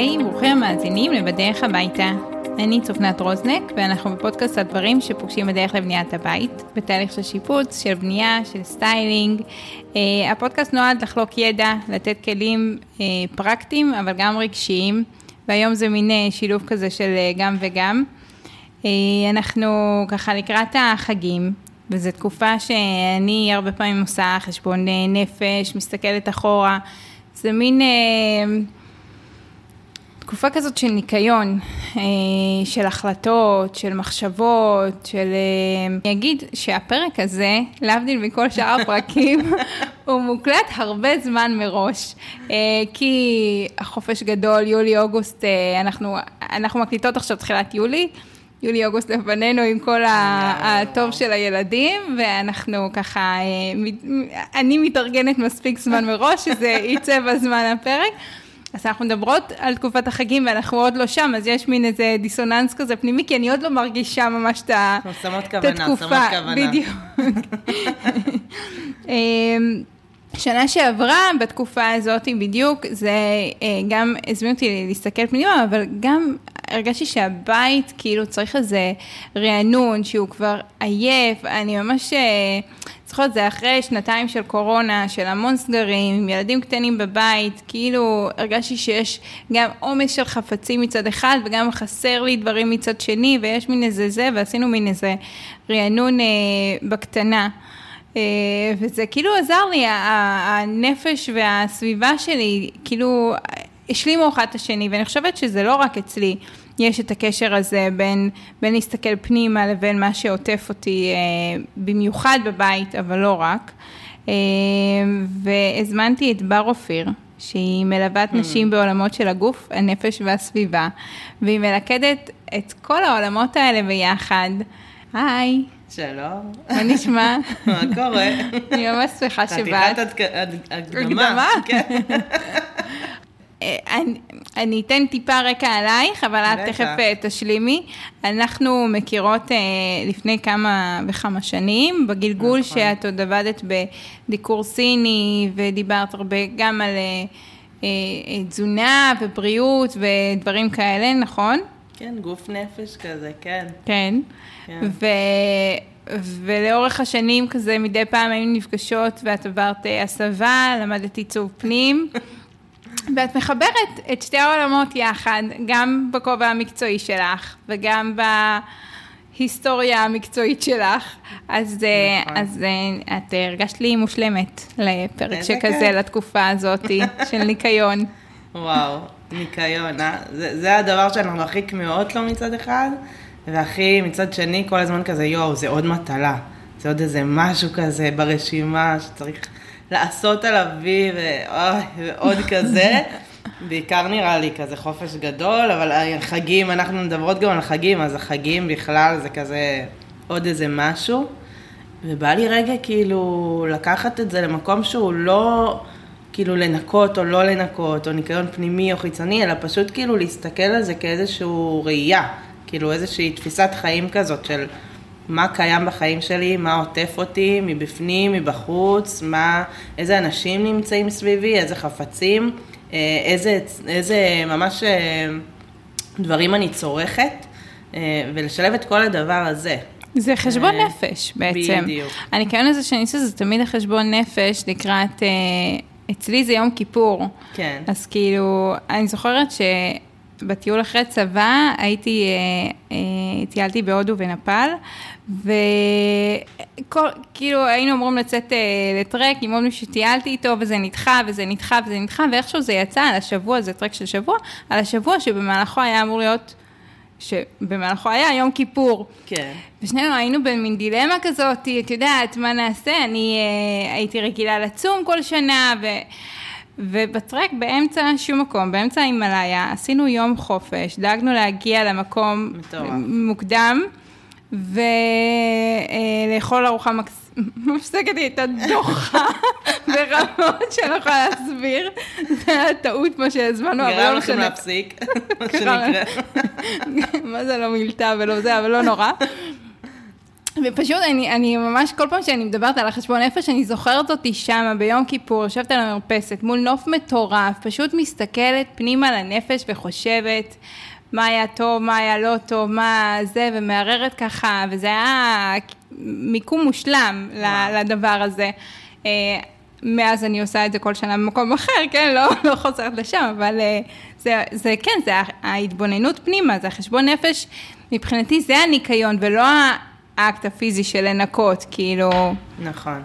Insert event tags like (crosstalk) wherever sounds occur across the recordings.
היי, ברוכים המאזינים לבדרך הביתה. אני צופנת רוזנק, ואנחנו בפודקאסט הדברים שפוגשים בדרך לבניית הבית, בתהליך של שיפוץ, של בנייה, של styling. אה, הפודקאסט נועד לחלוק ידע, לתת כלים אה, פרקטיים, אבל גם רגשיים, והיום זה מין אה, שילוב כזה של אה, גם וגם. אה, אנחנו ככה לקראת החגים, וזו תקופה שאני הרבה פעמים עושה חשבון נפש, מסתכלת אחורה. זה מין... תקופה כזאת של ניקיון, אה, של החלטות, של מחשבות, של... אה, אני אגיד שהפרק הזה, להבדיל מכל שאר הפרקים, (laughs) הוא מוקלט הרבה זמן מראש, אה, כי החופש גדול, יולי-אוגוסט, אנחנו, אנחנו מקליטות עכשיו תחילת יולי. יולי-אוגוסט לפנינו עם כל הטוב של הילדים, ואנחנו ככה, אני מתארגנת מספיק זמן מראש, שזה (laughs) יצא בזמן הפרק. אז אנחנו מדברות על תקופת החגים ואנחנו עוד לא שם, אז יש מין איזה דיסוננס כזה פנימי, כי אני עוד לא מרגישה ממש את התקופה. שמות כוונה, שמות כוונה. בדיוק. (laughs) אמ, שנה שעברה, בתקופה הזאת בדיוק, זה אה, גם הזמין אותי להסתכל פנימה, אבל גם הרגשתי שהבית כאילו צריך איזה רענון, שהוא כבר עייף, אני ממש... אה, זוכרת, זה אחרי שנתיים של קורונה, של המון סגרים, עם ילדים קטנים בבית, כאילו הרגשתי שיש גם עומס של חפצים מצד אחד, וגם חסר לי דברים מצד שני, ויש מין איזה זה, ועשינו מין איזה רענון אה, בקטנה. אה, וזה כאילו עזר לי, הנפש והסביבה שלי, כאילו השלימו אחד את השני, ואני חושבת שזה לא רק אצלי. יש את הקשר הזה בין, בין להסתכל פנימה לבין מה שעוטף אותי אה, במיוחד בבית, אבל לא רק. אה, והזמנתי את בר אופיר, שהיא מלוות mm. נשים בעולמות של הגוף, הנפש והסביבה, והיא מלכדת את כל העולמות האלה ביחד. היי. שלום. מה נשמע? (laughs) מה קורה? אני ממש שמחה שבאת. חתיכת הקדמה. כן. (laughs) אני, אני אתן טיפה רקע עלייך, אבל את תכף אה, תשלימי. אנחנו מכירות אה, לפני כמה וכמה שנים, בגלגול נכון. שאת עוד עבדת בדיקור סיני, ודיברת הרבה גם על אה, תזונה ובריאות ודברים כאלה, נכון? כן, גוף נפש כזה, כן. כן. כן. ו... ולאורך השנים כזה מדי פעם היינו נפגשות ואת עברת הסבה, למדת עיצוב פנים. (laughs) ואת מחברת את שתי העולמות יחד, גם בכובע המקצועי שלך וגם בהיסטוריה המקצועית שלך. אז, אה, נכון. אז אה, את הרגשת לי מושלמת לפרק שכזה, לתקופה הזאת (laughs) של ניקיון. וואו, ניקיון, אה? זה, זה הדבר שאנחנו הכי כמהות לו מצד אחד, והכי מצד שני כל הזמן כזה, יואו, זה עוד מטלה. זה עוד איזה משהו כזה ברשימה שצריך לעשות עליו וי ועוד כזה. (laughs) בעיקר נראה לי כזה חופש גדול, אבל החגים, אנחנו מדברות גם על חגים, אז החגים בכלל זה כזה עוד איזה משהו. ובא לי רגע כאילו לקחת את זה למקום שהוא לא כאילו לנקות או לא לנקות, או ניקיון פנימי או חיצוני, אלא פשוט כאילו להסתכל על זה כאיזשהו ראייה, כאילו איזושהי תפיסת חיים כזאת של מה קיים בחיים שלי, מה עוטף אותי, מבפנים, מבחוץ, מה, איזה אנשים נמצאים סביבי, איזה חפצים, אה, איזה, איזה ממש אה, דברים אני צורכת, אה, ולשלב את כל הדבר הזה. זה חשבון נפש בעצם. בדיוק. הניקיון הזה שאני עושה זה תמיד החשבון נפש לקראת, אצלי זה יום כיפור. כן. אז כאילו, אני זוכרת ש... בטיול אחרי צבא הייתי, טיילתי בהודו ונפאל, וכאילו היינו אמורים לצאת אה, לטרק עם עוד מישהו שטיילתי איתו, וזה נדחה, וזה נדחה, וזה נדחה, ואיכשהו זה יצא על השבוע, זה טרק של שבוע, על השבוע שבמהלכו היה אמור להיות... שבמהלכו היה יום כיפור. כן. ושנינו היינו במין דילמה כזאת, את יודעת, מה נעשה? אני אה, הייתי רגילה לצום כל שנה, ו... ובטרק באמצע שום מקום, באמצע ההימאליה, עשינו יום חופש, דאגנו להגיע למקום מטורף. מוקדם, ולאכול ארוחה מקס... (laughs) מפסקת לי את הדוחה (laughs) ברמות שאני לא יכולה להסביר. זה היה טעות מה שהזמנו, אבל לא משנה. להפסיק, מה שנקרא. (laughs) מה זה לא מילתה ולא זה, אבל לא נורא. ופשוט אני, אני ממש, כל פעם שאני מדברת על החשבון נפש, אני זוכרת אותי שמה ביום כיפור, יושבת על המרפסת מול נוף מטורף, פשוט מסתכלת פנימה לנפש וחושבת מה היה טוב, מה היה לא טוב, מה זה, ומערערת ככה, וזה היה מיקום מושלם וואו. לדבר הזה. אה, מאז אני עושה את זה כל שנה במקום אחר, כן, לא, (laughs) לא חוזרת לשם, אבל אה, זה, זה כן, זה ההתבוננות פנימה, זה החשבון נפש, מבחינתי זה הניקיון, ולא האקט הפיזי של לנקות, כאילו... נכון.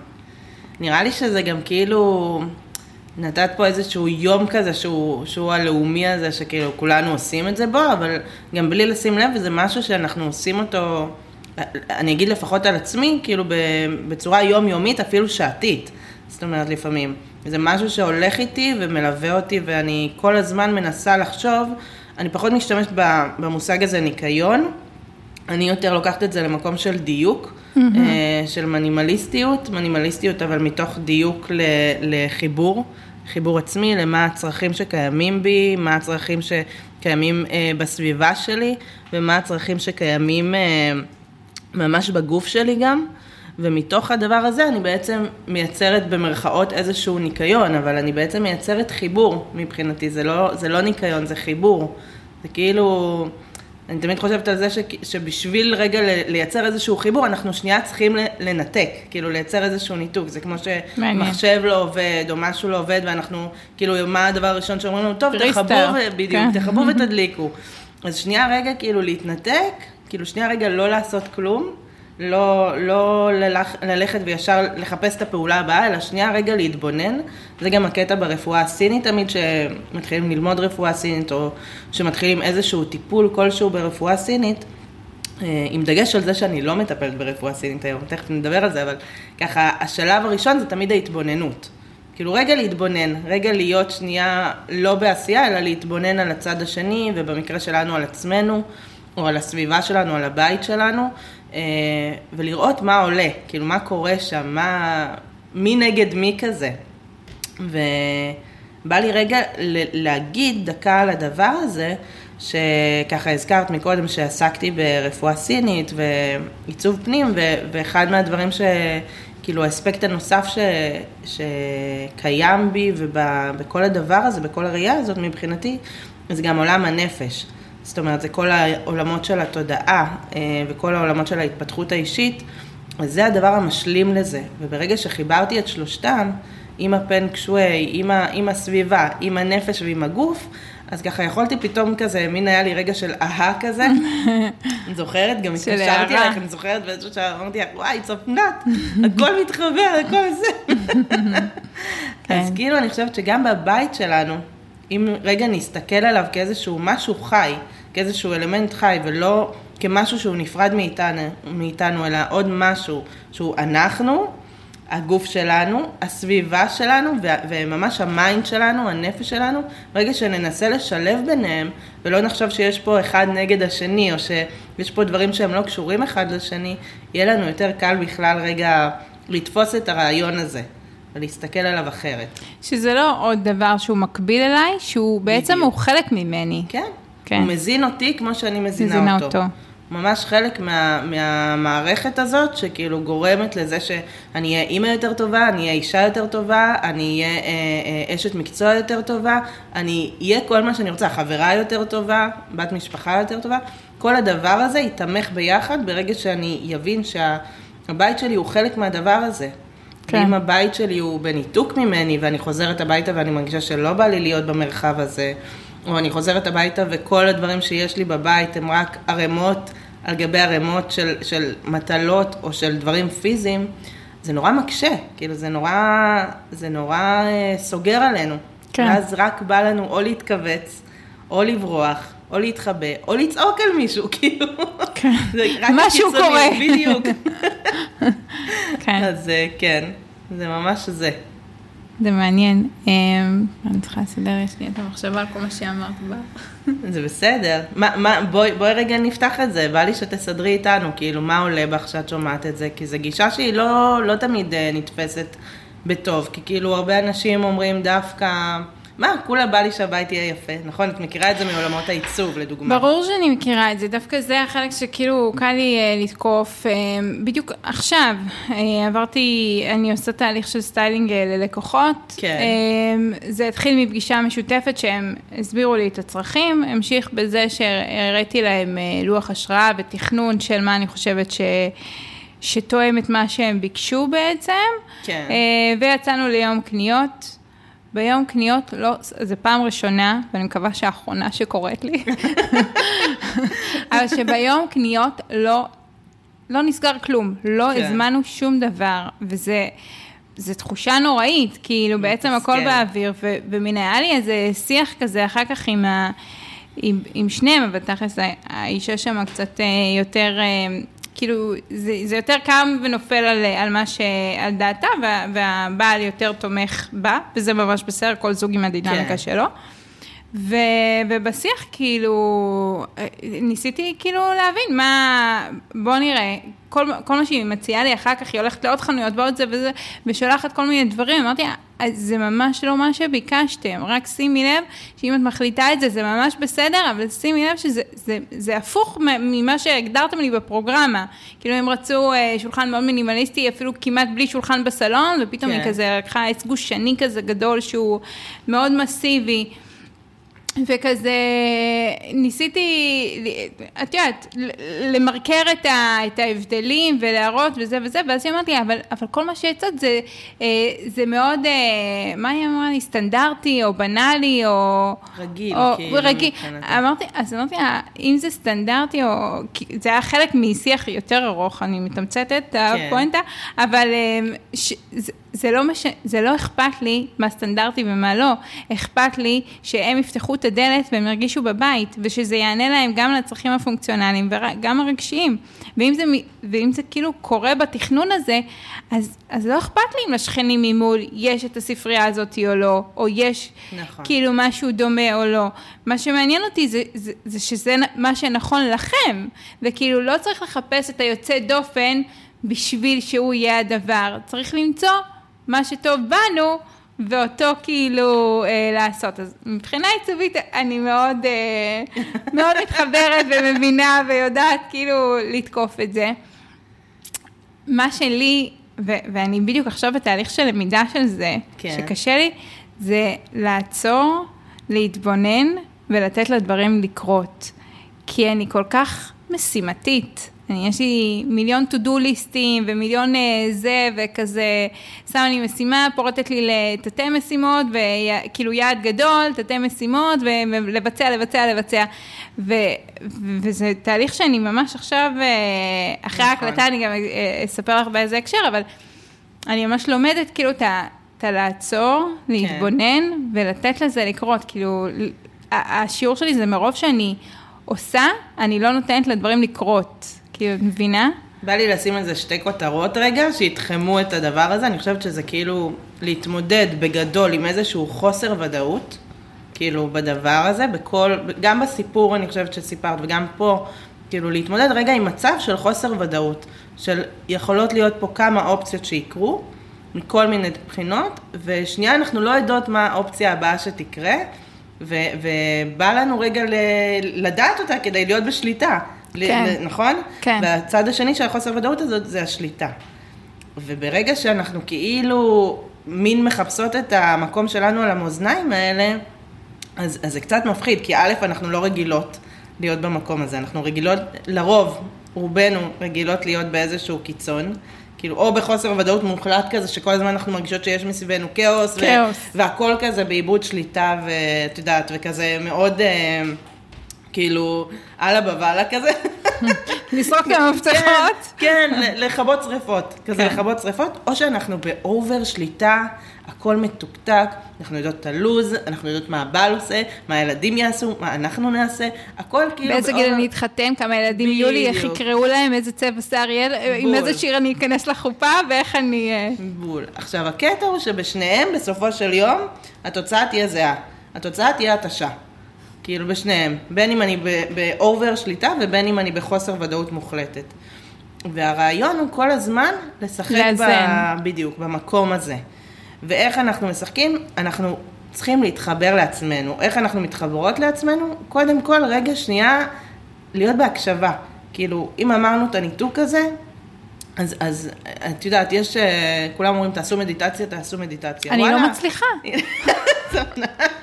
נראה לי שזה גם כאילו, נתת פה איזשהו יום כזה שהוא, שהוא הלאומי הזה, שכאילו כולנו עושים את זה בו, אבל גם בלי לשים לב, זה משהו שאנחנו עושים אותו, אני אגיד לפחות על עצמי, כאילו בצורה יומיומית, אפילו שעתית. זאת אומרת, לפעמים. זה משהו שהולך איתי ומלווה אותי, ואני כל הזמן מנסה לחשוב, אני פחות משתמשת במושג הזה ניקיון, אני יותר לוקחת את זה למקום של דיוק, mm-hmm. של מנימליסטיות, מנימליסטיות אבל מתוך דיוק לחיבור, חיבור עצמי, למה הצרכים שקיימים בי, מה הצרכים שקיימים אה, בסביבה שלי, ומה הצרכים שקיימים אה, ממש בגוף שלי גם. ומתוך הדבר הזה אני בעצם מייצרת במרכאות איזשהו ניקיון, אבל אני בעצם מייצרת חיבור מבחינתי, זה לא, זה לא ניקיון, זה חיבור. זה כאילו, אני תמיד חושבת על זה ש, שבשביל רגע לייצר איזשהו חיבור, אנחנו שנייה צריכים לנתק, כאילו לייצר איזשהו ניתוק. זה כמו שמחשב לא עובד, או משהו לא עובד, ואנחנו, כאילו, מה הדבר הראשון שאומרים לנו, טוב, תחברו, בדיוק, כן. תחברו (laughs) ותדליקו. אז שנייה רגע, כאילו, להתנתק, כאילו, שנייה רגע לא לעשות כלום. לא, לא ללכ, ללכת וישר לחפש את הפעולה הבאה, אלא שנייה רגע להתבונן. זה גם הקטע ברפואה הסינית תמיד, שמתחילים ללמוד רפואה סינית, או שמתחילים איזשהו טיפול כלשהו ברפואה סינית, אה, עם דגש על זה שאני לא מטפלת ברפואה סינית היום, תכף נדבר על זה, אבל ככה, השלב הראשון זה תמיד ההתבוננות. כאילו רגע להתבונן, רגע להיות שנייה לא בעשייה, אלא להתבונן על הצד השני, ובמקרה שלנו על עצמנו, או על הסביבה שלנו, על הבית שלנו, ולראות מה עולה, כאילו מה קורה שם, מה, מי נגד מי כזה. ובא לי רגע להגיד דקה על הדבר הזה, שככה הזכרת מקודם שעסקתי ברפואה סינית ועיצוב פנים, ואחד מהדברים ש... כאילו האספקט הנוסף ש, שקיים בי ובכל הדבר הזה, בכל הראייה הזאת מבחינתי, זה גם עולם הנפש. זאת אומרת, זה כל העולמות של התודעה אה, וכל העולמות של ההתפתחות האישית, אז זה הדבר המשלים לזה. וברגע שחיברתי את שלושתם, עם הפנק שווי, עם, עם הסביבה, עם הנפש ועם הגוף, אז ככה יכולתי פתאום כזה, מין היה לי רגע של אהה כזה. (laughs) אני זוכרת, גם התקשרתי אלייך, אני זוכרת באיזשהו שעה, אמרתי לך, וואי, צפנת, הכל מתחבר, הכל זה. (laughs) כן. אז כאילו, אני חושבת שגם בבית שלנו, אם רגע נסתכל עליו כאיזשהו משהו חי, כאיזשהו אלמנט חי, ולא כמשהו שהוא נפרד מאיתנו, מאיתנו אלא עוד משהו שהוא אנחנו, הגוף שלנו, הסביבה שלנו, וממש ה mind שלנו, הנפש שלנו, ברגע שננסה לשלב ביניהם, ולא נחשוב שיש פה אחד נגד השני, או שיש פה דברים שהם לא קשורים אחד לשני, יהיה לנו יותר קל בכלל רגע לתפוס את הרעיון הזה. ולהסתכל עליו אחרת. שזה לא עוד דבר שהוא מקביל אליי, שהוא בעצם בדיוק. הוא חלק ממני. כן, כן. הוא מזין אותי כמו שאני מזינה, מזינה אותו. אותו. ממש חלק מה, מהמערכת הזאת, שכאילו גורמת לזה שאני אהיה אימא יותר טובה, אני אהיה אישה יותר טובה, אני אהיה אה, אה, אשת מקצוע יותר טובה, אני אהיה כל מה שאני רוצה, חברה יותר טובה, בת משפחה יותר טובה. כל הדבר הזה יתמך ביחד ברגע שאני אבין שהבית שלי הוא חלק מהדבר הזה. כן. אם הבית שלי הוא בניתוק ממני ואני חוזרת הביתה ואני מרגישה שלא בא לי להיות במרחב הזה, או אני חוזרת הביתה וכל הדברים שיש לי בבית הם רק ערימות על גבי ערימות של, של מטלות או של דברים פיזיים, זה נורא מקשה, כאילו זה נורא, זה נורא אה, סוגר עלינו. כן. ואז רק בא לנו או להתכווץ, או לברוח, או להתחבא, או לצעוק על מישהו, (laughs) כאילו. כן. משהו קורה. בדיוק. (laughs) כן. אז אה, כן, זה ממש זה. זה מעניין. אמ, אני צריכה לסדר, יש לי את המחשבה על כל מה שאמרת בה. (laughs) זה בסדר. בואי, רגע נפתח את זה, בא לי שתסדרי איתנו, כאילו, מה עולה בך שאת שומעת את זה? כי זו גישה שהיא לא, לא תמיד uh, נתפסת בטוב, כי כאילו הרבה אנשים אומרים דווקא מה, כולה בא לי שהבית יהיה יפה, נכון? את מכירה את זה מעולמות העיצוב, לדוגמה. ברור שאני מכירה את זה, דווקא זה החלק שכאילו קל לי אה, לתקוף. אה, בדיוק עכשיו אה, עברתי, אני עושה תהליך של styling ללקוחות. כן. זה התחיל מפגישה משותפת שהם הסבירו לי את הצרכים, המשיך בזה שהראיתי להם לוח השראה ותכנון של מה אני חושבת ש... שתואם את מה שהם ביקשו בעצם. כן. ויצאנו ליום קניות. ביום קניות, לא, זו פעם ראשונה, ואני מקווה שהאחרונה שקורית לי, אבל שביום קניות לא, לא נסגר כלום, לא כן. הזמנו שום דבר, וזה... זו תחושה נוראית, כאילו בעצם הכל. באוויר, ו- ומן היה לי איזה שיח כזה אחר כך עם, ה- עם, עם שניהם, אבל תכלס האישה שם קצת אה, יותר, אה, כאילו, זה, זה יותר קם ונופל על, על מה ש... על דעתה, וה, והבעל יותר תומך בה, וזה ממש בסדר, כל זוג עם הדינמיקה כן. שלו. ו, ובשיח כאילו, אה, ניסיתי כאילו להבין מה, בוא נראה, כל, כל מה שהיא מציעה לי אחר כך, היא הולכת לעוד חנויות ועוד זה וזה, ושולחת כל מיני דברים, אמרתי, "אה, זה ממש לא מה שביקשתם, רק שימי לב שאם את מחליטה את זה, זה ממש בסדר, אבל שימי לב שזה זה, זה הפוך ממה שהגדרתם לי בפרוגרמה. כאילו הם רצו אה, שולחן מאוד מינימליסטי, אפילו כמעט בלי שולחן בסלון, ופתאום כן. היא כזה לקחה עץ גושני כזה גדול שהוא מאוד מסיבי. וכזה, ניסיתי, את יודעת, למרקר את, ה, את ההבדלים ולהראות וזה וזה, ואז היא אמרת לי, אבל, אבל כל מה שהצעת זה, אה, זה מאוד, אה, מה היא אמרה לי, סטנדרטי או בנאלי או... רגיל, או, כאילו, רגיל. אמרתי, אז אמרתי לה, אם זה סטנדרטי או... זה היה חלק משיח יותר ארוך, אני מתמצתת את הפואנטה, אבל אה, ש, זה, זה, לא מש... זה לא אכפת לי מה סטנדרטי ומה לא, אכפת לי שהם יפתחו את הדלת והם ירגישו בבית, ושזה יענה להם גם לצרכים הפונקציונליים וגם הרגשיים. ואם זה, ואם זה כאילו קורה בתכנון הזה, אז, אז לא אכפת לי אם לשכנים ממול יש את הספרייה הזאת או לא, או יש נכון. כאילו משהו דומה או לא. מה שמעניין אותי זה, זה, זה שזה מה שנכון לכם, וכאילו לא צריך לחפש את היוצא דופן בשביל שהוא יהיה הדבר, צריך למצוא מה שטוב בנו. ואותו כאילו אה, לעשות. אז מבחינה עיצובית אני מאוד, אה, (laughs) מאוד מתחברת ומבינה ויודעת כאילו לתקוף את זה. מה שלי, ו- ואני בדיוק עכשיו בתהליך של למידה של זה, כן. שקשה לי, זה לעצור, להתבונן ולתת לדברים לקרות. כי אני כל כך משימתית. אני, יש לי מיליון to do ליסטים ומיליון אה, זה וכזה, שמה לי משימה, פורטת לי לתתי משימות, וכאילו יעד גדול, תתי משימות, ולבצע, לבצע, לבצע. ו, ו- וזה תהליך שאני ממש עכשיו, אה, אחרי נכון. ההקלטה אני גם אה, אספר לך באיזה הקשר, אבל אני ממש לומדת כאילו את ה... את הלעצור, להתבונן ולתת לזה לקרות. כאילו, השיעור שלי זה מרוב שאני עושה, אני לא נותנת לדברים לקרות. כאילו, את מבינה? בא לי לשים על זה שתי כותרות רגע, שיתחמו את הדבר הזה. אני חושבת שזה כאילו להתמודד בגדול עם איזשהו חוסר ודאות, כאילו בדבר הזה, בכל, גם בסיפור אני חושבת שסיפרת וגם פה, כאילו להתמודד רגע עם מצב של חוסר ודאות, של יכולות להיות פה כמה אופציות שיקרו, מכל מיני בחינות, ושנייה אנחנו לא יודעות מה האופציה הבאה שתקרה, ו- ובא לנו רגע ל- לדעת אותה כדי להיות בשליטה. ל- כן. נכון? כן. והצד השני של החוסר ודאות הזאת זה השליטה. וברגע שאנחנו כאילו מין מחפשות את המקום שלנו על המאזניים האלה, אז, אז זה קצת מפחיד, כי א', אנחנו לא רגילות להיות במקום הזה, אנחנו רגילות, לרוב, רובנו רגילות להיות באיזשהו קיצון, כאילו, או בחוסר ודאות מוחלט כזה, שכל הזמן אנחנו מרגישות שיש מסביבנו כאוס, כאוס. ו- והכל כזה באיבוד שליטה, ואת יודעת, וכזה מאוד, אה, כאילו, אללה בוואלה כזה. לסרוק את המפתחות. כן, ל- לכבות שריפות, כזה כן. לכבות שריפות, או שאנחנו באובר שליטה, הכל מתוקתק, אנחנו יודעות את הלו"ז, אנחנו יודעות מה הבעל עושה, מה הילדים יעשו, מה אנחנו נעשה, הכל כאילו... באיזה גיל אני אתחתן, כמה ילדים יהיו לי, איך. יקראו להם, איזה צבע שיער יהיה, עם. איזה שיר אני אכנס לחופה, ואיך אני... אה, בול. עכשיו, הקטע הוא שבשניהם, בסופו של יום, התוצאה תהיה זהה. התוצאה תהיה התשה. כאילו, בשניהם. בין אם אני באובר שליטה ובין אם אני בחוסר ודאות מוחלטת. והרעיון הוא כל הזמן לשחק ב... בדיוק, במקום הזה. ואיך אנחנו משחקים? אנחנו צריכים להתחבר לעצמנו. איך אנחנו מתחברות לעצמנו? קודם כל, רגע שנייה, להיות בהקשבה. כאילו, אם אמרנו את הניתוק הזה, אז, אז את יודעת, יש, אה, כולם אומרים, תעשו מדיטציה, תעשו מדיטציה. אני וואלה. לא מצליחה. (laughs) (laughs)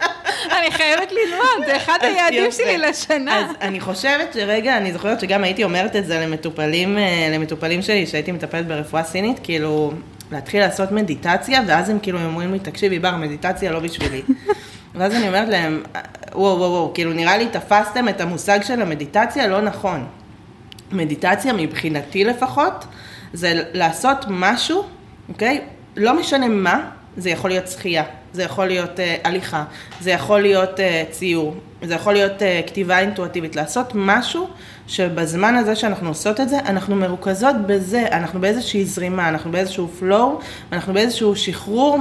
אני חייבת ללמוד, זה אחד היעדים. שלי לשנה. אז אני חושבת שרגע, אני זוכרת שגם הייתי אומרת את זה למטופלים, אה, למטופלים שלי, שהייתי מטפלת ברפואה סינית, כאילו, להתחיל לעשות מדיטציה, ואז הם כאילו אומרים לי, תקשיבי, בר, מדיטציה לא בשבילי. (laughs) ואז אני אומרת להם, וואו, וואו, וואו, כאילו, נראה לי תפסתם את המושג של המדיטציה לא נכון. מדיטציה, מבחינתי לפחות, זה לעשות משהו, אוקיי? לא משנה מה, זה יכול להיות שחייה, זה יכול להיות אה, הליכה, זה יכול להיות אה, ציור, זה יכול להיות אה, כתיבה אינטואטיבית, לעשות משהו שבזמן הזה שאנחנו עושות את זה, אנחנו מרוכזות בזה, אנחנו באיזושהי זרימה, אנחנו באיזשהו flow, אנחנו באיזשהו שחרור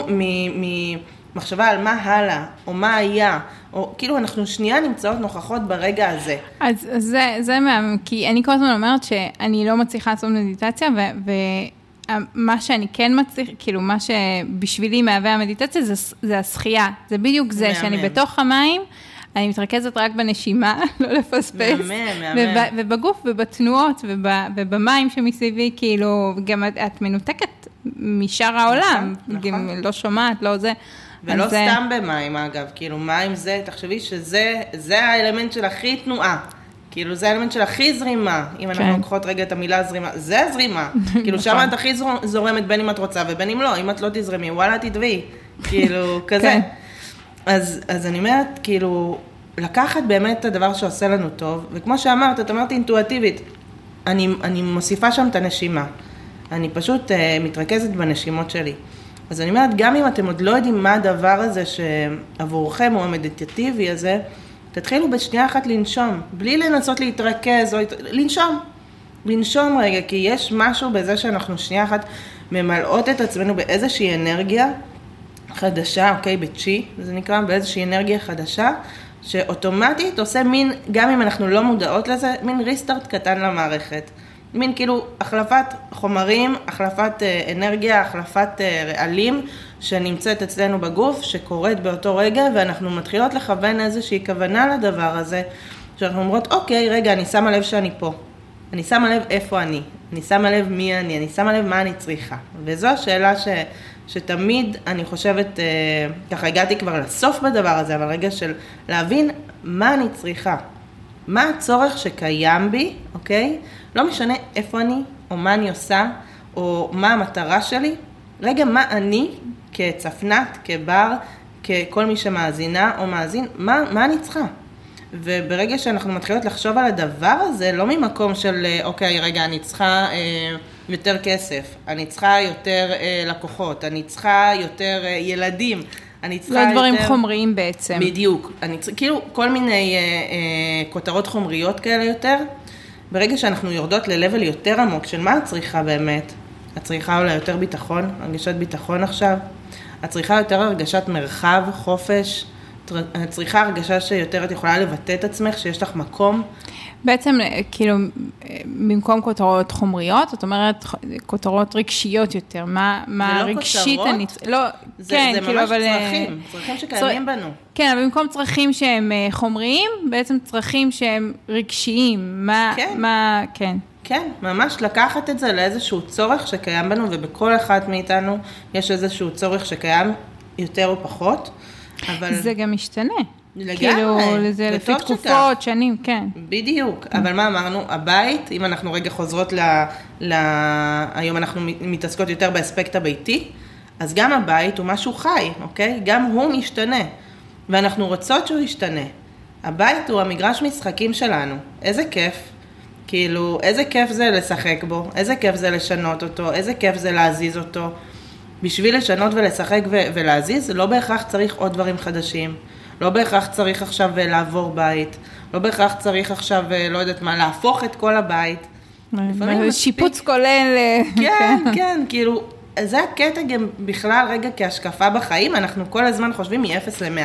ממחשבה על מה הלאה, או מה היה, או כאילו אנחנו שנייה נמצאות נוכחות ברגע הזה. אז זה, זה מה... כי אני כל הזמן אומרת שאני לא מצליחה לעשות מדיטציה, ו... ומה שאני כן מצליחה, כאילו, מה שבשבילי מהווה המדיטציה זה, זה השחייה. זה בדיוק זה, מהמם. שאני בתוך המים, אני מתרכזת רק בנשימה, (laughs) לא לפספס. מהמם, מהמם. וב, ובגוף ובתנועות וב, ובמים שמסביבי, כאילו, גם את, את מנותקת משאר העולם. נכון. גם לא שומעת, לא זה. ולא אז, אה, סתם במים אגב, כאילו מים זה, תחשבי שזה זה האלמנט של הכי תנועה. כאילו זה האלמנט של הכי זרימה, אם אנחנו כן. לוקחות רגע את המילה זרימה, זה הזרימה. (laughs) כאילו נכון. שם את הכי זור- זורמת בין אם את רוצה ובין אם לא, אם את לא תזרמי, וואלה תטבעי. (laughs) כאילו, כזה. כן. אז, אז אני אומרת, כאילו, לקחת באמת את הדבר שעושה לנו טוב, וכמו שאמרת, את אמרת אינטואטיבית, אני, אני מוסיפה שם את הנשימה. אני פשוט uh, מתרכזת בנשימות שלי. אז אני אומרת, גם אם אתם עוד לא יודעים מה הדבר הזה שעבורכם הוא המדיטטיבי הזה, תתחילו בשנייה אחת לנשום, בלי לנסות להתרכז, או לנשום. לנשום רגע, כי יש משהו בזה שאנחנו שנייה אחת ממלאות את עצמנו באיזושהי אנרגיה חדשה, אוקיי, בצ'י, זה נקרא, באיזושהי אנרגיה חדשה, שאוטומטית עושה מין, גם אם אנחנו לא מודעות לזה, מין ריסטארט קטן למערכת. מין כאילו החלפת חומרים, החלפת אה, אנרגיה, החלפת אה, רעלים שנמצאת אצלנו בגוף, שקורית באותו רגע, ואנחנו מתחילות לכוון איזושהי כוונה לדבר הזה, שאנחנו אומרות, אוקיי, רגע, אני שמה לב שאני פה. אני שמה לב איפה אני, אני שמה לב מי אני, אני שמה לב מה אני צריכה. וזו השאלה ש, שתמיד אני חושבת, אה, ככה הגעתי כבר לסוף בדבר הזה, אבל רגע של להבין מה אני צריכה. מה הצורך שקיים בי, אוקיי? לא משנה איפה אני, או מה אני עושה, או מה המטרה שלי. רגע, מה אני כצפנת, כבר, ככל מי שמאזינה או מאזין, מה, מה אני צריכה? וברגע שאנחנו מתחילות לחשוב על הדבר הזה, לא ממקום של, אה, אוקיי, רגע, אני צריכה אה, יותר כסף, אני צריכה יותר אה, לקוחות, אני צריכה יותר אה, ילדים, אני צריכה לא דברים יותר... חומריים בעצם. בדיוק. אני צריכה, כאילו, כל מיני אה, אה, כותרות חומריות כאלה יותר. ברגע שאנחנו יורדות ל-level יותר עמוק של מה את צריכה באמת, את צריכה אולי יותר ביטחון, הרגשת ביטחון עכשיו, את צריכה יותר הרגשת מרחב, חופש, את צריכה הרגשה שיותר את יכולה לבטא את עצמך, שיש לך מקום. בעצם, כאילו, במקום כותרות חומריות, זאת אומרת, כותרות רגשיות יותר. מה, מה זה לא רגשית כותרות? אני... לא, זה, כן, זה כאילו, ממש אבל... אה, צרכים, צרכים שקיימים בנו. כן, אבל במקום צרכים שהם אה, חומריים, בעצם צרכים שהם רגשיים. מה, כן. מה, כן. כן, ממש לקחת את זה לאיזשהו צורך שקיים בנו, ובכל אחת מאיתנו יש איזשהו צורך שקיים יותר או פחות, אבל... זה גם משתנה. לגמרי, כאילו, זה לפי. תקופות, שנים, כן. בדיוק, אבל מה אמרנו? הבית, אם אנחנו רגע חוזרות ל... ל... היום אנחנו מתעסקות יותר באספקט הביתי, אז גם הבית הוא משהו חי, אוקיי? גם הוא משתנה, ואנחנו רוצות שהוא ישתנה. הבית הוא המגרש משחקים שלנו, איזה כיף. כאילו, איזה כיף זה לשחק בו, איזה כיף זה לשנות אותו, איזה כיף זה להזיז אותו. בשביל לשנות ולשחק ו- ולהזיז, לא בהכרח צריך עוד דברים חדשים. לא בהכרח צריך עכשיו אה, לעבור בית. לא בהכרח צריך עכשיו, אה, לא יודעת מה, להפוך את כל הבית. מספיק- שיפוץ כולל... אה, (laughs) כן, כן, כאילו, זה הקטע גם בכלל רגע כהשקפה בחיים, אנחנו כל הזמן חושבים מ-0 ל-100.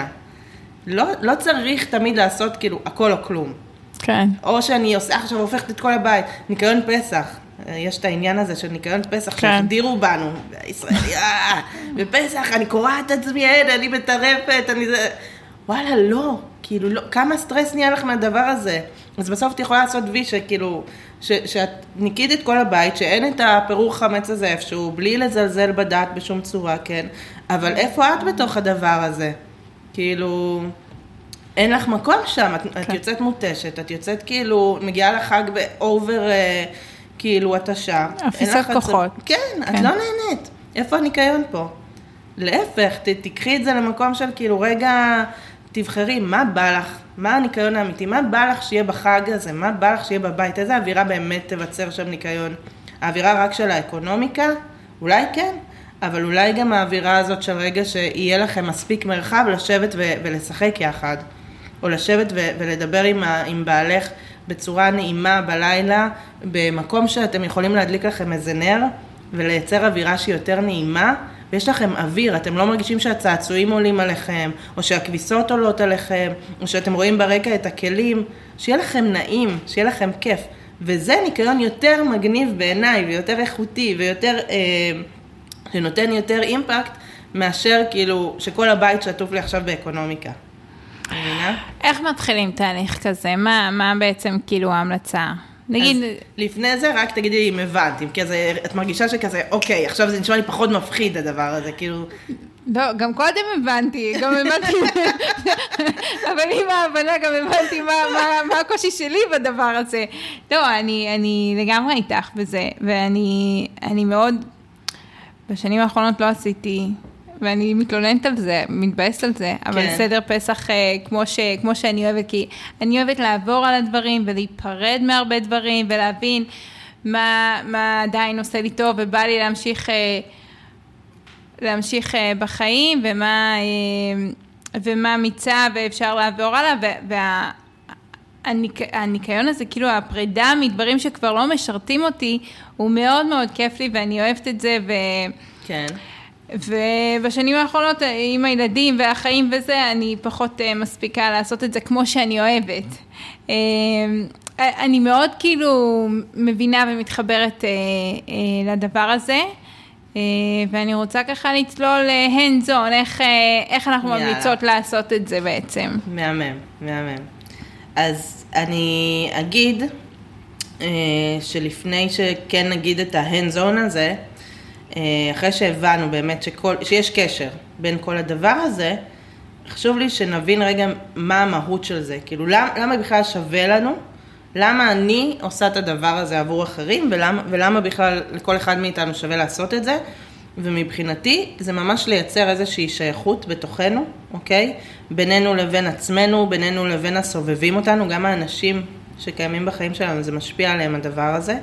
לא, לא צריך תמיד לעשות כאילו הכל או כלום. כן. או שאני עושה עכשיו, הופכת את כל הבית, ניקיון פסח. יש את העניין הזה של ניקיון פסח, כן. שהחדירו בנו, הישראלי, אה, (laughs) בפסח אני קורעת את עצמי, אין, אני מטרפת, אני זה... וואלה, לא, כאילו, לא, כמה סטרס נהיה לך מהדבר הזה? אז בסוף את יכולה לעשות וי שכאילו, ש, שאת ניקית את כל הבית, שאין את הפירור חמץ הזה איפשהו, בלי לזלזל בדת בשום צורה, כן? אבל איפה את בתוך הדבר הזה? כאילו, אין לך מקום שם, את, את כן. יוצאת מותשת, את יוצאת כאילו, מגיעה לחג ב over, אה, כאילו, התשה. אפיסת כוחות. כן, את כן. לא נהנית. איפה הניקיון פה? להפך, ת, תיקחי את זה למקום של כאילו, רגע, תבחרי, מה בא לך? מה הניקיון האמיתי? מה בא לך שיהיה בחג הזה? מה בא לך שיהיה בבית? איזה אווירה באמת תבצר שם ניקיון? האווירה רק של האקונומיקה? אולי כן, אבל אולי גם האווירה הזאת של רגע שיהיה לכם מספיק מרחב לשבת ו- ולשחק יחד. או לשבת ו- ולדבר עם, ה- עם בעלך בצורה נעימה בלילה, במקום שאתם יכולים להדליק לכם איזה נר, ולייצר אווירה שהיא יותר נעימה, ויש לכם אוויר, אתם לא מרגישים שהצעצועים עולים עליכם, או שהכביסות עולות עליכם, או שאתם רואים ברקע את הכלים, שיהיה לכם נעים, שיהיה לכם כיף. וזה ניקיון יותר מגניב בעיניי, ויותר איכותי, ויותר, אה, שנותן יותר אימפקט, מאשר כאילו שכל הבית שטוף לי עכשיו באקונומיקה. מבינה? איך מתחילים תהליך כזה? מה, מה בעצם כאילו ההמלצה? נגיד, אז לפני זה רק תגידי לי אם הבנת, אם כזה, את מרגישה שכזה, אוקיי, עכשיו זה נשמע לי פחות מפחיד הדבר הזה, כאילו, לא, גם קודם הבנתי, גם הבנתי, אבל עם ההבנה גם הבנתי מה, מה, מה הקושי שלי בדבר הזה. לא, אני, אני לגמרי איתך בזה, ואני אני מאוד, בשנים האחרונות לא עשיתי, ואני מתלוננת על זה, מתבאסת על זה, אבל כן. סדר פסח אה, כמו, ש, כמו שאני אוהבת, כי אני אוהבת לעבור על הדברים ולהיפרד מהרבה דברים ולהבין מה, מה עדיין עושה לי טוב, ובא לי להמשיך... אה, להמשיך אה, בחיים ומה, ומה מיצה ואפשר לעבור הלאה והניקיון הזה, כאילו הפרידה מדברים שכבר לא משרתים אותי, הוא מאוד מאוד כיף לי ואני אוהבת את זה ו... כן. ובשנים האחרונות אה, עם הילדים והחיים וזה, אני פחות אה, מספיקה לעשות את זה כמו שאני אוהבת. אה, אני מאוד כאילו מבינה ומתחברת לדבר הזה. ואני רוצה ככה לצלול hands on, איך, איך אנחנו יאללה. ממליצות לעשות את זה בעצם. מהמם, מהמם. אז אני אגיד שלפני שכן נגיד את ה-hands on הזה, אחרי שהבנו באמת שכל, שיש קשר בין כל הדבר הזה, חשוב לי שנבין רגע מה המהות של זה. כאילו, למה, למה בכלל שווה לנו? למה אני עושה את הדבר הזה עבור אחרים, ולמה, ולמה בכלל לכל אחד מאיתנו שווה לעשות את זה? ומבחינתי זה ממש לייצר איזושהי שייכות בתוכנו, אוקיי? בינינו לבין עצמנו, בינינו לבין הסובבים אותנו, גם האנשים שקיימים בחיים שלנו, זה משפיע עליהם הדבר הזה.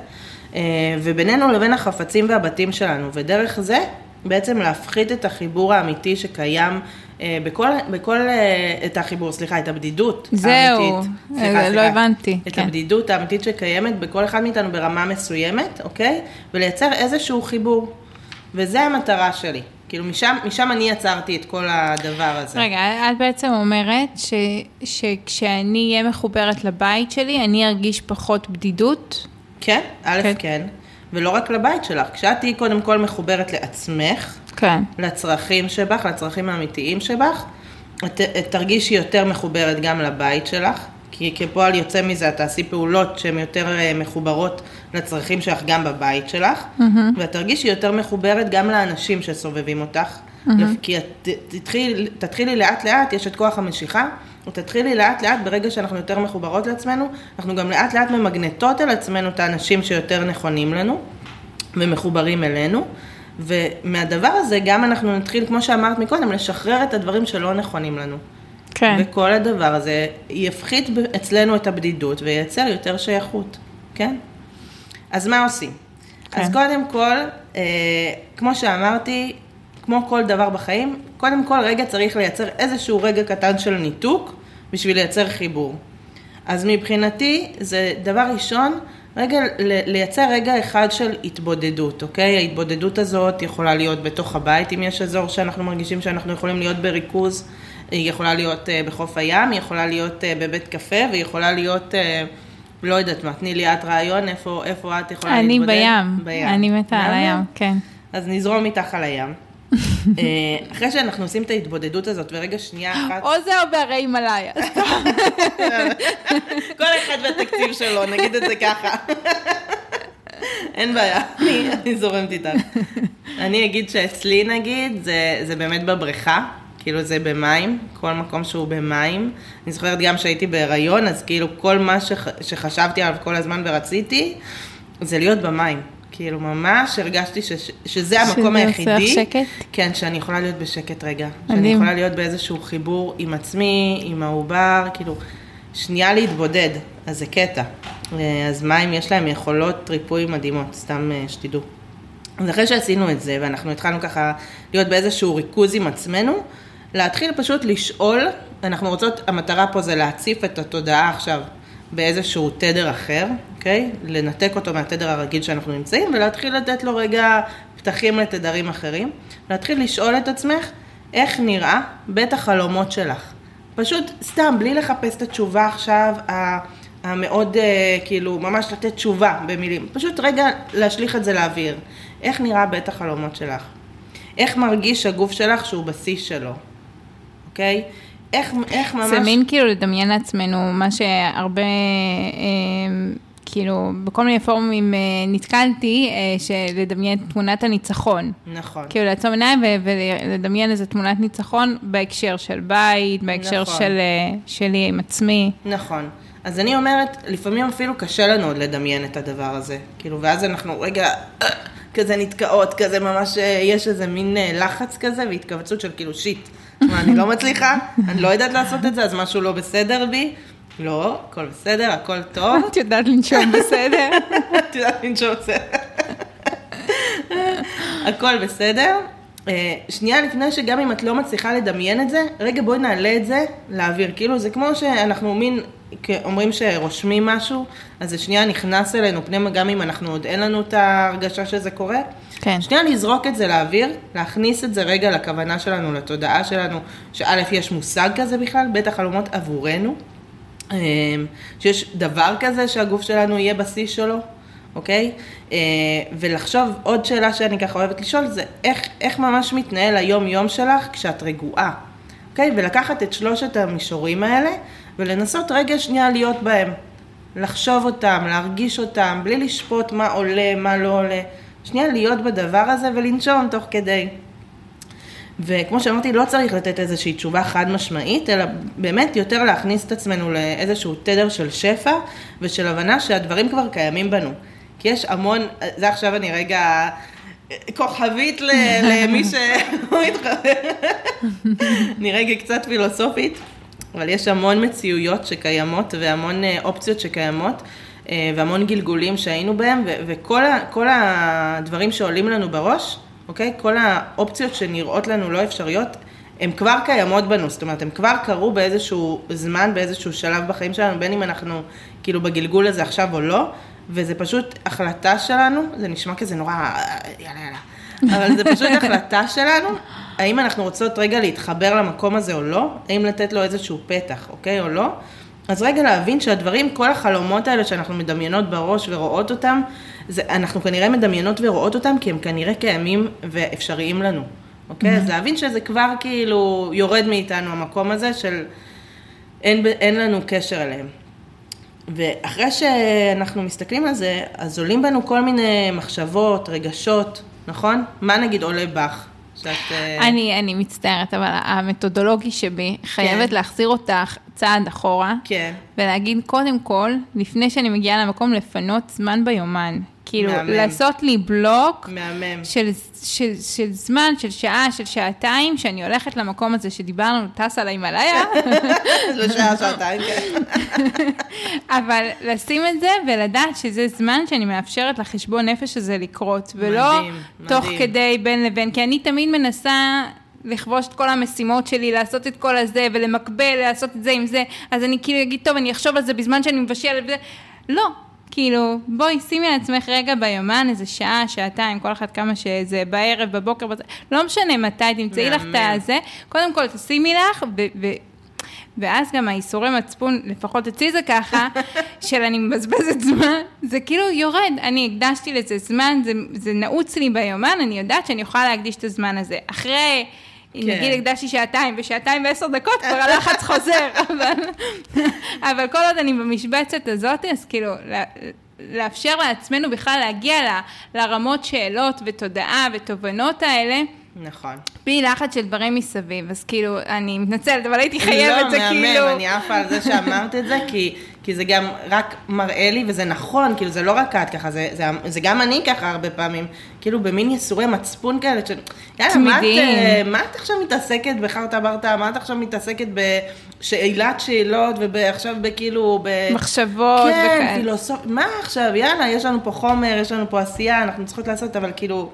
אה, ובינינו לבין החפצים והבתים שלנו, ודרך זה בעצם להפחית את החיבור האמיתי שקיים אה, בכל, בכל, אה, את החיבור, סליחה, את הבדידות זהו, האמיתית. אה, לא הבנתי, את כן. הבדידות האמיתית שקיימת בכל אחד מאיתנו ברמה מסוימת, אוקיי? ולייצר איזשהו חיבור. וזה המטרה שלי. כאילו, משם, משם אני יצרתי את כל הדבר הזה. רגע, את בעצם אומרת ש, שכשאני אהיה מחוברת לבית שלי, אני ארגיש פחות בדידות? כן, א', כן. כן. ולא רק לבית שלך. כשאת תהיי קודם כל מחוברת לעצמך, כן. לצרכים שבך, לצרכים האמיתיים שבך, את, את תרגישי יותר מחוברת גם לבית שלך, כי כפועל יוצא מזה את תעשי פעולות שהן יותר אה, מחוברות לצרכים שלך גם בבית שלך, ואת תרגישי יותר מחוברת גם לאנשים שסובבים אותך, כי את תתחיל, תתחילי לאט לאט, יש את כוח המשיכה, ותתחילי לאט לאט, ברגע שאנחנו יותר מחוברות לעצמנו, אנחנו גם לאט לאט ממגנטות על עצמנו את האנשים שיותר נכונים לנו. ומחוברים אלינו, ומהדבר הזה גם אנחנו נתחיל, כמו שאמרת מקודם, לשחרר את הדברים שלא נכונים לנו. כן. וכל הדבר הזה יפחית אצלנו את הבדידות וייצר יותר שייכות, כן? אז מה עושים? כן. אז קודם כל, אה, כמו שאמרתי, כמו כל דבר בחיים, קודם כל רגע צריך לייצר איזשהו רגע קטן של ניתוק בשביל לייצר חיבור. אז מבחינתי זה דבר ראשון, רגע, לייצר רגע אחד של התבודדות, אוקיי? ההתבודדות הזאת יכולה להיות בתוך הבית, אם יש אזור שאנחנו מרגישים שאנחנו יכולים להיות בריכוז, היא יכולה להיות אה, בחוף הים, היא יכולה להיות אה, בבית קפה, והיא יכולה להיות אה, לא יודעת מה, תני לי את רעיון, איפה, איפה את יכולה אני להתבודד? בים, אני מתה על. הים, כן. אז נזרום איתך על הים. אה, אחרי שאנחנו עושים את ההתבודדות הזאת, ורגע שנייה אחת, או זה או בהרי הימאליה. כל אחד והתקציב שלו, נגיד את זה ככה. אין בעיה, אני, אני זורמת איתך. אני אגיד שאצלי נגיד, זה, זה באמת בבריכה, כאילו זה במים, כל מקום שהוא במים. אני זוכרת גם שהייתי בהיריון, אז כאילו כל מה שח, שחשבתי עליו כל הזמן ורציתי, זה להיות במים. כאילו ממש הרגשתי ש, שזה המקום היחידי. שקט? כן, שאני יכולה להיות בשקט רגע. שאני מדהים. יכולה להיות באיזשהו חיבור עם עצמי, עם העובר, כאילו, שנייה להתבודד, אז זה קטע. אה, אז מים יש להם יכולות ריפוי מדהימות, סתם אה, שתדעו. אז אחרי שעשינו את זה, ואנחנו התחלנו ככה להיות באיזשהו ריכוז עם עצמנו, להתחיל פשוט לשאול, אנחנו רוצות, המטרה פה זה להציף את התודעה עכשיו באיזשהו תדר אחר, אוקיי? לנתק אותו מהתדר הרגיל שאנחנו נמצאים, ולהתחיל לתת לו רגע פתחים לתדרים אחרים. להתחיל לשאול את עצמך, איך נראה בית החלומות שלך. פשוט סתם, בלי לחפש את התשובה עכשיו, המאוד, אה, כאילו, ממש לתת תשובה במילים. פשוט רגע להשליך את זה לאוויר. איך נראה בית החלומות שלך? איך מרגיש הגוף שלך שהוא בשיא שלו, אוקיי? איך, איך ממש... זה מין כאילו לדמיין לעצמנו מה שהרבה, אה, כאילו, בכל מיני פורומים אה, נתקלתי, אה, שלדמיין תמונת הניצחון. נכון. כאילו לעצום עיניים ולדמיין איזה תמונת ניצחון בהקשר של בית, בהקשר נכון. של, אה, שלי עם עצמי. נכון. אז אני אומרת, לפעמים אפילו קשה לנו עוד לדמיין את הדבר הזה. כאילו, ואז אנחנו רגע כזה נתקעות, כזה ממש, יש איזה מין לחץ כזה והתכווצות של כאילו שיט. מה, אני לא מצליחה? אני לא יודעת לעשות את זה, אז משהו לא בסדר בי? לא, הכל בסדר, הכל טוב. את יודעת לנשום בסדר? (laughs) את יודעת לנשום בסדר. הכל בסדר. אה, שנייה לפני שגם אם את לא מצליחה לדמיין את זה, רגע בואי נעלה את זה לאוויר. כאילו זה כמו שאנחנו מין, אומרים שרושמים משהו, אז זה שנייה נכנס אלינו פנימה, גם אם אנחנו עוד אין לנו את ההרגשה שזה קורה. כן. שנייה לזרוק את זה לאוויר, להכניס את זה רגע לכוונה שלנו, לתודעה שלנו, שא' יש מושג כזה בכלל, בית החלומות עבורנו. אה, שיש דבר כזה שהגוף שלנו יהיה בשיא שלו, אוקיי? אה, ולחשוב, עוד שאלה שאני ככה אוהבת לשאול, זה איך, איך ממש מתנהל היום-יום שלך כשאת רגועה, אוקיי? ולקחת את שלושת המישורים האלה, ולנסות רגע שנייה להיות בהם. לחשוב אותם, להרגיש אותם, בלי לשפוט מה עולה, מה לא עולה. שנייה להיות בדבר הזה ולנשום תוך כדי. וכמו שאמרתי, לא צריך לתת איזושהי תשובה חד משמעית, אלא באמת יותר להכניס את עצמנו לאיזשהו תדר של שפע ושל הבנה שהדברים כבר קיימים בנו. כי יש המון, זה עכשיו אני רגע כוכבית ל- (laughs) למי שהוא מתחבר. אני רגע קצת פילוסופית, אבל יש המון מציאויות שקיימות והמון אה, אופציות שקיימות. אה, והמון גלגולים שהיינו בהם, וכל הדברים שעולים לנו בראש, אוקיי? כל האופציות שנראות לנו לא אפשריות, הן כבר קיימות בנו, זאת אומרת, הן כבר קרו באיזשהו זמן, באיזשהו שלב בחיים שלנו, בין אם אנחנו כאילו בגלגול הזה עכשיו או לא, וזה פשוט החלטה שלנו, זה נשמע כזה נורא, יאללה יאללה, אבל זה פשוט (laughs) החלטה שלנו, האם אנחנו רוצות רגע להתחבר למקום הזה או לא, האם לתת לו איזשהו פתח, אוקיי, או לא. אז רגע להבין שהדברים, כל החלומות האלה שאנחנו מדמיינות בראש ורואות אותם, זה, אנחנו כנראה מדמיינות ורואות אותם כי הם כנראה קיימים ואפשריים לנו, אוקיי? אז להבין שזה כבר כאילו יורד מאיתנו המקום הזה של אין, אין לנו קשר אליהם. ואחרי שאנחנו מסתכלים על זה, אז עולים בנו כל מיני מחשבות, רגשות, נכון? מה נגיד עולה בך? שאת... אה, אני, אני מצטערת, אבל המתודולוגי שבי חייבת כן. להחזיר אותך צעד אחורה, כן. ולהגיד קודם כל, לפני שאני מגיעה למקום, לפנות זמן ביומן. כאילו, מהמם. לעשות לי בלוק מהמם. של, של, של זמן, של שעה, של שעתיים, שאני הולכת למקום הזה שדיברנו, טסה להימאליה, זו שעה, שעתיים, כן. (laughs) אבל לשים את זה ולדעת שזה זמן שאני מאפשרת לחשבון נפש הזה לקרות, ולא מדהים, תוך מדהים. כדי בין לבין, כי אני תמיד מנסה לכבוש את כל המשימות שלי, לעשות את כל הזה, ולמקבל, לעשות את זה עם זה, אז אני כאילו אגיד, טוב, אני אחשוב על זה בזמן שאני מבשל וזה, לא. כאילו, בואי, שימי לעצמך רגע ביומן, איזה שעה, שעתיים, כל אחת כמה שזה, בערב, בבוקר, בזה, לא משנה מתי, תמצאי לך את. הזה, קודם כל תשימי לך, ו- ו- ואז גם האיסורי מצפון, לפחות אצלי זה ככה, (laughs) של אני מבזבזת זמן, זה כאילו יורד. אני הקדשתי לזה זמן, זה, זה נעוץ לי ביומן, אני יודעת שאני יכולה להקדיש את הזמן הזה. אחרי... כן. נגיד הקדשתי שעתיים, ושעתיים ועשר דקות כבר הלחץ חוזר, (laughs) אבל, אבל כל עוד אני במשבצת הזאת, אז כאילו, לאפשר לעצמנו בכלל להגיע ל, לרמות שאלות ותודעה ותובנות האלה. נכון. בלי לחץ של דברים מסביב, אז כאילו, אני מתנצלת, אבל הייתי חייבת, לא, זה מהמם, כאילו... לא, מהמם, אני עפה על זה שאמרת את זה, כי, כי זה גם רק מראה לי, וזה נכון, כאילו, זה לא רק את ככה, זה, זה, זה גם אני ככה הרבה פעמים, כאילו, במין ייסורי מצפון כאלה, ש... יאללה, מה את, אה, מה את עכשיו מתעסקת בחרטה ברטה, מה את עכשיו מתעסקת בשאלת שאלות, ועכשיו בכאילו, ב... מחשבות כן, וכאלה. פילוסוף... מה עכשיו, יאללה, יש לנו פה חומר, יש לנו פה עשייה, אנחנו צריכות לעשות, אבל כאילו...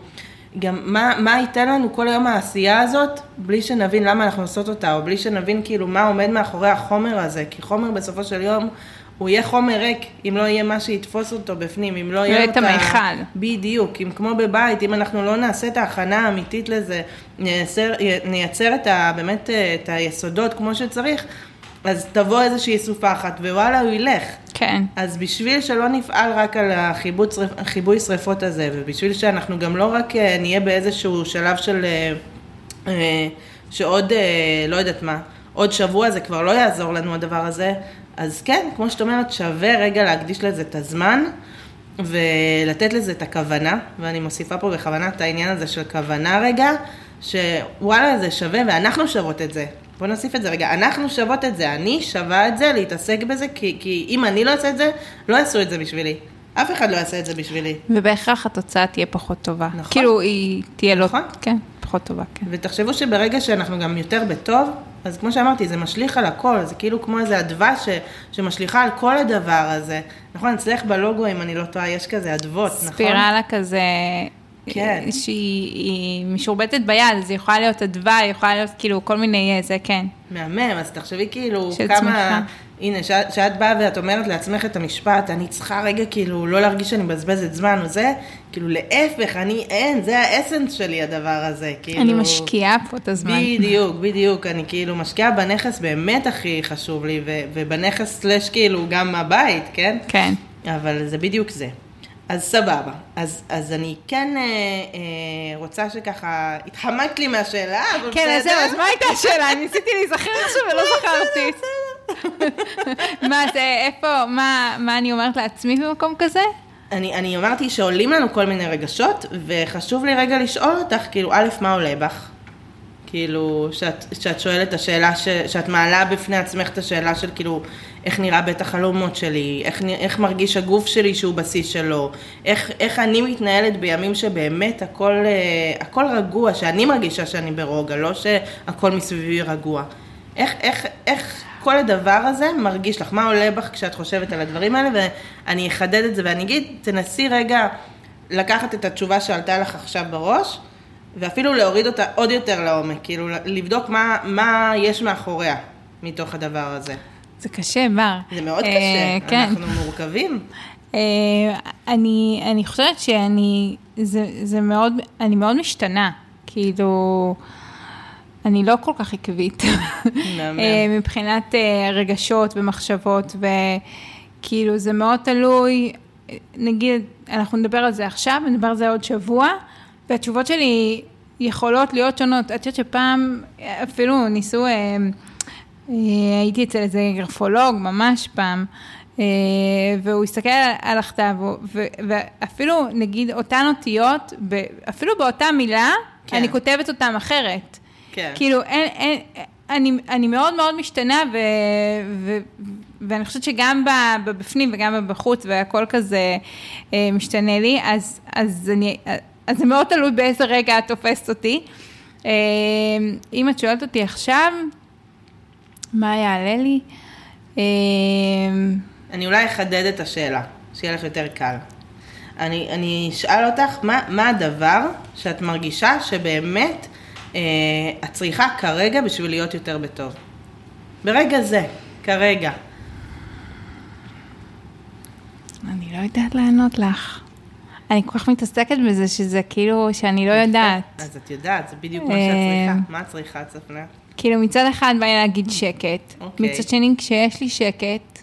גם מה, מה ייתן לנו כל היום העשייה הזאת, בלי שנבין למה אנחנו עושות אותה, או בלי שנבין כאילו מה עומד מאחורי החומר הזה, כי חומר בסופו של יום, הוא יהיה חומר ריק, אם לא יהיה מה שיתפוס אותו בפנים, אם לא יהיה את המיכל. בדיוק, אם כמו בבית, אם אנחנו לא נעשה את ההכנה האמיתית לזה, נייצר, נייצר את ה, באמת את היסודות כמו שצריך, אז תבוא איזושהי סופה אחת, ווואלה, הוא ילך. כן. אז בשביל שלא נפעל רק על החיבוי שריפות הזה, ובשביל שאנחנו גם לא רק אה, נהיה באיזשהו שלב של... אה, אה, שעוד, לא יודעת מה, עוד שבוע זה כבר לא יעזור לנו הדבר הזה, אז כן, כמו שאת אומרת, שווה רגע להקדיש לזה את הזמן. ולתת לזה את הכוונה, ואני מוסיפה פה בכוונה את העניין הזה של כוונה רגע, שוואלה זה שווה ואנחנו שוות את זה. בוא נוסיף את זה רגע, אנחנו שוות את זה, אני שווה את זה, להתעסק בזה, כי, כי אם אני לא אעשה את זה, לא יעשו את זה בשבילי. אף אחד לא יעשה את זה בשבילי. ובהכרח התוצאה תהיה פחות טובה. נכון. כאילו היא תהיה לא... נכון. כן, פחות טובה, כן. ותחשבו שברגע שאנחנו גם יותר בטוב, אז כמו שאמרתי, זה משליך על הכל, זה כאילו כמו איזה אדווה ש, שמשליכה על כל הדבר הזה. נכון, אצלך בלוגו, אם אני לא טועה, יש כזה אדוות, נכון? ספירלה כזה, כן. שהיא משורבטת ביד, זה יכולה להיות אדווה, יכולה להיות כאילו כל מיני אה, זה, כן. מהמם, אז תחשבי כאילו כמה... צמיחה. הנה, שאת, שאת באה ואת אומרת לעצמך את המשפט, אני צריכה רגע כאילו לא להרגיש שאני מבזבזת זמן או זה, כאילו להפך, אני אין, זה האסנס שלי הדבר הזה, כאילו... אני משקיעה פה את הזמן. בדיוק, בדיוק, אני כאילו משקיעה בנכס באמת הכי חשוב לי, ו- ובנכס סלש כאילו גם הבית, כן? כן. אבל זה בדיוק זה. אז סבבה. אז, אז אני כן אה, אה, רוצה שככה, התחמקת לי מהשאלה, אבל כן, אז בסדר. זהו, אז מה הייתה השאלה? אני ניסיתי להיזכר עכשיו ולא זכרתי. מה זה, איפה, מה, מה אני אומרת לעצמי במקום כזה? אני, אני אמרתי שעולים לנו כל מיני רגשות, וחשוב לי רגע לשאול אותך, כאילו, א', מה עולה בך? כאילו, שאת, שאת שואלת את השאלה, ש, שאת מעלה בפני עצמך את השאלה של כאילו, איך נראה בית החלומות שלי, איך, איך מרגיש הגוף שלי שהוא בשיא שלו, איך, איך אני מתנהלת בימים שבאמת הכל, אה, הכל רגוע, שאני מרגישה שאני ברוגע, לא שהכל מסביבי רגוע. איך, איך, איך כל הדבר הזה מרגיש לך? מה עולה בך כשאת חושבת על הדברים האלה? ואני אחדד את זה ואני אגיד, תנסי רגע לקחת את התשובה שעלתה לך עכשיו בראש, ואפילו להוריד אותה עוד יותר לעומק, כאילו לבדוק מה, מה יש מאחוריה מתוך הדבר הזה. זה קשה, בר. זה מאוד אה, קשה, כן. אנחנו מורכבים. אה, אני, אני חושבת שאני, זה, זה מאוד, אני מאוד משתנה, כאילו, אני לא כל כך עקבית. אה, מבחינת אה, רגשות ומחשבות, וכאילו זה מאוד תלוי, נגיד, אנחנו נדבר על זה עכשיו, נדבר על זה עוד שבוע, והתשובות שלי יכולות להיות שונות. את יודעת שפעם אפילו ניסו, אה, אה, הייתי אצל איזה גרפולוג ממש פעם, אה, והוא הסתכל על- הכתב, ואפילו נגיד אותן אותיות, אפילו באותה מילה, כן. אני כותבת אותן אחרת. כן. כאילו, אין, אין, אני, אני מאוד מאוד משתנה, ו, ו, ואני חושבת שגם בבפנים וגם בחוץ, והכל כזה משתנה לי, אז, אז, אני, אז זה מאוד תלוי באיזה רגע את תופסת אותי. אה, אם את שואלת אותי עכשיו, מה יעלה לי? אה, אני אולי אחדד את השאלה, שיהיה לך יותר קל. אני, אני אשאל אותך, מה, מה הדבר שאת מרגישה שבאמת אה, את צריכה כרגע בשביל להיות יותר בטוב? ברגע זה, כרגע. אני לא יודעת לענות לך. אני כל כך מתעסקת בזה, שזה כאילו, שאני לא יודעת. אז את יודעת, זה בדיוק מה שאת אה, צריכה. מה את צריכה, צפנה? כאילו מצד אחד בא לי להגיד שקט, אוקיי. מצד שני כשיש לי שקט,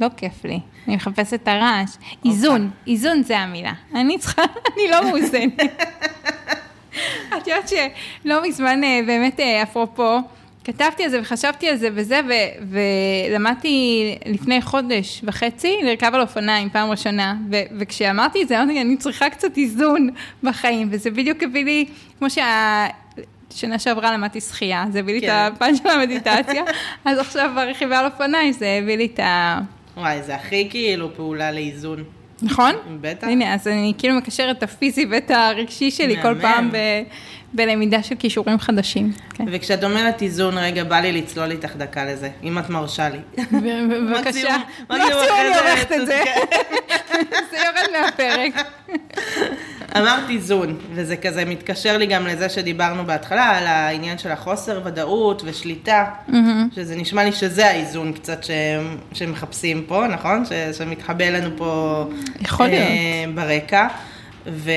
לא כיף לי. אני מחפשת את הרעש. איזון, איזון זה המילה. אני צריכה, (laughs) אני לא מאוזנת. (laughs) את יודעת שלא מזמן, אה, באמת, אה, אפרופו, כתבתי על זה וחשבתי על זה וזה, ו- ולמדתי לפני חודש וחצי לרכב על אופניים, פעם ראשונה, ו- וכשאמרתי את זה, אמרתי, אני צריכה קצת איזון בחיים, וזה בדיוק הביא לי, כמו שה... שנה שעברה למדתי שחייה, זה הביא לי כן. את הפן של המדיטציה, (laughs) אז עכשיו ברכיבה על אופניים זה הביא לי את ה... וואי, זה הכי כאילו פעולה לאיזון. נכון? בטח. הנה, אז אני כאילו מקשרת את הפיזי ואת הרגשי שלי כל מהמם. פעם ב- בלמידה של כישורים חדשים. כן. וכשאת אומרת איזון, רגע, בא לי לצלול איתך דקה לזה, אם את מרשה לי. בבקשה. מקסימום- אני אחרי זה עורכת את זה. (laughs) זה יורד מהפרק. (laughs) אמרת איזון, וזה כזה מתקשר לי גם לזה שדיברנו בהתחלה, על העניין של החוסר ודאות ושליטה, שזה נשמע לי שזה האיזון קצת ש... שמחפשים פה, נכון? ש... שמתחבא לנו פה יכול להיות. אה, ברקע. ו...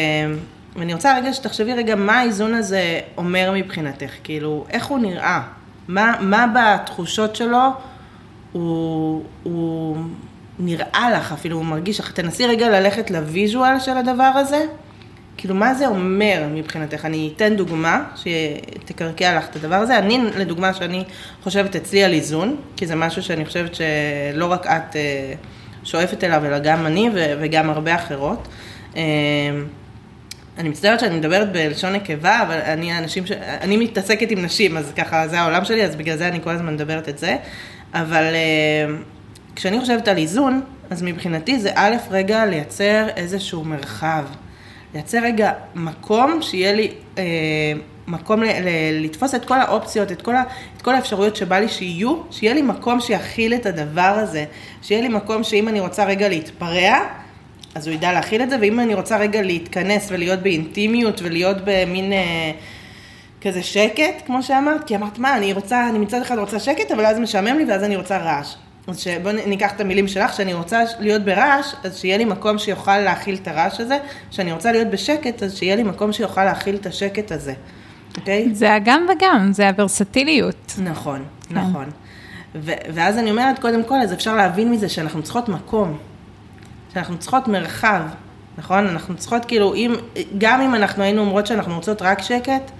ואני רוצה רגע שתחשבי רגע מה האיזון הזה אומר מבחינתך, כאילו, איך הוא נראה? מה, מה בתחושות שלו הוא, הוא נראה לך אפילו, הוא מרגיש לך, תנסי רגע ללכת לוויז'ואל של הדבר הזה, כאילו מה זה אומר מבחינתך? אני אתן דוגמה שתקרקע לך את הדבר הזה. אני, לדוגמה, שאני חושבת אצלי על איזון, כי זה משהו שאני חושבת שלא רק את אה, שואפת אליו, אלא גם אני וגם הרבה אחרות. אני מצטערת שאני מדברת בלשון נקבה, אבל אני האנשים ש... אני מתעסקת עם נשים, אז ככה זה העולם שלי, אז בגלל זה אני כל הזמן מדברת את זה. אבל אה, כשאני חושבת על איזון, אז מבחינתי זה א', רגע לייצר איזשהו מרחב. לייצר רגע מקום שיהיה לי אה, מקום ל- ל- לתפוס את כל האופציות, את כל, ה, את כל האפשרויות שבא לי שיהיו, שיהיה לי מקום שיכיל את הדבר הזה. שיהיה לי מקום שאם אני רוצה רגע להתפרע, אז הוא ידע להכיל את זה, ואם אני רוצה רגע להתכנס ולהיות באינטימיות ולהיות במין אה, כזה שקט, כמו שאמרת, כי אמרת, מה, אני רוצה, אני מצד אחד רוצה שקט, אבל אז משעמם לי ואז אני רוצה רעש. אז שבואו ניקח את המילים שלך, שאני רוצה להיות ברעש, אז שיהיה לי מקום שיוכל להכיל את הרעש הזה, שאני רוצה להיות בשקט, אז שיהיה לי מקום שיוכל להכיל את השקט הזה, אוקיי? זה הגם וגם, זה הוורסטיליות. נכון, נכון. ו- ואז אני אומרת, קודם כל, אז אפשר להבין מזה שאנחנו צריכות מקום, שאנחנו צריכות מרחב, נכון? אנחנו צריכות, כאילו, אם, גם אם אנחנו היינו אומרות שאנחנו רוצות רק שקט,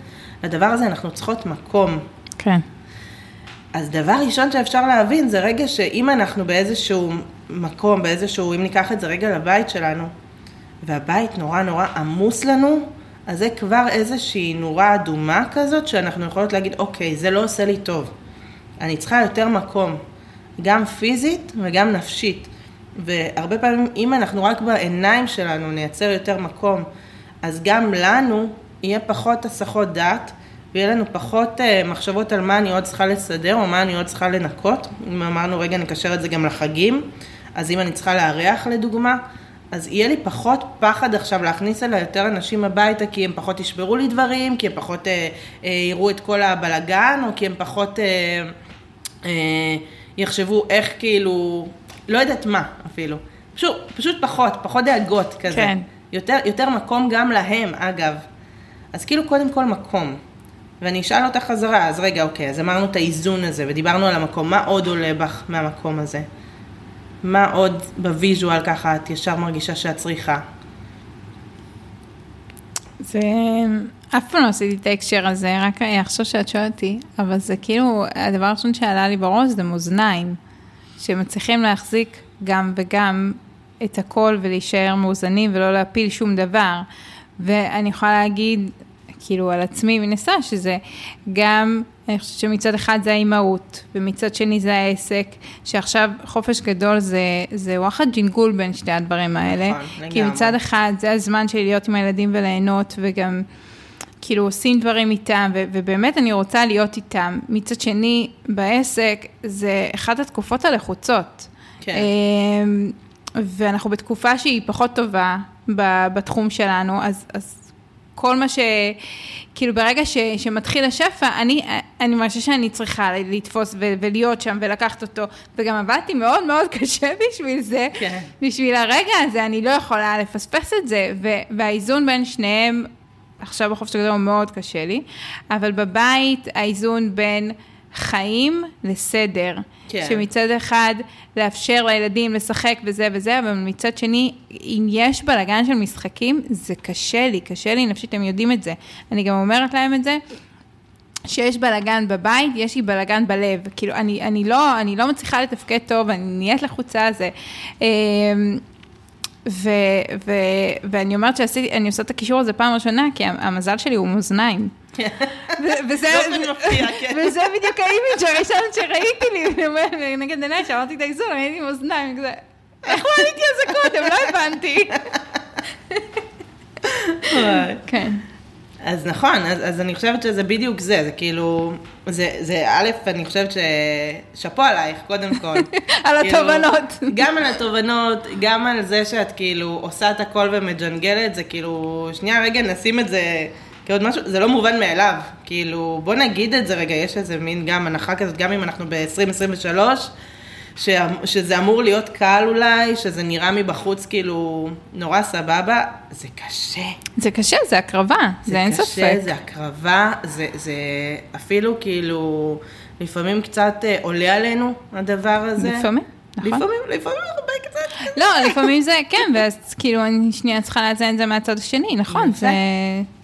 לדבר הזה אנחנו צריכות מקום. כן. אז דבר ראשון שאפשר להבין זה רגע שאם אנחנו באיזשהו מקום, באיזשהו, אם ניקח את זה רגע לבית שלנו, והבית נורא נורא עמוס לנו, אז זה כבר איזושהי נורה אדומה כזאת, שאנחנו יכולות להגיד, אוקיי, זה לא עושה לי טוב. אני צריכה יותר מקום, גם פיזית וגם נפשית. והרבה פעמים, אם אנחנו רק בעיניים שלנו נייצר יותר מקום, אז גם לנו יהיה פחות הסחות דעת, ויהיה לנו פחות uh, מחשבות על מה אני עוד צריכה לסדר, או מה אני עוד צריכה לנקות. אם אמרנו, רגע, נקשר את זה גם לחגים, אז אם אני צריכה לארח לדוגמה, אז יהיה לי פחות פחד עכשיו להכניס אליי יותר אנשים הביתה, כי הם פחות ישברו לי דברים, כי הם פחות אה, אה, יראו את כל הבלגן, או כי הם פחות אה, אה, יחשבו איך כאילו, לא יודעת מה אפילו. פשוט, פשוט פחות, פחות דאגות כזה. כן. יותר, יותר מקום גם להם, אגב. אז כאילו קודם כל מקום. ואני אשאל אותך חזרה, אז רגע, אוקיי, אז אמרנו את האיזון הזה, ודיברנו על המקום, מה עוד עולה בך מהמקום הזה? מה עוד ב visual ככה את ישר מרגישה שאת צריכה? זה... אף פעם לא עשיתי את ההקשר הזה, רק עכשיו שאת שואלת אותי, אבל זה כאילו, הדבר הראשון שעלה לי בראש זה מאזניים, שמצליחים להחזיק גם וגם את הכל ולהישאר מאוזנים ולא להפיל שום דבר. ואני יכולה להגיד, כאילו על עצמי הסתם, שזה גם, אני חושבת שמצד אחד זה האימהות, ומצד שני זה העסק, שעכשיו חופש גדול זה, זה וואחד ג'ינגול בין שתי הדברים האלה. נכון, כי לגמרי. מצד אחד זה הזמן שלי להיות עם הילדים וליהנות, וגם כאילו עושים דברים איתם, ו- ובאמת אני רוצה להיות איתם. מצד שני, בעסק זה אחת התקופות הלחוצות. כן. אמ, ואנחנו בתקופה שהיא פחות טובה בתחום שלנו, אז, אז כל מה ש... כאילו ברגע ש, שמתחיל השפע, אני, אני מרגישה שאני צריכה לתפוס ו, ולהיות שם ולקחת אותו, וגם עבדתי מאוד מאוד (laughs) קשה בשביל זה, כן. בשביל הרגע הזה, אני לא יכולה לפספס את זה, ו, והאיזון בין שניהם, עכשיו בחופש הגדול הוא מאוד קשה לי, אבל בבית האיזון בין חיים לסדר. כן. שמצד אחד לאפשר לילדים לשחק וזה וזה, אבל מצד שני, אם יש בלאגן של משחקים, זה קשה לי, קשה לי נפשית, הם יודעים את זה. אני גם אומרת להם את זה. שיש בלאגן בבית, יש לי בלאגן בלב. כאילו, אני, אני, לא, אני לא מצליחה לתפקד טוב, אני נהיית לחוצה, זה... ו, ו, ואני אומרת שאני עושה את הקישור הזה פעם ראשונה, כי המזל שלי הוא מאזניים. (laughs) וזה, וזה בדיוק האימיג' הראשון שראיתי לי, נגד עיניי, שאמרתי את האיזון, הייתי עם אוזניים, כזה, איך לא עליתי על זה קודם? לא הבנתי. (laughs) כן. אז נכון, אז, אז אני חושבת שזה בדיוק זה, זה כאילו, זה, זה א', אני חושבת ששאפו עלייך, קודם כל. (laughs) על כאילו, התובנות. גם על התובנות, גם על זה שאת כאילו עושה את הכל ומג'נגלת, זה כאילו, שנייה רגע נשים את זה כעוד משהו, זה לא מובן מאליו, כאילו, בוא נגיד את זה רגע, יש איזה מין גם הנחה כזאת, גם אם אנחנו ב-2023, ש... שזה אמור להיות קל אולי, שזה נראה מבחוץ כאילו נורא סבבה, זה קשה. זה קשה, זה הקרבה, זה, זה אין קשה, ספק. זה קשה, זה הקרבה, זה, זה אפילו כאילו, לפעמים קצת אה, עולה עלינו הדבר הזה. לפעמים. נכון. לפעמים, לפעמים הרבה קצת. לא, לפעמים זה, כן, ואז כאילו אני שנייה צריכה לאזן את זה מהצד השני, נכון, זה...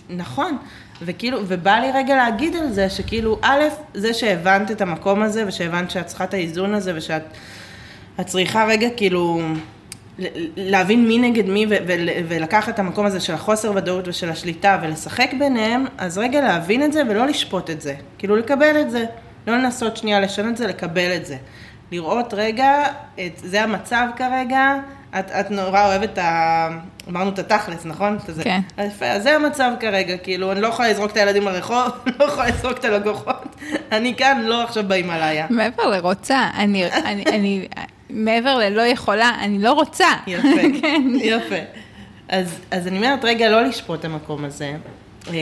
נכון. וכאילו, ובא לי רגע להגיד על זה, שכאילו, א', זה שהבנת את המקום הזה, ושהבנת שאת צריכה את האיזון הזה, ושאת צריכה רגע כאילו להבין מי נגד מי, ו- ו- ולקחת את המקום הזה של החוסר ודאות ושל השליטה, ולשחק ביניהם, אז רגע להבין את זה ולא לשפוט את זה. כאילו, לקבל את זה. לא לנסות שנייה לשנות את זה, לקבל את זה. לראות רגע, את, זה המצב כרגע, את, את נורא אוהבת את ה... אמרנו את התכלס, נכון? כן. יפה, אז זה המצב כרגע, כאילו, אני לא יכולה לזרוק את הילדים לרחוב, (laughs) לא יכולה לזרוק את הלקוחות, אני כאן, לא עכשיו בהימאליה. מעבר לרוצה, אני, אני, אני, מעבר ללא יכולה, אני לא רוצה. יפה, (laughs) כן. יפה. אז, אז אני אומרת, רגע, לא לשפוט את המקום הזה. אמ,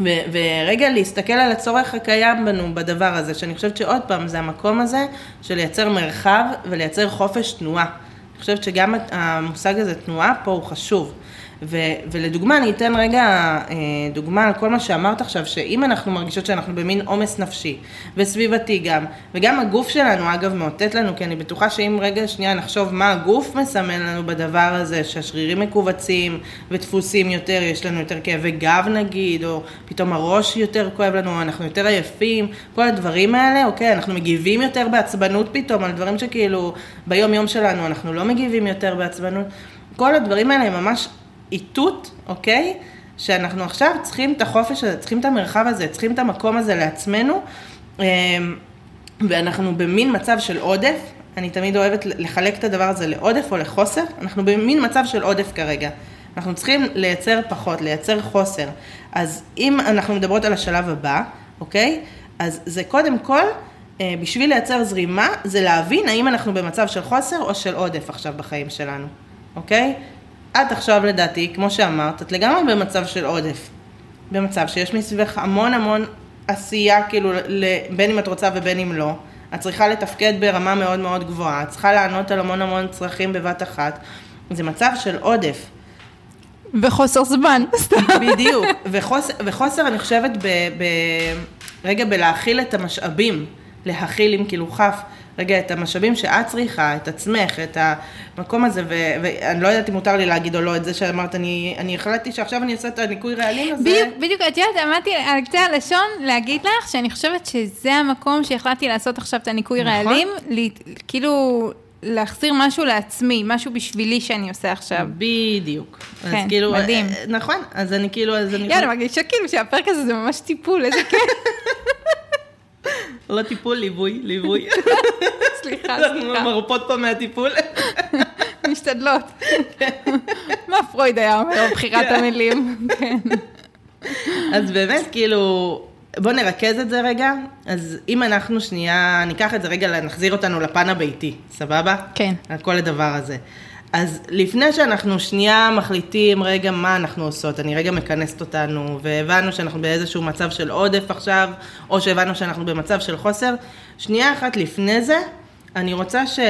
ו- ורגע להסתכל על הצורך הקיים בנו בדבר הזה, שאני חושבת שעוד פעם, זה המקום הזה של לייצר מרחב ולייצר חופש תנועה. חושבת שגם המושג הזה, תנועה, פה הוא חשוב. ו, ולדוגמה, אני אתן רגע אה, דוגמה על כל מה שאמרת עכשיו, שאם אנחנו מרגישות שאנחנו במין עומס נפשי, וסביבתי גם, וגם הגוף שלנו, אגב, מאותת לנו, כי אני בטוחה שאם רגע שנייה נחשוב מה הגוף מסמן לנו בדבר הזה, שהשרירים מכווצים ודפוסים יותר, יש לנו יותר כאבי גב נגיד, או פתאום הראש יותר כואב לנו, אנחנו יותר עייפים, כל הדברים האלה, אוקיי, אנחנו מגיבים יותר בעצבנות פתאום, על דברים שכאילו ביום יום שלנו אנחנו לא מגיבים יותר בעצבנות. כל הדברים האלה הם ממש איתות, אוקיי? שאנחנו עכשיו צריכים את החופש הזה, צריכים את המרחב הזה, צריכים את המקום הזה לעצמנו, אמ, ואנחנו במין מצב של עודף, אני תמיד אוהבת לחלק את הדבר הזה לעודף או לחוסר, אנחנו במין מצב של עודף כרגע. אנחנו צריכים לייצר פחות, לייצר חוסר. אז אם אנחנו מדברות על השלב הבא, אוקיי? אז זה קודם כל, אה, בשביל לייצר זרימה, זה להבין האם אנחנו במצב של חוסר או של עודף עכשיו בחיים שלנו, אוקיי? את עכשיו לדעתי, כמו שאמרת, את לגמרי במצב של עודף. במצב שיש מסביבך המון המון עשייה, כאילו, בין אם את רוצה ובין אם לא. את צריכה לתפקד ברמה מאוד מאוד גבוהה, את צריכה לענות על המון המון צרכים בבת אחת. זה מצב של עודף. וחוסר זמן, (laughs) סתם. בדיוק, וחוסר, וחוסר אני חושבת ב, ב, רגע בלהכיל את המשאבים, להכיל עם כאילו כף. רגע, את המשאבים שאת צריכה, את עצמך, את המקום הזה, ו- ואני לא יודעת אם מותר לי להגיד או לא את זה שאמרת, אני, אני החלטתי שעכשיו אני אעשה את הניקוי רעלים הזה. בדיוק, בדיוק, את יודעת, אמרתי על קצה הלשון להגיד לך שאני חושבת שזה המקום שהחלטתי לעשות עכשיו את הניקוי נכון. רעלים, לי, כאילו... להחזיר משהו לעצמי, משהו בשבילי שאני עושה עכשיו. בדיוק. כן, אז כאילו, מדהים. אה, נכון, אז אני כאילו, אז אני... יאללה, מרגישה כאילו שהפרק הזה זה ממש טיפול, איזה כיף. (laughs) לא טיפול, ליווי, ליווי. (laughs) סליחה, סליחה. מרפות פה מהטיפול. (laughs) משתדלות. (laughs) מה פרויד היה אומר כן. המילים? כן. אז באמת, כאילו, בוא נרכז את זה רגע. אז אם אנחנו שנייה, ניקח את זה רגע, נחזיר אותנו לפן הביתי, סבבה? כן. על כל הדבר הזה. אז לפני שאנחנו שנייה מחליטים רגע מה אנחנו עושות, אני רגע מכנסת אותנו, והבנו שאנחנו באיזשהו מצב של עודף עכשיו, או שהבנו שאנחנו במצב של חוסר, שנייה אחת לפני זה, אני רוצה שעל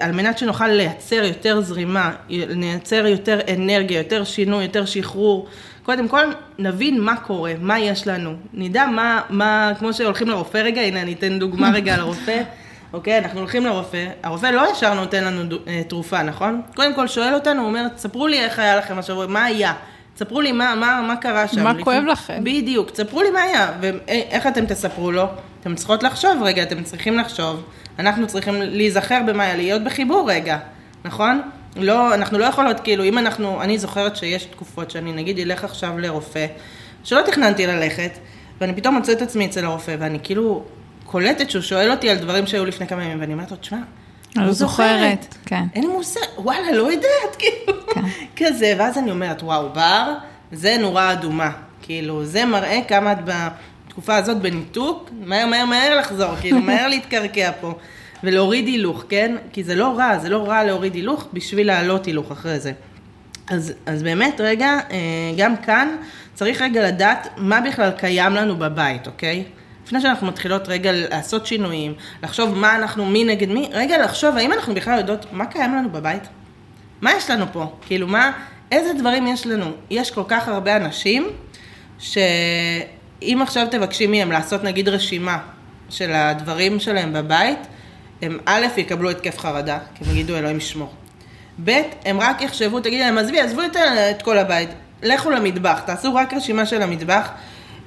אה, מנת שנוכל לייצר יותר זרימה, לייצר יותר אנרגיה, יותר שינוי, יותר שחרור, קודם כל נבין מה קורה, מה יש לנו. נדע מה, מה כמו שהולכים לרופא רגע, הנה אני אתן דוגמה רגע לרופא. (laughs) אוקיי, אנחנו הולכים לרופא, הרופא לא ישר נותן לנו דו, אה, תרופה, נכון? קודם כל שואל אותנו, הוא אומר, ספרו לי איך היה לכם השבוע, מה היה? ספרו לי מה, מה, מה קרה שם. מה לפני... כואב לכם? בדיוק, תספרו לי מה היה, ואיך אתם תספרו לו? אתם צריכות לחשוב רגע, אתם צריכים לחשוב. אנחנו צריכים להיזכר במה היה, להיות בחיבור רגע, נכון? לא, אנחנו לא יכולות, כאילו, אם אנחנו, אני זוכרת שיש תקופות שאני נגיד אלך עכשיו לרופא, שלא תכננתי ללכת, ואני פתאום מוצאת את עצמי אצל הרופא, ואני כאילו קולטת שהוא שואל אותי על דברים שהיו לפני כמה ימים, ואני אומרת לו, תשמע, אני לא זוכרת, כן. אין לי מושג, וואלה, לא יודעת, (laughs) כאילו, כן. כזה, ואז אני אומרת, וואו, בר, זה נורה אדומה, כאילו, זה מראה כמה את בתקופה הזאת בניתוק, מהר, מהר, מהר לחזור, כאילו, מהר (laughs) להתקרקע פה, ולהוריד הילוך, כן? כי זה לא רע, זה לא רע להוריד הילוך בשביל לעלות הילוך אחרי זה. אז, אז באמת, רגע, אה, גם כאן צריך רגע לדעת מה בכלל קיים לנו בבית, אוקיי? לפני שאנחנו מתחילות רגע לעשות שינויים, לחשוב מה אנחנו, מי נגד מי, רגע לחשוב האם אנחנו בכלל יודעות מה קיים לנו בבית? מה יש לנו פה? כאילו מה, איזה דברים יש לנו? יש כל כך הרבה אנשים, שאם עכשיו תבקשי מהם לעשות נגיד רשימה של הדברים שלהם בבית, הם א', יקבלו התקף חרדה, כי הם יגידו אלוהים ישמור. ב', הם רק יחשבו, תגידי להם, עזבי, עזבו את, כל הבית, לכו למטבח, תעשו רק רשימה של המטבח.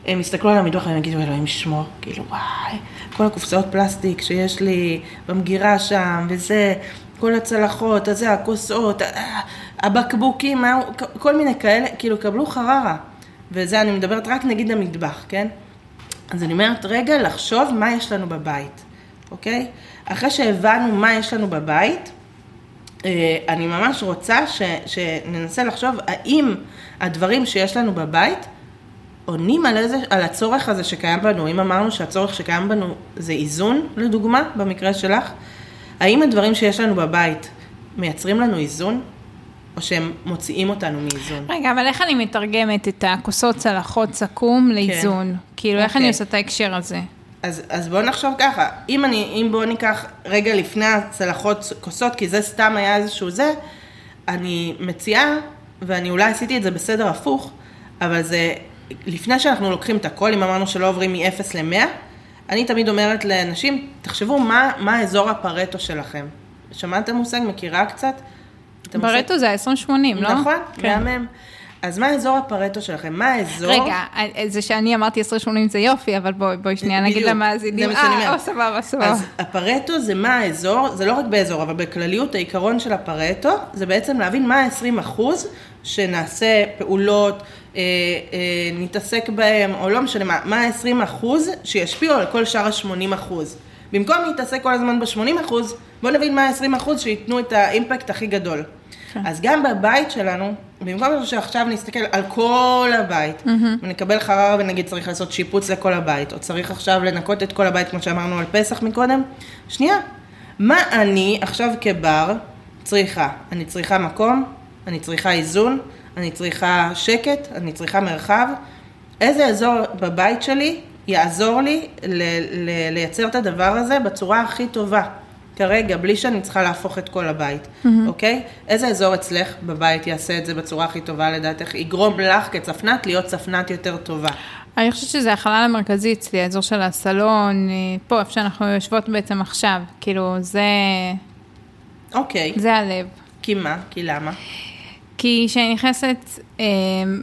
הם יסתכלו על המטבח והם יגידו, אלוהים ישמור, כאילו, וואי, כל הקופסאות פלסטיק שיש לי במגירה שם, וזה, כל הצלחות, הזה, הכוסות, הבקבוקים, כל מיני כאלה, כאילו, קבלו חררה. וזה, אני מדברת רק נגיד למטבח, כן? אז אני אומרת, רגע, לחשוב מה יש לנו בבית, אוקיי? אחרי שהבנו מה יש לנו בבית, אה, אני ממש רוצה ש, שננסה לחשוב האם הדברים שיש לנו בבית עונים על, איזה, על הצורך הזה שקיים בנו. אם אמרנו שהצורך שקיים בנו זה איזון, לדוגמה, במקרה שלך, האם הדברים שיש לנו בבית מייצרים לנו איזון? או שהם מוציאים אותנו מאיזון. רגע, אבל איך אני מתרגמת את הכוסות צלחות סכו"ם לאיזון? כן. כאילו, איך אני אוקיי. עושה את ההקשר הזה? אז, אז בואו נחשוב ככה, אם, אני, אם בואו ניקח רגע לפני הצלחות כוסות, כי זה סתם היה איזשהו זה, אני מציעה, ואני אולי עשיתי את זה בסדר הפוך, אבל זה לפני שאנחנו לוקחים את הכל, אם אמרנו שלא עוברים מ-0 ל-100, אני תמיד אומרת לאנשים, תחשבו מה, מה אזור הפרטו שלכם. שמעתם מושג? מכירה קצת? פרטו זה ה-20-80, לא? נכון, כן. מהמם. אז מה אזור הפרטו שלכם? מה האזור? רגע, זה שאני אמרתי 20-80 זה יופי, אבל בואי בוא שנייה נגיד למאזינים. אה, סבבה, סבבה. אז הפרטו זה מה האזור, זה לא רק באזור, אבל בכלליות העיקרון של הפרטו, זה בעצם להבין מה ה-20 אחוז שנעשה פעולות, אה, אה, נתעסק בהם, או לא משנה מה, מה ה-20 אחוז שישפיעו על כל שאר ה-80 אחוז. במקום להתעסק כל הזמן ב-80 אחוז, בואו נבין מה ה-20 אחוז שייתנו את האימפקט הכי גדול. כן. אז גם בבית שלנו, במקום שעכשיו נסתכל על כל הבית, mm-hmm. ונקבל חררה ונגיד צריך לעשות שיפוץ לכל הבית, או צריך עכשיו לנקות את כל הבית, כמו שאמרנו על פסח מקודם, שנייה, מה אני עכשיו כבר צריכה? אני צריכה מקום, אני צריכה איזון, אני צריכה שקט, אני צריכה מרחב. איזה אזור בבית שלי יעזור לי ל- ל- לייצר את הדבר הזה בצורה הכי טובה. כרגע, בלי שאני צריכה להפוך את כל הבית, mm-hmm. אוקיי? איזה אזור אצלך בבית יעשה את זה בצורה הכי טובה לדעתך? יגרום לך כצפנת להיות צפנת יותר טובה. אני חושבת שזה החלל המרכזי אצלי, האזור של הסלון, אה, פה, איפה שאנחנו יושבות בעצם עכשיו. כאילו, זה... אוקיי. זה הלב. כי מה? כי למה? כי כשאני נכנסת אה,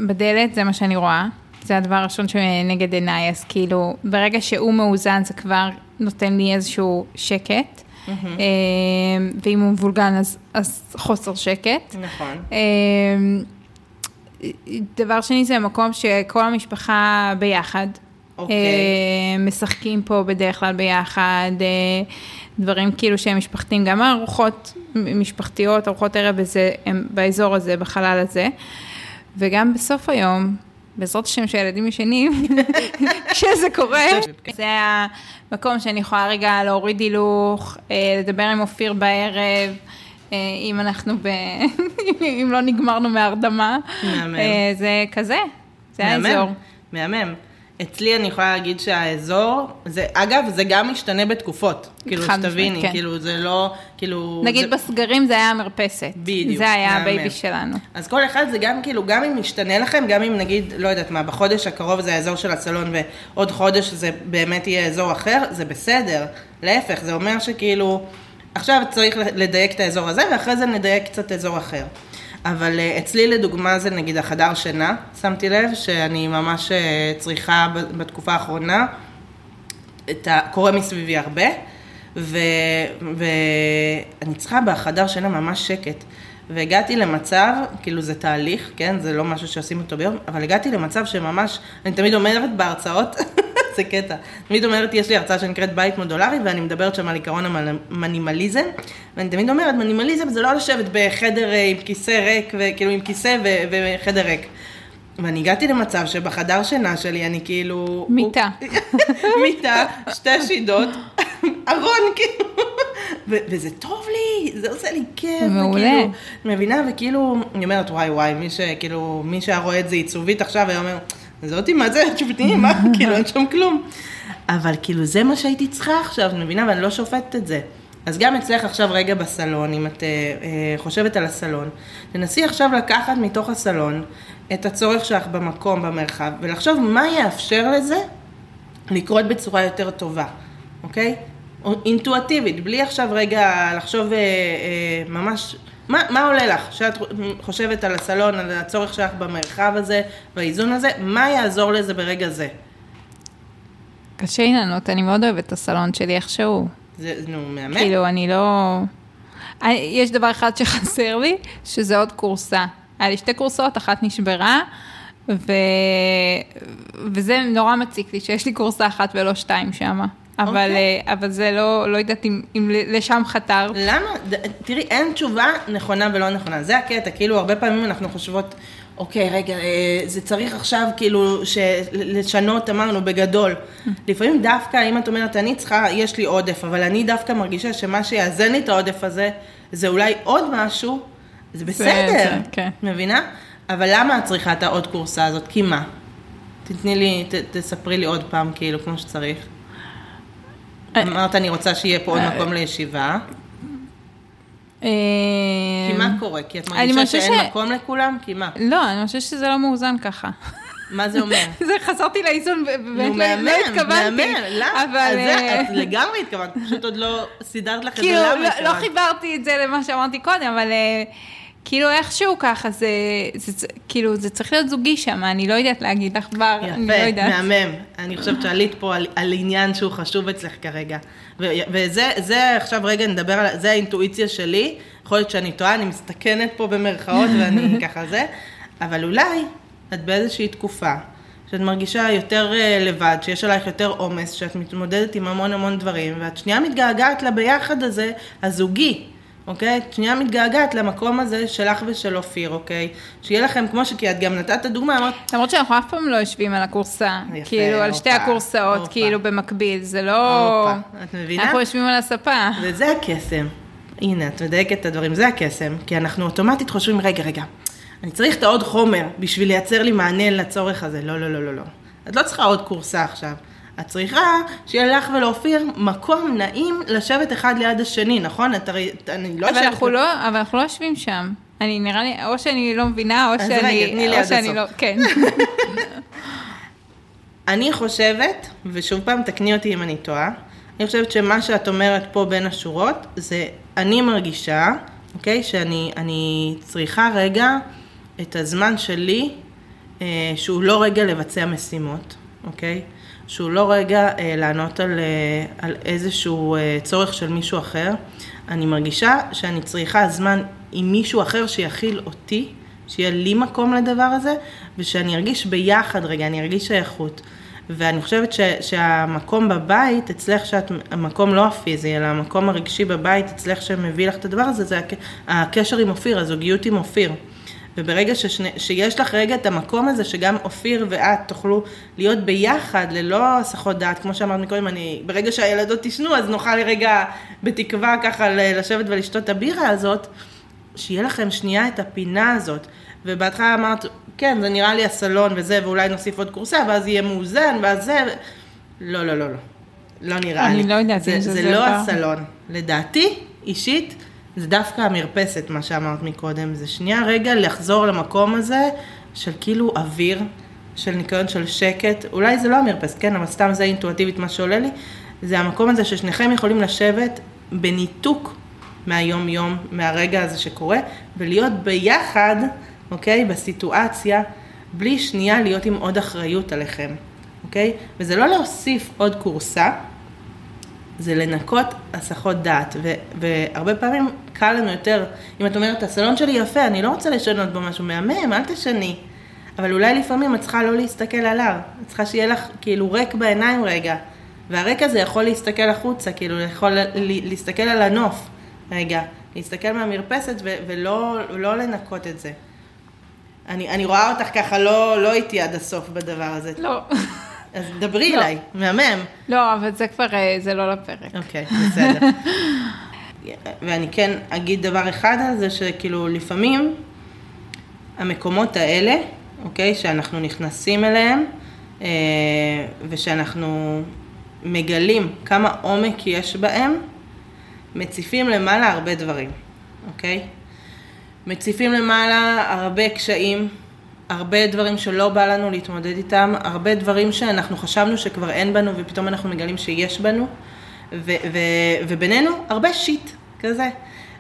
בדלת, זה מה שאני רואה. זה הדבר הראשון שנגד עיניי, אז כאילו, ברגע שהוא מאוזן זה כבר נותן לי איזשהו שקט. Mm-hmm. ואם הוא מבולגן אז, אז חוסר שקט. נכון. אה, דבר שני זה מקום שכל המשפחה ביחד. אוקיי. Okay. משחקים פה בדרך כלל ביחד, דברים כאילו שהם משפחתיים, גם ארוחות משפחתיות, ארוחות ערב בזה, הם באזור הזה, בחלל הזה. וגם בסוף היום, בעזרת השם שהילדים ישנים, (laughs) כשזה קורה, זה המקום שאני יכולה רגע להוריד הילוך, אה, לדבר עם אופיר בערב. אה, אם אנחנו ב... (laughs) אם לא נגמרנו מהרדמה. מהמם. אה, זה כזה, זה האזור. מהמם. אצלי אני יכולה להגיד שהאזור, זה, אגב, זה גם משתנה בתקופות. כאילו, שתביני, כן. כאילו, זה לא, כאילו... נגיד זה... בסגרים זה היה המרפסת. בדיוק, זה היה. ה baby שלנו. אז כל אחד זה גם כאילו, גם אם משתנה לכם, גם אם נגיד, לא יודעת מה, בחודש הקרוב זה האזור של הסלון ועוד חודש זה באמת יהיה אזור אחר, זה בסדר. להפך, זה אומר שכאילו, עכשיו צריך לדייק את האזור הזה, ואחרי זה נדייק קצת אזור אחר. אבל אה, אצלי לדוגמה זה נגיד החדר שינה, שמתי לב שאני ממש אה, צריכה בתקופה האחרונה, ה... קורה מסביבי הרבה, ו... ואני צריכה בחדר שינה ממש שקט. והגעתי למצב, כאילו זה תהליך, כן? זה לא משהו שעושים אותו ביום, אבל הגעתי למצב שממש, אני תמיד אומרת בהרצאות, (laughs) זה קטע, תמיד אומרת, יש לי הרצאה שנקראת בית מודולרי, ואני מדברת שם על עיקרון המנימליזם, ואני תמיד אומרת, מנימליזם זה לא לשבת בחדר אה, עם כיסא ריק, וכאילו עם כיסא ו- וחדר ריק. ואני הגעתי למצב שבחדר שינה שלי אני כאילו... מיטה. (laughs) מיטה, שתי שידות, (laughs) ארון כאילו. ו- וזה טוב לי, זה עושה לי כיף. מעולה. וכאילו, מבינה? וכאילו, אני אומרת, וואי וואי, מי שכאילו, מי שהיה רואה את זה עיצובית עכשיו, היה אומר, זאתי, מה זה, (laughs) תשבתי, מה, (laughs) כאילו, אין שם כלום. אבל כאילו, זה מה שהייתי צריכה עכשיו, את מבינה? ואני לא שופטת את זה. אז גם אצלך עכשיו רגע בסלון, אם את אה, אה, חושבת על הסלון, תנסי עכשיו לקחת מתוך הסלון את הצורך שלך במקום, במרחב, ולחשוב מה יאפשר לזה לקרות בצורה יותר טובה, אוקיי? או- אינטואטיבית, בלי עכשיו רגע לחשוב אה, אה, ממש, מה, מה עולה לך? שאת חושבת על הסלון, על הצורך שלך במרחב הזה, באיזון הזה, מה יעזור לזה ברגע זה? קשה לי לענות, אני מאוד אוהבת את הסלון שלי איכשהו. זה, נו, מהמם. כאילו, אני לא... יש דבר אחד שחסר לי, שזה עוד קורסה. היה לי שתי קורסאות, אחת נשברה, ו... וזה נורא מציק לי שיש לי קורסה אחת ולא שתיים שם. אבל, אוקיי. אה, אבל זה לא, לא יודעת אם, אם לשם חתרת. למה? ד- תראי, אין תשובה נכונה ולא נכונה. זה הקטע, כאילו, הרבה פעמים אנחנו חושבות, אוקיי, רגע, אה, זה צריך עכשיו כאילו ש- לשנות, אמרנו, בגדול. לפעמים דווקא, אם את אומרת, אני צריכה, יש לי עודף, אבל אני דווקא מרגישה שמה שיאזן לי את העודף הזה, זה אולי עוד משהו, זה בסדר. זה, כן. מבינה? אבל למה את צריכה את העוד קורסה הזאת? כי מה? תתני לי, ת, תספרי לי עוד פעם, כאילו, כמו שצריך. אה, אמרת, אני רוצה שיהיה פה עוד מקום לישיבה. אה, כי מה קורה? כי את מרגישה שאין מקום לכולם? כי מה? לא, אני חושבת שזה לא מאוזן ככה. מה זה אומר? (laughs) זה חזרתי לאיזון, נו, ובאמת לא- מהמם, לא התכוונתי. מהמם, למה? אה, את לגמרי התכוונת, פשוט עוד לא סידרת לך את זה כאילו, למה לא, לא התכוונת. חיברתי את זה למה שאמרתי קודם, אבל אה, כאילו איכשהו ככה, זה, זה, זה, כאילו, זה צריך להיות זוגי שם, אני לא יודעת להגיד לך כבר, אני לא יפה, יודעת. מהמם. אני חושבת שעלית פה על, על עניין שהוא חשוב אצלך כרגע. ו- וזה זה עכשיו רגע נדבר על, זה האינטואיציה שלי. יכול להיות שאני טועה, אני מסתכנת פה במרכאות ואני (laughs) ככה זה, אבל אולי את באיזושהי תקופה. שאת מרגישה יותר אה, לבד, שיש עלייך יותר עומס, שאת מתמודדת עם המון המון דברים, ואת שנייה מתגעגעת לביחד הזה, הזוגי, אוקיי? את שנייה מתגעגעת למקום הזה שלך ושל אופיר, אוקיי? שיהיה לכם, כמו שכי את גם נתת דוגמה, אמרת, למרות שאנחנו אף פעם לא יושבים על הקורסה, יפה, כאילו, על שתי הופה. כאילו, במקביל, זה לא... את מבינה? אנחנו יושבים על הספה. וזה הקסם. הנה, את מדייקת את הדברים, זה הקסם. כי אנחנו אוטומטית חושבים, רגע, רגע, אני צריך את העוד חומר בשביל לייצר לי מענה לצורך הזה. לא, לא, לא, לא, לא. את לא צריכה עוד קורסה עכשיו. את צריכה שיהיה לך ולאופיר מקום נעים לשבת אחד ליד השני, נכון? את הרי, אני לא אבל. אנחנו לא, אבל אנחנו לא יושבים שם. אני נראה לי, או שאני לא מבינה, או אז רגע, שאני... תני לי עד שאני הסוף. לא... כן. (laughs) אני חושבת, ושוב פעם תקני אותי אם אני טועה, אני חושבת שמה שאת אומרת פה בין השורות, זה אני מרגישה, אוקיי, שאני אני צריכה רגע את הזמן שלי, אה, שהוא לא רגע לבצע משימות, אוקיי? שהוא לא רגע אה, לענות על, אה, על איזשהו אה, צורך של מישהו אחר. אני מרגישה שאני צריכה זמן עם מישהו אחר שיכיל אותי, שיהיה לי מקום לדבר הזה, ושאני ארגיש ביחד רגע, אני ארגיש שייכות. ואני חושבת ש, שהמקום בבית, אצלך, שאת, המקום לא הפיזי, אלא המקום הרגשי בבית, אצלך שמביא לך את הדבר הזה, זה הק, הקשר עם אופיר, הזוגיות עם אופיר. וברגע ששני, שיש לך רגע את המקום הזה, שגם אופיר ואת תוכלו להיות ביחד, ללא הסחות דעת, כמו שאמרת מקודם, אני, ברגע שהילדות תשנו, אז נוכל רגע, בתקווה ככה, לשבת ולשתות את הבירה הזאת, שיהיה לכם שנייה את הפינה הזאת. ובהתחלה אמרת, כן, זה נראה לי הסלון וזה, ואולי נוסיף עוד קורסה, ואז יהיה מאוזן, ואז זה... לא, לא, לא, לא. לא נראה אני לי. לא יודעת זה, אם זה, זה זה לא דבר. הסלון. לדעתי, אישית, זה דווקא המרפסת, מה שאמרת מקודם. זה שנייה רגע לחזור למקום הזה של כאילו אוויר, של ניקיון של שקט. אולי זה לא המרפסת, כן, אבל סתם זה אינטואיטיבית מה שעולה לי. זה המקום הזה ששניכם יכולים לשבת בניתוק מהיום-יום, מהרגע הזה שקורה, ולהיות ביחד, אוקיי, בסיטואציה, בלי שנייה להיות עם עוד אחריות עליכם, אוקיי? וזה לא להוסיף עוד קורסה, זה לנקות הסחות דעת, ו- והרבה פעמים קל לנו יותר, אם את אומרת, הסלון שלי יפה, אני לא רוצה לשנות בו משהו מהמם, אל תשני. אבל אולי לפעמים את צריכה לא להסתכל עליו, את צריכה שיהיה לך כאילו ריק בעיניים רגע, והריק הזה יכול להסתכל החוצה, כאילו יכול להסתכל על הנוף רגע, להסתכל מהמרפסת ו- ולא לא לנקות את זה. אני, אני רואה אותך ככה לא, לא איתי עד הסוף בדבר הזה. לא. אז דברי לא. אליי, מהמם. לא, אבל זה כבר, אה, זה לא לפרק. אוקיי, בסדר. (laughs) ואני כן אגיד דבר אחד על זה, שכאילו לפעמים המקומות האלה, אוקיי, שאנחנו נכנסים אליהם, אה, ושאנחנו מגלים כמה עומק יש בהם, מציפים למעלה הרבה דברים, אוקיי? מציפים למעלה הרבה קשיים, הרבה דברים שלא בא לנו להתמודד איתם, הרבה דברים שאנחנו חשבנו שכבר אין בנו ופתאום אנחנו מגלים שיש בנו, ו- ו- ובינינו הרבה שיט כזה.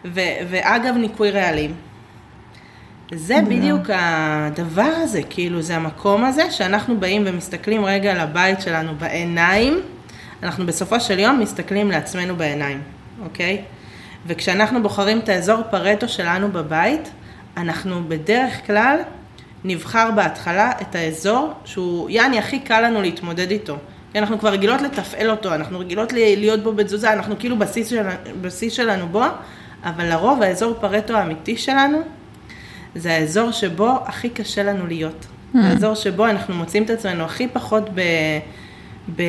ו- ואגב, ניקוי רעלים. זה בדיוק הדבר הזה, כאילו, זה המקום הזה שאנחנו באים ומסתכלים רגע על הבית שלנו בעיניים, אנחנו בסופו של יום מסתכלים לעצמנו בעיניים, אוקיי? וכשאנחנו בוחרים את האזור פרטו שלנו בבית, אנחנו בדרך כלל נבחר בהתחלה את האזור שהוא, יעני, הכי קל לנו להתמודד איתו. כי אנחנו כבר רגילות לתפעל אותו, אנחנו רגילות להיות בו בתזוזה, אנחנו כאילו בשיא שלנו, בשיא שלנו בו, אבל לרוב האזור פרטו האמיתי שלנו, זה האזור שבו הכי קשה לנו להיות. זה האזור שבו אנחנו מוצאים את עצמנו הכי פחות ב, ב,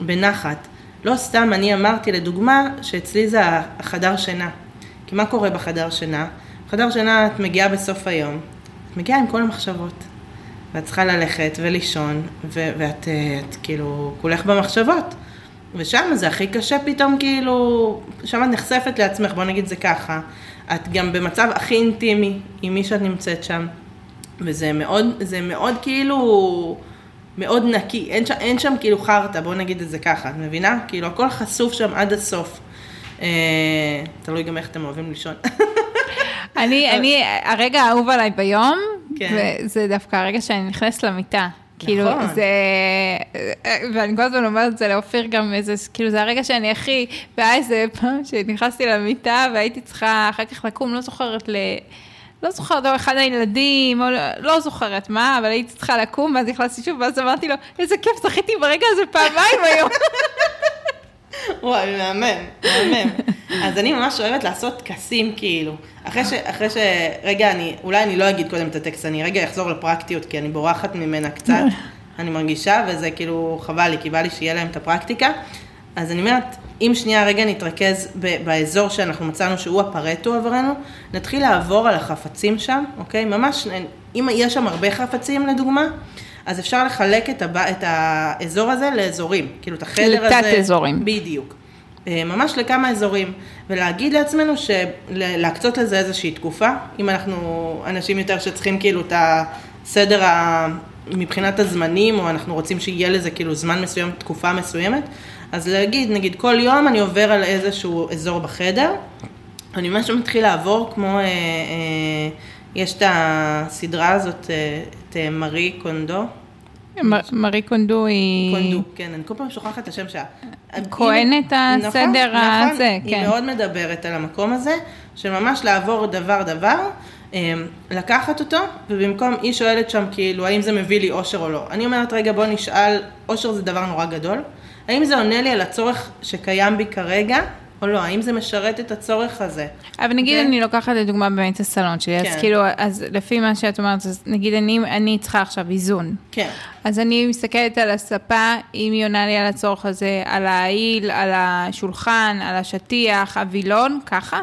בנחת. לא סתם אני אמרתי לדוגמה שאצלי זה החדר שינה. כי מה קורה בחדר שינה? בחדר שינה את מגיעה בסוף היום, את מגיעה עם כל המחשבות. ואת צריכה ללכת ולישון, ו- ואת אה, את, כאילו כולך במחשבות. ושם זה הכי קשה פתאום, כאילו, שם את נחשפת לעצמך, בוא נגיד זה ככה. את גם במצב הכי אינטימי עם מי שאת נמצאת שם. וזה מאוד, זה מאוד כאילו, מאוד נקי, אין שם, אין שם כאילו חרטא, בוא נגיד את זה ככה, את מבינה? כאילו הכל חשוף שם עד הסוף. אה, תלוי גם איך אתם אוהבים לישון. (laughs) אני, אני, הרגע האהוב עליי ביום, כן. זה דווקא הרגע שאני נכנסת למיטה. כאילו, נכון. זה... ואני כל הזמן אומרת את זה לאופיר גם איזה, כאילו, זה הרגע שאני הכי... והיה איזה פעם שנכנסתי למיטה והייתי צריכה אחר כך לקום, לא זוכרת ל... לא זוכרת, או אחד הילדים, או לא, לא זוכרת מה, אבל הייתי צריכה לקום, ואז נכנסתי שוב, ואז אמרתי לו, איזה כיף, זכיתי ברגע הזה פעמיים היום. (laughs) וואי, מהמם, מהמם. אז אני ממש אוהבת לעשות טקסים, כאילו. אחרי ש... אחרי ש... רגע, אני... אולי אני לא אגיד קודם את הטקסט, אני רגע אחזור לפרקטיות, כי אני בורחת ממנה קצת, (laughs) אני מרגישה, וזה כאילו חבל לי, כי בא לי שיהיה להם את הפרקטיקה. אז אני אומרת, אם שנייה רגע נתרכז ב- באזור שאנחנו מצאנו שהוא הפרטו עברנו, נתחיל לעבור על החפצים שם, אוקיי? ממש, אם יש שם הרבה חפצים לדוגמה, אז אפשר לחלק את, הב... את האזור הזה לאזורים, כאילו את החדר הזה. לתת-אזורים. בדיוק. אה, ממש לכמה אזורים, ולהגיד לעצמנו שלהקצות לזה איזושהי תקופה, אם אנחנו אנשים יותר שצריכים כאילו את הסדר ה... מבחינת הזמנים, או אנחנו רוצים שיהיה לזה כאילו זמן מסוים, תקופה מסוימת, אז להגיד, נגיד כל יום אני עובר על איזשהו אזור בחדר, אני ממש מתחיל לעבור כמו, אה, אה, יש את הסדרה הזאת, אה, את אה, מארי קונדו, מארי קונדו היא... קונדו, כן, אני כל פעם שוכחת את השם שלה. כהנת היא- הסדר נכון, הזה, נכון, כן. היא מאוד מדברת על המקום הזה, של ממש לעבור דבר דבר, אמ, לקחת אותו, ובמקום, היא שואלת שם כאילו, האם זה מביא לי אושר או לא. אני אומרת, רגע, בוא נשאל, אושר זה דבר נורא גדול, האם זה עונה לי על הצורך שקיים בי כרגע, או לא, האם זה משרת את הצורך הזה. אבל נגיד אוקיי? אני לוקחת לדוגמה באמת את הסלון שלי, אז כן. כאילו, אז לפי מה שאת אומרת, אז נגיד אני, אני צריכה עכשיו איזון. כן. אז אני מסתכלת על הספה, אם היא עונה לי על הצורך הזה, על העיל, על השולחן, על השטיח, הווילון, ככה?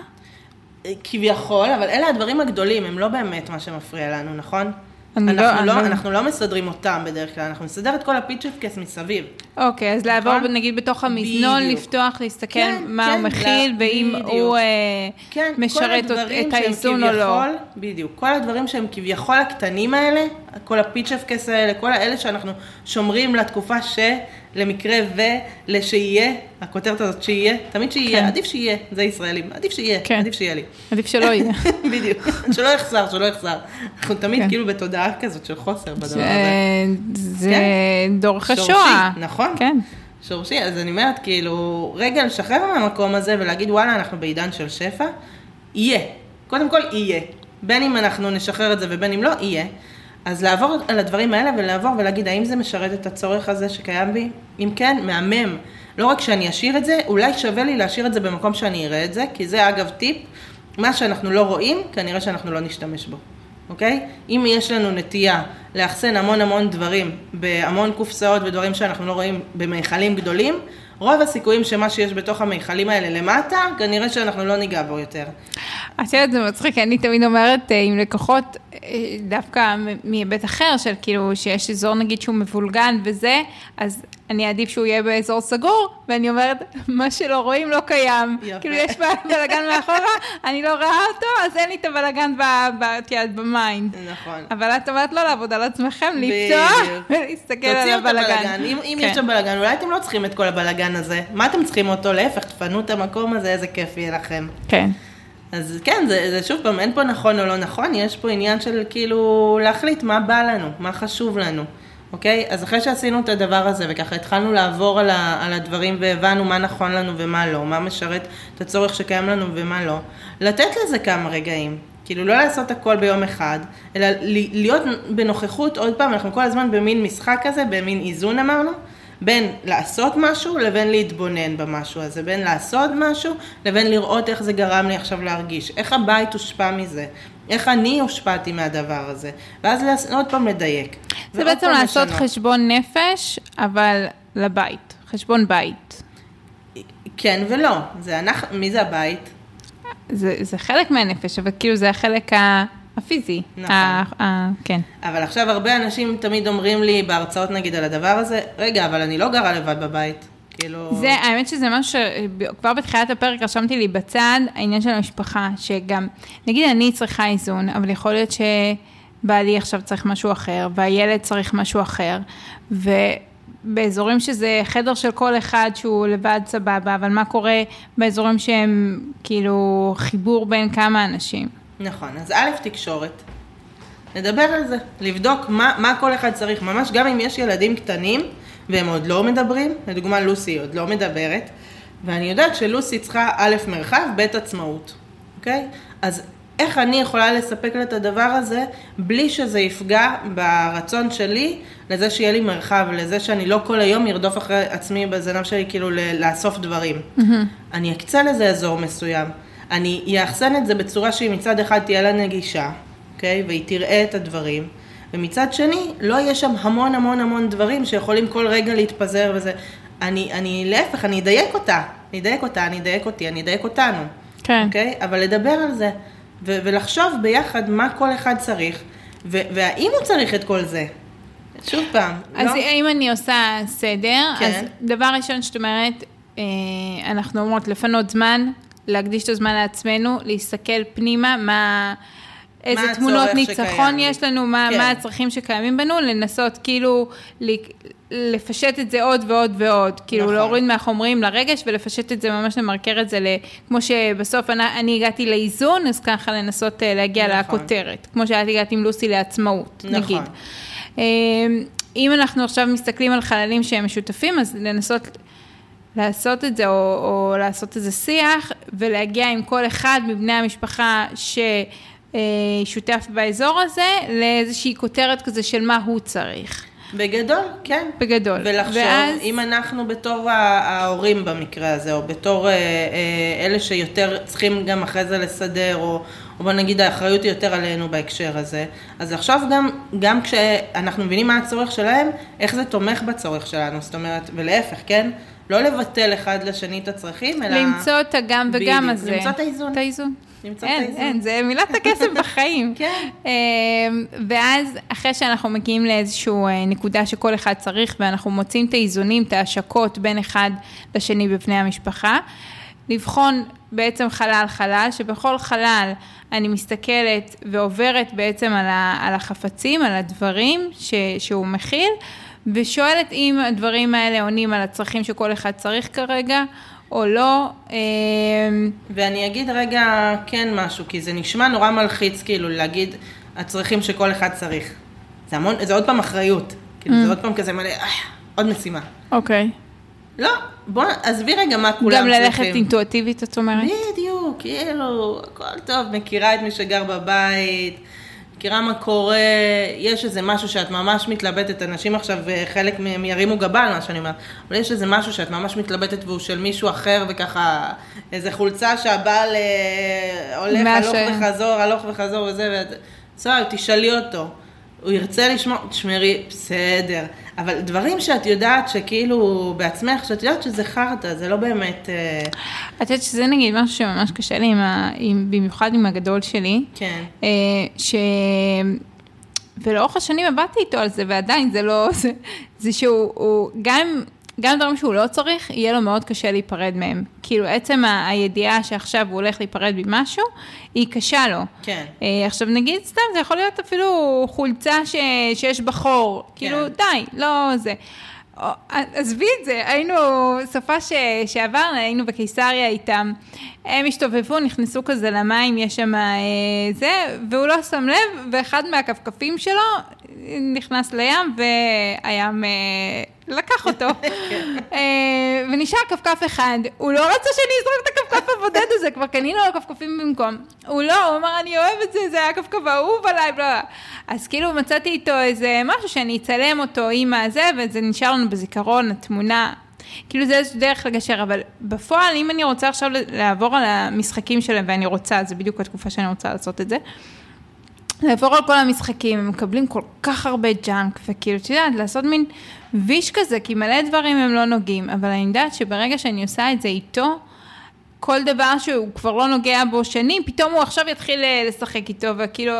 כביכול, אבל אלה הדברים הגדולים, הם לא באמת מה שמפריע לנו, נכון? אני לא- אנחנו אני לא, לא- אנחנו לא מסדרים אותם בדרך כלל, אנחנו נסדר את כל הפיצ'פקס מסביב. אוקיי, אז לעבור נכון? נגיד בתוך המזנון, בדיוק. לפתוח, להסתכל כן, מה כן, הוא מכיל, ואם בדיוק. הוא אה, כן, משרת את האיזון או לא. בדיוק, כל הדברים שהם כביכול הקטנים האלה, כל הפיצ'פקס האלה, כל האלה שאנחנו שומרים לתקופה ש, למקרה ו, לשיהיה, הכותרת הזאת שיהיה, תמיד שיהיה, כן. עדיף שיהיה, זה ישראלים, עדיף שיהיה, כן. עדיף שיהיה לי. עדיף שלא יהיה. (laughs) בדיוק, שלא יחסר, שלא יחסר. אנחנו תמיד כן. כאילו בתודעה כזאת של חוסר בדבר זה- הזה. זה כן. דורך שורשי, השואה. נכון. כן. שורשי, אז אני אומרת, כאילו, רגע לשחרר מהמקום הזה ולהגיד, וואלה, אנחנו בעידן של שפע, יהיה. קודם כל, יהיה. בין אם אנחנו נשחרר את זה ובין אם לא, יהיה. אז לעבור על הדברים האלה ולעבור ולהגיד, האם זה משרת את הצורך הזה שקיים בי? אם כן, מהמם. לא רק שאני אשאיר את זה, אולי שווה לי להשאיר את זה במקום שאני אראה את זה, כי זה אגב טיפ, מה שאנחנו לא רואים, כנראה שאנחנו לא נשתמש בו, אוקיי? אם יש לנו נטייה לאחסן המון המון דברים בהמון קופסאות ודברים שאנחנו לא רואים במכלים גדולים, רוב הסיכויים שמה שיש בתוך המכלים האלה למטה, כנראה שאנחנו לא ניגע בו יותר. את יודעת, זה מצחיק, אני תמיד אומרת אה, עם לקוחות, אה, דווקא מהיבט אחר, של כאילו, שיש אזור נגיד שהוא מבולגן וזה, אז אני אעדיף שהוא יהיה באזור סגור, ואני אומרת, מה שלא רואים לא קיים. יפה. כאילו, יש בלאגן מאחורה, אני לא רואה אותו, אז אין לי את הבלאגן ב mind. נכון. אבל את אומרת לא לעבוד על עצמכם, לפתוח. ולהסתכל על הבלאגן. אם, אם כן. יש שם בלגן, אולי אתם לא צריכים את כל הבלגן הזה. מה אתם צריכים אותו? להפך, תפנו את המקום הזה, איזה כיף יהיה לכם. כן. אז כן, זה, זה שוב פעם, אין פה נכון או לא נכון, יש פה עניין של כאילו להחליט מה בא לנו, מה חשוב לנו, אוקיי? אז אחרי שעשינו את הדבר הזה וככה התחלנו לעבור על, ה, על הדברים והבנו מה נכון לנו ומה לא, מה משרת את הצורך שקיים לנו ומה לא, לתת לזה כמה רגעים. כאילו לא לעשות הכל ביום אחד, אלא להיות בנוכחות, עוד פעם, אנחנו כל הזמן במין משחק כזה, במין איזון אמרנו, בין לעשות משהו לבין להתבונן במשהו הזה, בין לעשות משהו לבין לראות איך זה גרם לי עכשיו להרגיש, איך הבית הושפע מזה, איך אני הושפעתי מהדבר הזה, ואז עוד פעם לדייק. זה בעצם לעשות לשנות. חשבון נפש, אבל לבית, חשבון בית. כן ולא, זה אנחנו, מי זה הבית? זה, זה חלק מהנפש, אבל כאילו זה החלק ה- הפיזי. נכון. ה, ה, כן. אבל עכשיו הרבה אנשים תמיד אומרים לי בהרצאות נגיד על הדבר הזה, רגע, אבל אני לא גרה לבד בבית. כאילו... זה, האמת שזה משהו שכבר בתחילת הפרק רשמתי לי בצד, העניין של המשפחה, שגם, נגיד אני צריכה איזון, אבל יכול להיות שבעלי עכשיו צריך משהו אחר, והילד צריך משהו אחר, ובאזורים שזה חדר של כל אחד שהוא לבד סבבה, אבל מה קורה באזורים שהם כאילו חיבור בין כמה אנשים? נכון, אז א', תקשורת. נדבר על זה, לבדוק מה, מה כל אחד צריך, ממש גם אם יש ילדים קטנים והם עוד לא מדברים, לדוגמה לוסי עוד לא מדברת, ואני יודעת שלוסי צריכה א', מרחב, ב', עצמאות, אוקיי? אז איך אני יכולה לספק לה את הדבר הזה בלי שזה יפגע ברצון שלי לזה שיהיה לי מרחב, לזה שאני לא כל היום ארדוף אחרי עצמי בזנב שלי כאילו ל- לאסוף דברים. אני אקצה לזה אזור מסוים. אני אאחסן את זה בצורה שהיא מצד אחד תהיה לה נגישה, אוקיי? והיא תראה את הדברים. ומצד שני, לא יהיה שם המון המון המון דברים שיכולים כל רגע להתפזר וזה. אני, אני להפך, אני אדייק אותה. אני אדייק אותה, אני אדייק אותי, אני אדייק אותנו. כן. אוקיי? אבל לדבר על זה, ו- ולחשוב ביחד מה כל אחד צריך, ו- והאם הוא צריך את כל זה. שוב פעם, אז לא? אם אני עושה סדר, כן. אז דבר ראשון שאת אומרת, אה, אנחנו אומרות לפנות זמן, להקדיש את הזמן לעצמנו, להסתכל פנימה, מה... איזה תמונות ניצחון שקיים. יש לנו, מה, כן. מה הצרכים שקיימים בנו, לנסות כאילו לפשט את זה עוד ועוד ועוד, כאילו נכון. להוריד מהחומרים לרגש ולפשט את זה, ממש למרקר את זה, ל- כמו שבסוף אני, אני הגעתי לאיזון, אז ככה לנסות אה, להגיע נכון. לכותרת, כמו שאת הגעת עם לוסי לעצמאות, נכון. נגיד. אמ, אם אנחנו עכשיו מסתכלים על חללים שהם משותפים, אז לנסות לעשות את זה, או, או לעשות איזה שיח, ולהגיע עם כל אחד מבני המשפחה ששותף באזור הזה, לאיזושהי כותרת כזה של מה הוא צריך, בגדול, כן. בגדול. ולחשוב, ואז- אם אנחנו בתור ההורים במקרה הזה, או בתור אה, אה, אלה שיותר צריכים גם אחרי זה לסדר, או, או בוא נגיד האחריות היא יותר עלינו בהקשר הזה, אז לחשוב גם, גם כשאנחנו מבינים מה הצורך שלהם, איך זה תומך בצורך שלנו, זאת אומרת, ולהפך, כן? לא לבטל אחד לשני את הצרכים, אלא... למצוא את הגם וגם הזה. למצוא את האיזון. את האיזון. למצוא את אין, האיזון. אין, זה מילת הקסם (laughs) בחיים. כן. אמ, ואז אחרי שאנחנו מגיעים לאיזושהי נקודה שכל אחד צריך, ואנחנו מוצאים את האיזונים, את ההשקות בין אחד לשני בבני המשפחה, לבחון בעצם חלל חלל, שבכל חלל אני מסתכלת ועוברת בעצם על, ה, על החפצים, על הדברים ש, שהוא מכיל, ושואלת אם הדברים האלה עונים על הצרכים שכל אחד צריך כרגע, או לא. אמ, ואני אגיד רגע כן משהו, כי זה נשמע נורא מלחיץ, כאילו, להגיד הצרכים שכל אחד צריך. זה המון, זה עוד פעם אחריות. כאילו, Mm. זה עוד פעם כזה מלא, אה, עוד משימה. אוקיי. לא, בוא, עזבי רגע מה כולם גם צריכים. ללכת אינטואטיבית, את אומרת? בדיוק, כאילו, הכל טוב, מכירה את מי שגר בבית, מכירה מה קורה, יש איזה משהו שאת ממש מתלבטת, אנשים עכשיו, אה, חלק מהם ירימו גבה על מה שאני אומרת, אבל יש איזה משהו שאת ממש מתלבטת והוא של מישהו אחר, וככה, איזה חולצה שהבעל אה, הולך הלוך ש- וחזור, הלוך וחזור וזה, ואת... בסדר, תשאלי אותו. הוא ירצה לשמוע, תשמרי, בסדר. אבל דברים שאת יודעת שכאילו בעצמך, שאת יודעת שזה חרטא, זה לא באמת... אה, את יודעת שזה נגיד משהו שממש קשה לי, עם ה, עם, במיוחד עם הגדול שלי, כן. אה, ש... ולאורך השנים עבדתי איתו על זה, ועדיין זה לא... (laughs) זה, זה שהוא הוא, גם, גם דברים שהוא לא צריך, יהיה לו מאוד קשה להיפרד מהם. כאילו, עצם ה- הידיעה שעכשיו הוא הולך להיפרד ממשהו, היא קשה לו. כן. אה, עכשיו נגיד סתם, זה יכול להיות אפילו חולצה ש, שיש בה חור, כאילו כן. די, לא זה. עזבי את זה, היינו, סופה ש, שעברנו, היינו בקיסריה איתם, הם השתובבו, נכנסו כזה למים, יש שם אה, זה, והוא לא שם לב, ואחד מהכפכפים שלו נכנס לים, והים אה, לקח אותו. (laughs) אה, ונשאר כפכף אחד, הוא לא רצה שאני אזרוק את הכפכף הבודד הזה, כבר קנינו לו כפכפים במקום. הוא לא, הוא אמר, אני אוהב את זה, זה היה הכפכף האהוב עליי, בלה. אז כאילו מצאתי איתו איזה משהו שאני אצלם אותו עם הזה, וזה נשאר לנו בזיכרון, התמונה. כאילו זה איזושהי דרך לגשר, אבל בפועל, אם אני רוצה עכשיו לעבור על המשחקים שלהם, ואני רוצה, זה בדיוק התקופה שאני רוצה לעשות את זה, לעבור על כל המשחקים, הם מקבלים כל כך הרבה ג'אנק, וכאילו, את יודעת, לעשות מין ויש כזה, כי מלא דברים הם לא נוגעים, אבל אני יודעת שברגע שאני עושה את זה איתו, כל דבר שהוא כבר לא נוגע בו שנים, פתאום הוא עכשיו יתחיל אה, לשחק איתו, וכאילו...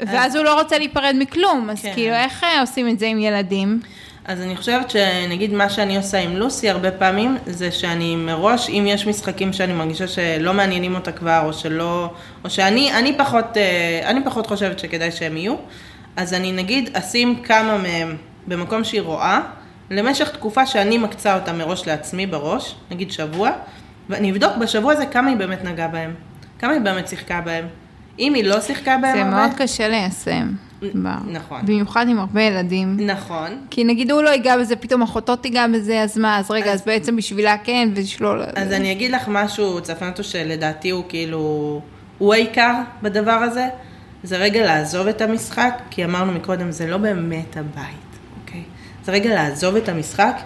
ואז הוא לא רוצה להיפרד מכלום, אז כן. כאילו, איך אה, עושים את זה עם ילדים? אז אני חושבת שנגיד מה שאני עושה עם לוסי הרבה פעמים, זה שאני מראש, אם יש משחקים שאני מרגישה שלא מעניינים אותה כבר, או שלא, או שאני אני פחות, אה, אני פחות חושבת שכדאי שהם יהיו, אז אני נגיד אשים כמה מהם במקום שהיא רואה, למשך תקופה שאני מקצה אותה מראש לעצמי בראש, נגיד שבוע, ואני אבדוק בשבוע הזה כמה היא באמת נגעה בהם, כמה היא באמת שיחקה בהם. אם היא לא שיחקה בהם זה הרבה... מאוד קשה ליישם. נכון. במיוחד עם הרבה ילדים. נכון. כי נגיד הוא לא ייגע בזה, פתאום אחותו תיגע בזה, אז מה, אז רגע, אז בעצם בשבילה כן, ולשלול. אז אני אגיד לך משהו, צפנטו, שלדעתי הוא כאילו, הוא העיקר בדבר הזה, זה רגע לעזוב את המשחק, כי אמרנו מקודם, זה לא באמת הבית? זה רגע לעזוב את המשחק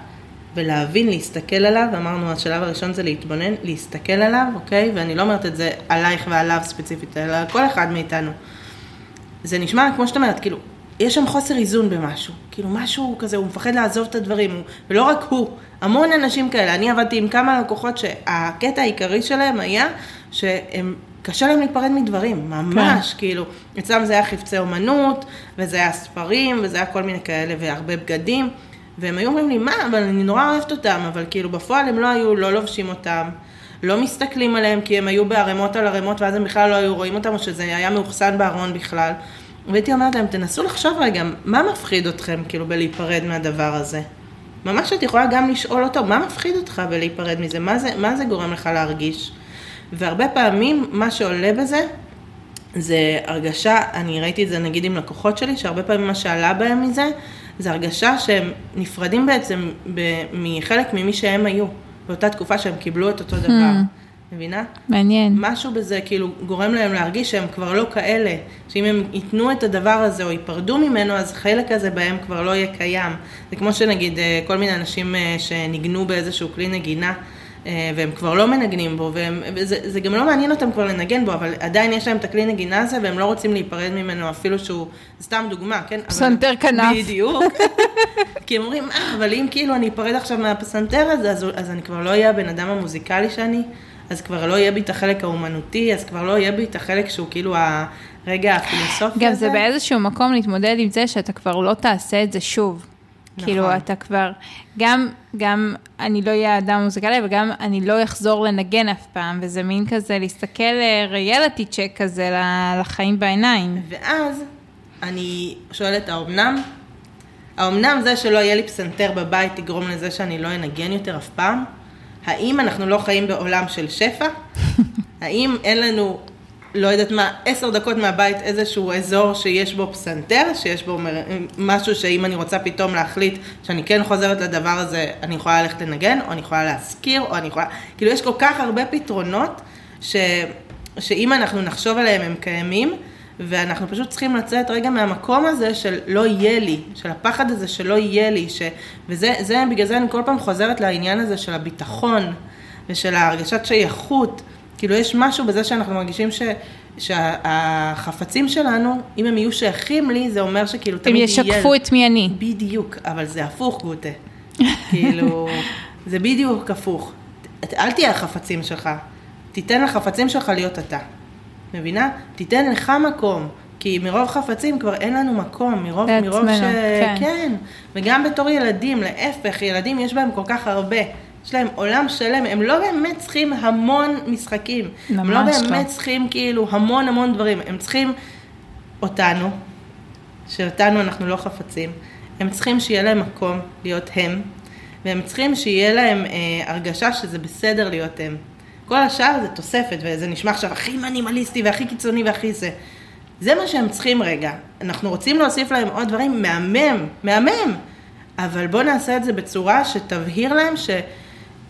ולהבין, להסתכל עליו, אמרנו, השלב הראשון זה להתבונן, להסתכל עליו, אוקיי? ואני לא אומרת את זה עלייך ועליו ספציפית, אלא על כל אחד מאיתנו. זה נשמע, כמו שאת אומרת, כאילו, יש שם חוסר איזון במשהו. כאילו, משהו כזה, הוא מפחד לעזוב את הדברים, הוא, ולא רק הוא, המון אנשים כאלה. אני עבדתי עם כמה לקוחות שהקטע העיקרי שלהם היה שהם, קשה להם להיפרד מדברים, ממש, כן. כאילו, אצלם זה היה חפצי אומנות, וזה היה ספרים, וזה היה כל מיני כאלה, והרבה בגדים, והם היו אומרים לי, מה, אבל אני נורא אוהבת אותם, אבל כאילו, בפועל הם לא היו, לא לובשים אותם. לא מסתכלים עליהם כי הם היו בערימות על ערימות ואז הם בכלל לא היו רואים אותם או שזה היה מאוחסן בארון בכלל. והייתי אומרת להם, תנסו לחשוב רגע, מה מפחיד אתכם כאילו בלהיפרד מהדבר הזה? ממש את יכולה גם לשאול אותו, מה מפחיד אותך בלהיפרד מזה? מה זה, מה זה גורם לך להרגיש? והרבה פעמים מה שעולה בזה זה הרגשה, אני ראיתי את זה נגיד עם לקוחות שלי, שהרבה פעמים מה שעלה בהם מזה, זה הרגשה שהם נפרדים בעצם ב- מחלק ממי שהם היו, באותה תקופה שהם קיבלו את אותו דבר. מבינה? מעניין. משהו בזה כאילו גורם להם להרגיש שהם כבר לא כאלה, שאם הם ייתנו את הדבר הזה או ייפרדו ממנו, אז חלק הזה בהם כבר לא יהיה קיים. זה כמו שנגיד אה, כל מיני אנשים אה, שניגנו באיזשהו כלי נגינה, והם כבר לא מנגנים בו, וזה גם לא מעניין אותם כבר לנגן בו, אבל עדיין יש להם את הכלי נגינה הזה, והם לא רוצים להיפרד ממנו אפילו שהוא, סתם דוגמה, כן? פסנתר כנף. בדיוק. (laughs) כי הם אומרים, אה, אבל אם כאילו אני אפרד עכשיו מהפסנתר הזה, אז, אז אני כבר לא אהיה הבן אדם המוזיקלי שאני, אז כבר לא יהיה בי את החלק האומנותי, אז כבר לא יהיה בי את החלק שהוא כאילו הרגע הפילוסופי הזה. גם זה באיזשהו מקום להתמודד עם זה שאתה כבר לא תעשה את זה שוב. נכון. כאילו, אתה כבר, גם, גם אני לא אהיה אדם מוזיקלי, וגם אני לא אחזור לנגן אף פעם, וזה מין כזה להסתכל ריאליטי צ'ק כזה לחיים בעיניים. ואז אני שואלת, האומנם? האומנם זה שלא יהיה לי פסנתר בבית יגרום לזה שאני לא אנגן יותר אף פעם? האם אנחנו לא חיים בעולם של שפע? (laughs) האם אין לנו לא יודעת מה, עשר דקות מהבית איזשהו אזור שיש בו פסנתר, שיש בו משהו שאם אני רוצה פתאום להחליט שאני כן חוזרת לדבר הזה, אני יכולה ללכת לנגן, או אני יכולה להשכיר, או אני יכולה... כאילו יש כל כך הרבה פתרונות, ש... שאם אנחנו נחשוב עליהם הם קיימים, ואנחנו פשוט צריכים לצאת רגע מהמקום הזה של לא יהיה לי, של הפחד הזה שלא יהיה לי, ש... וזה, זה, בגלל זה אני כל פעם חוזרת לעניין הזה של הביטחון, ושל ההרגשת שייכות. כאילו יש משהו בזה שאנחנו מרגישים ש, שהחפצים שלנו, אם הם יהיו שייכים לי, זה אומר שכאילו תמיד יהיה... הם ישקפו את מי אני. בדיוק, אבל זה הפוך גוטה. כאילו, (laughs) זה בדיוק הפוך. אל תהיה החפצים שלך, תיתן לחפצים שלך להיות אתה. מבינה? תיתן לך מקום. כי מרוב חפצים כבר אין לנו מקום, מרוב, מרוב ש... כן. כן. וגם בתור ילדים, להפך, ילדים יש בהם כל כך הרבה. יש להם עולם שלם, הם לא באמת צריכים המון משחקים. הם לא באמת צריכים כאילו המון המון דברים, הם צריכים אותנו, שאותנו אנחנו לא חפצים, הם צריכים שיהיה להם מקום להיות הם, והם צריכים שיהיה להם אה, הרגשה שזה בסדר להיות הם. כל השאר זה תוספת, וזה נשמע עכשיו הכי מנימליסטי והכי קיצוני והכי זה. זה מה שהם צריכים רגע. אנחנו רוצים להוסיף להם עוד דברים, מהמם, מהמם. אבל בואו נעשה את זה בצורה שתבהיר להם ש...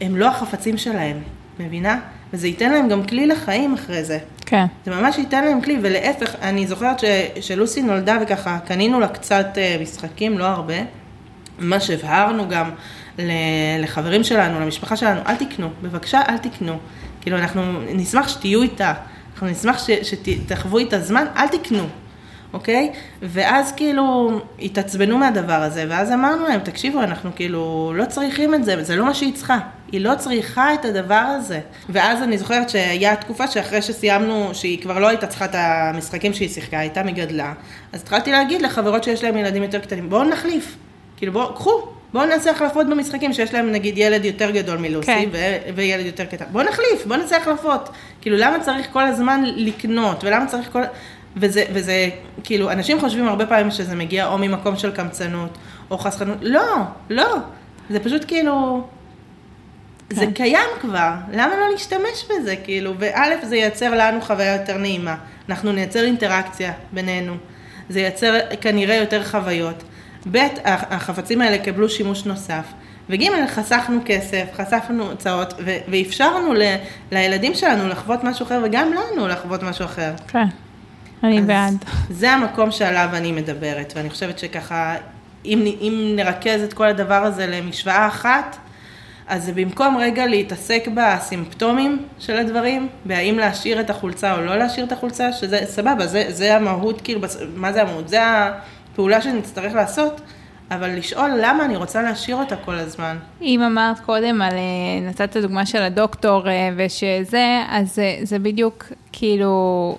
הם לא החפצים שלהם, מבינה? וזה ייתן להם גם כלי לחיים אחרי זה. כן. זה ממש ייתן להם כלי, ולהפך, אני זוכרת ש, שלוסי נולדה וככה, קנינו לה קצת uh, משחקים, לא הרבה. ממש הבהרנו גם לחברים שלנו, למשפחה שלנו, אל תקנו, בבקשה אל תקנו. כאילו, אנחנו נשמח שתהיו איתה, אנחנו נשמח שתחוו איתה זמן, אל תקנו. אוקיי? ואז כאילו התעצבנו מהדבר הזה, ואז אמרנו להם, תקשיבו, אנחנו כאילו לא צריכים את זה, זה לא מה שהיא צריכה. היא לא צריכה את הדבר הזה. ואז אני זוכרת שהיה תקופה שאחרי שסיימנו, שהיא כבר לא הייתה צריכה את המשחקים שהיא שיחקה, הייתה מגדלה, אז התחלתי להגיד לחברות שיש להם ילדים יותר קטנים, בואו נחליף. כאילו בואו, קחו, בואו נעשה החלפות במשחקים שיש להם נגיד ילד יותר גדול מלוסי כן. ו- וילד יותר קטן. בואו נחליף, בואו נעשה החלפות. כאילו למה צריך כל הזמן לקנות, ולמה צריך כל... וזה, וזה, כאילו, אנשים חושבים הרבה פעמים שזה מגיע או ממקום של קמצנות, או חסכנות, לא, לא, זה פשוט כאילו, כן. זה קיים כבר, למה לא להשתמש בזה, כאילו, וא', זה ייצר לנו חוויה יותר נעימה, אנחנו נייצר אינטראקציה בינינו, זה ייצר כנראה יותר חוויות, ב', החפצים האלה קיבלו שימוש נוסף, וג', חסכנו כסף, חסכנו הוצאות, ואפשרנו ל, לילדים שלנו לחוות משהו אחר, וגם לנו לחוות משהו אחר. כן. אני בעד. זה המקום שעליו אני מדברת, ואני חושבת שככה, אם, אם נרכז את כל הדבר הזה למשוואה אחת, אז זה במקום רגע להתעסק בסימפטומים של הדברים, בהאם להשאיר את החולצה או לא להשאיר את החולצה, שזה סבבה, זה, זה המהות, כאילו, מה זה המהות? זה הפעולה שנצטרך לעשות, אבל לשאול למה אני רוצה להשאיר אותה כל הזמן. אם אמרת קודם על, אה, נתת את הדוגמה של הדוקטור אה, ושזה, אז זה, זה בדיוק כאילו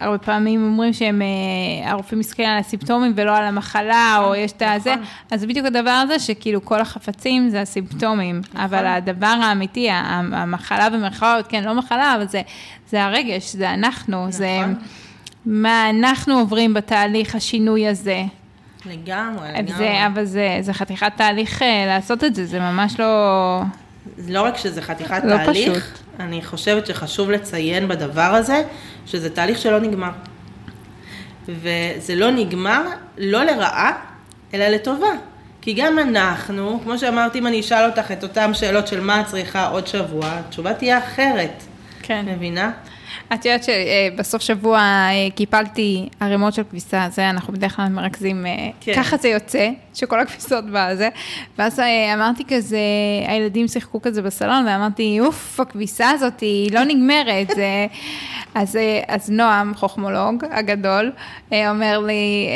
הרבה פעמים אומרים שהם, אה, הרופאים מסתכלים על הסימפטומים ולא על המחלה, או יש את הזה, נכון. אז זה בדיוק הדבר הזה, שכאילו כל החפצים זה הסימפטומים, נכון. אבל הדבר האמיתי, המחלה במרכאות, כן, לא מחלה, אבל זה, זה הרגש, זה אנחנו, זה מה אנחנו עוברים בתהליך השינוי הזה. לגמרי, לגמרי. זה, אבל זה, זה חתיכת תהליך אה, לעשות את זה, זה ממש לא... לא רק שזה חתיכת לא תהליך, פשוט. אני חושבת שחשוב לציין בדבר הזה, שזה תהליך שלא נגמר. וזה לא נגמר, לא לרעה, אלא לטובה. כי גם אנחנו, כמו שאמרתי, אם אני אשאל אותך את אותן שאלות של מה את צריכה עוד שבוע, התשובה תהיה אחרת. כן. מבינה? את יודעת שבסוף שבוע אה, קיפלתי ערימות של כביסה, זה אנחנו בדרך כלל מרכזים, אה, כן. ככה זה יוצא, שכל הכביסות בזה, ואז אה, אמרתי כזה, הילדים שיחקו כזה בסלון, ואמרתי, אוף, הכביסה הזאת היא לא נגמרת. (laughs) אז, אז נועם, חוכמולוג הגדול, אומר לי,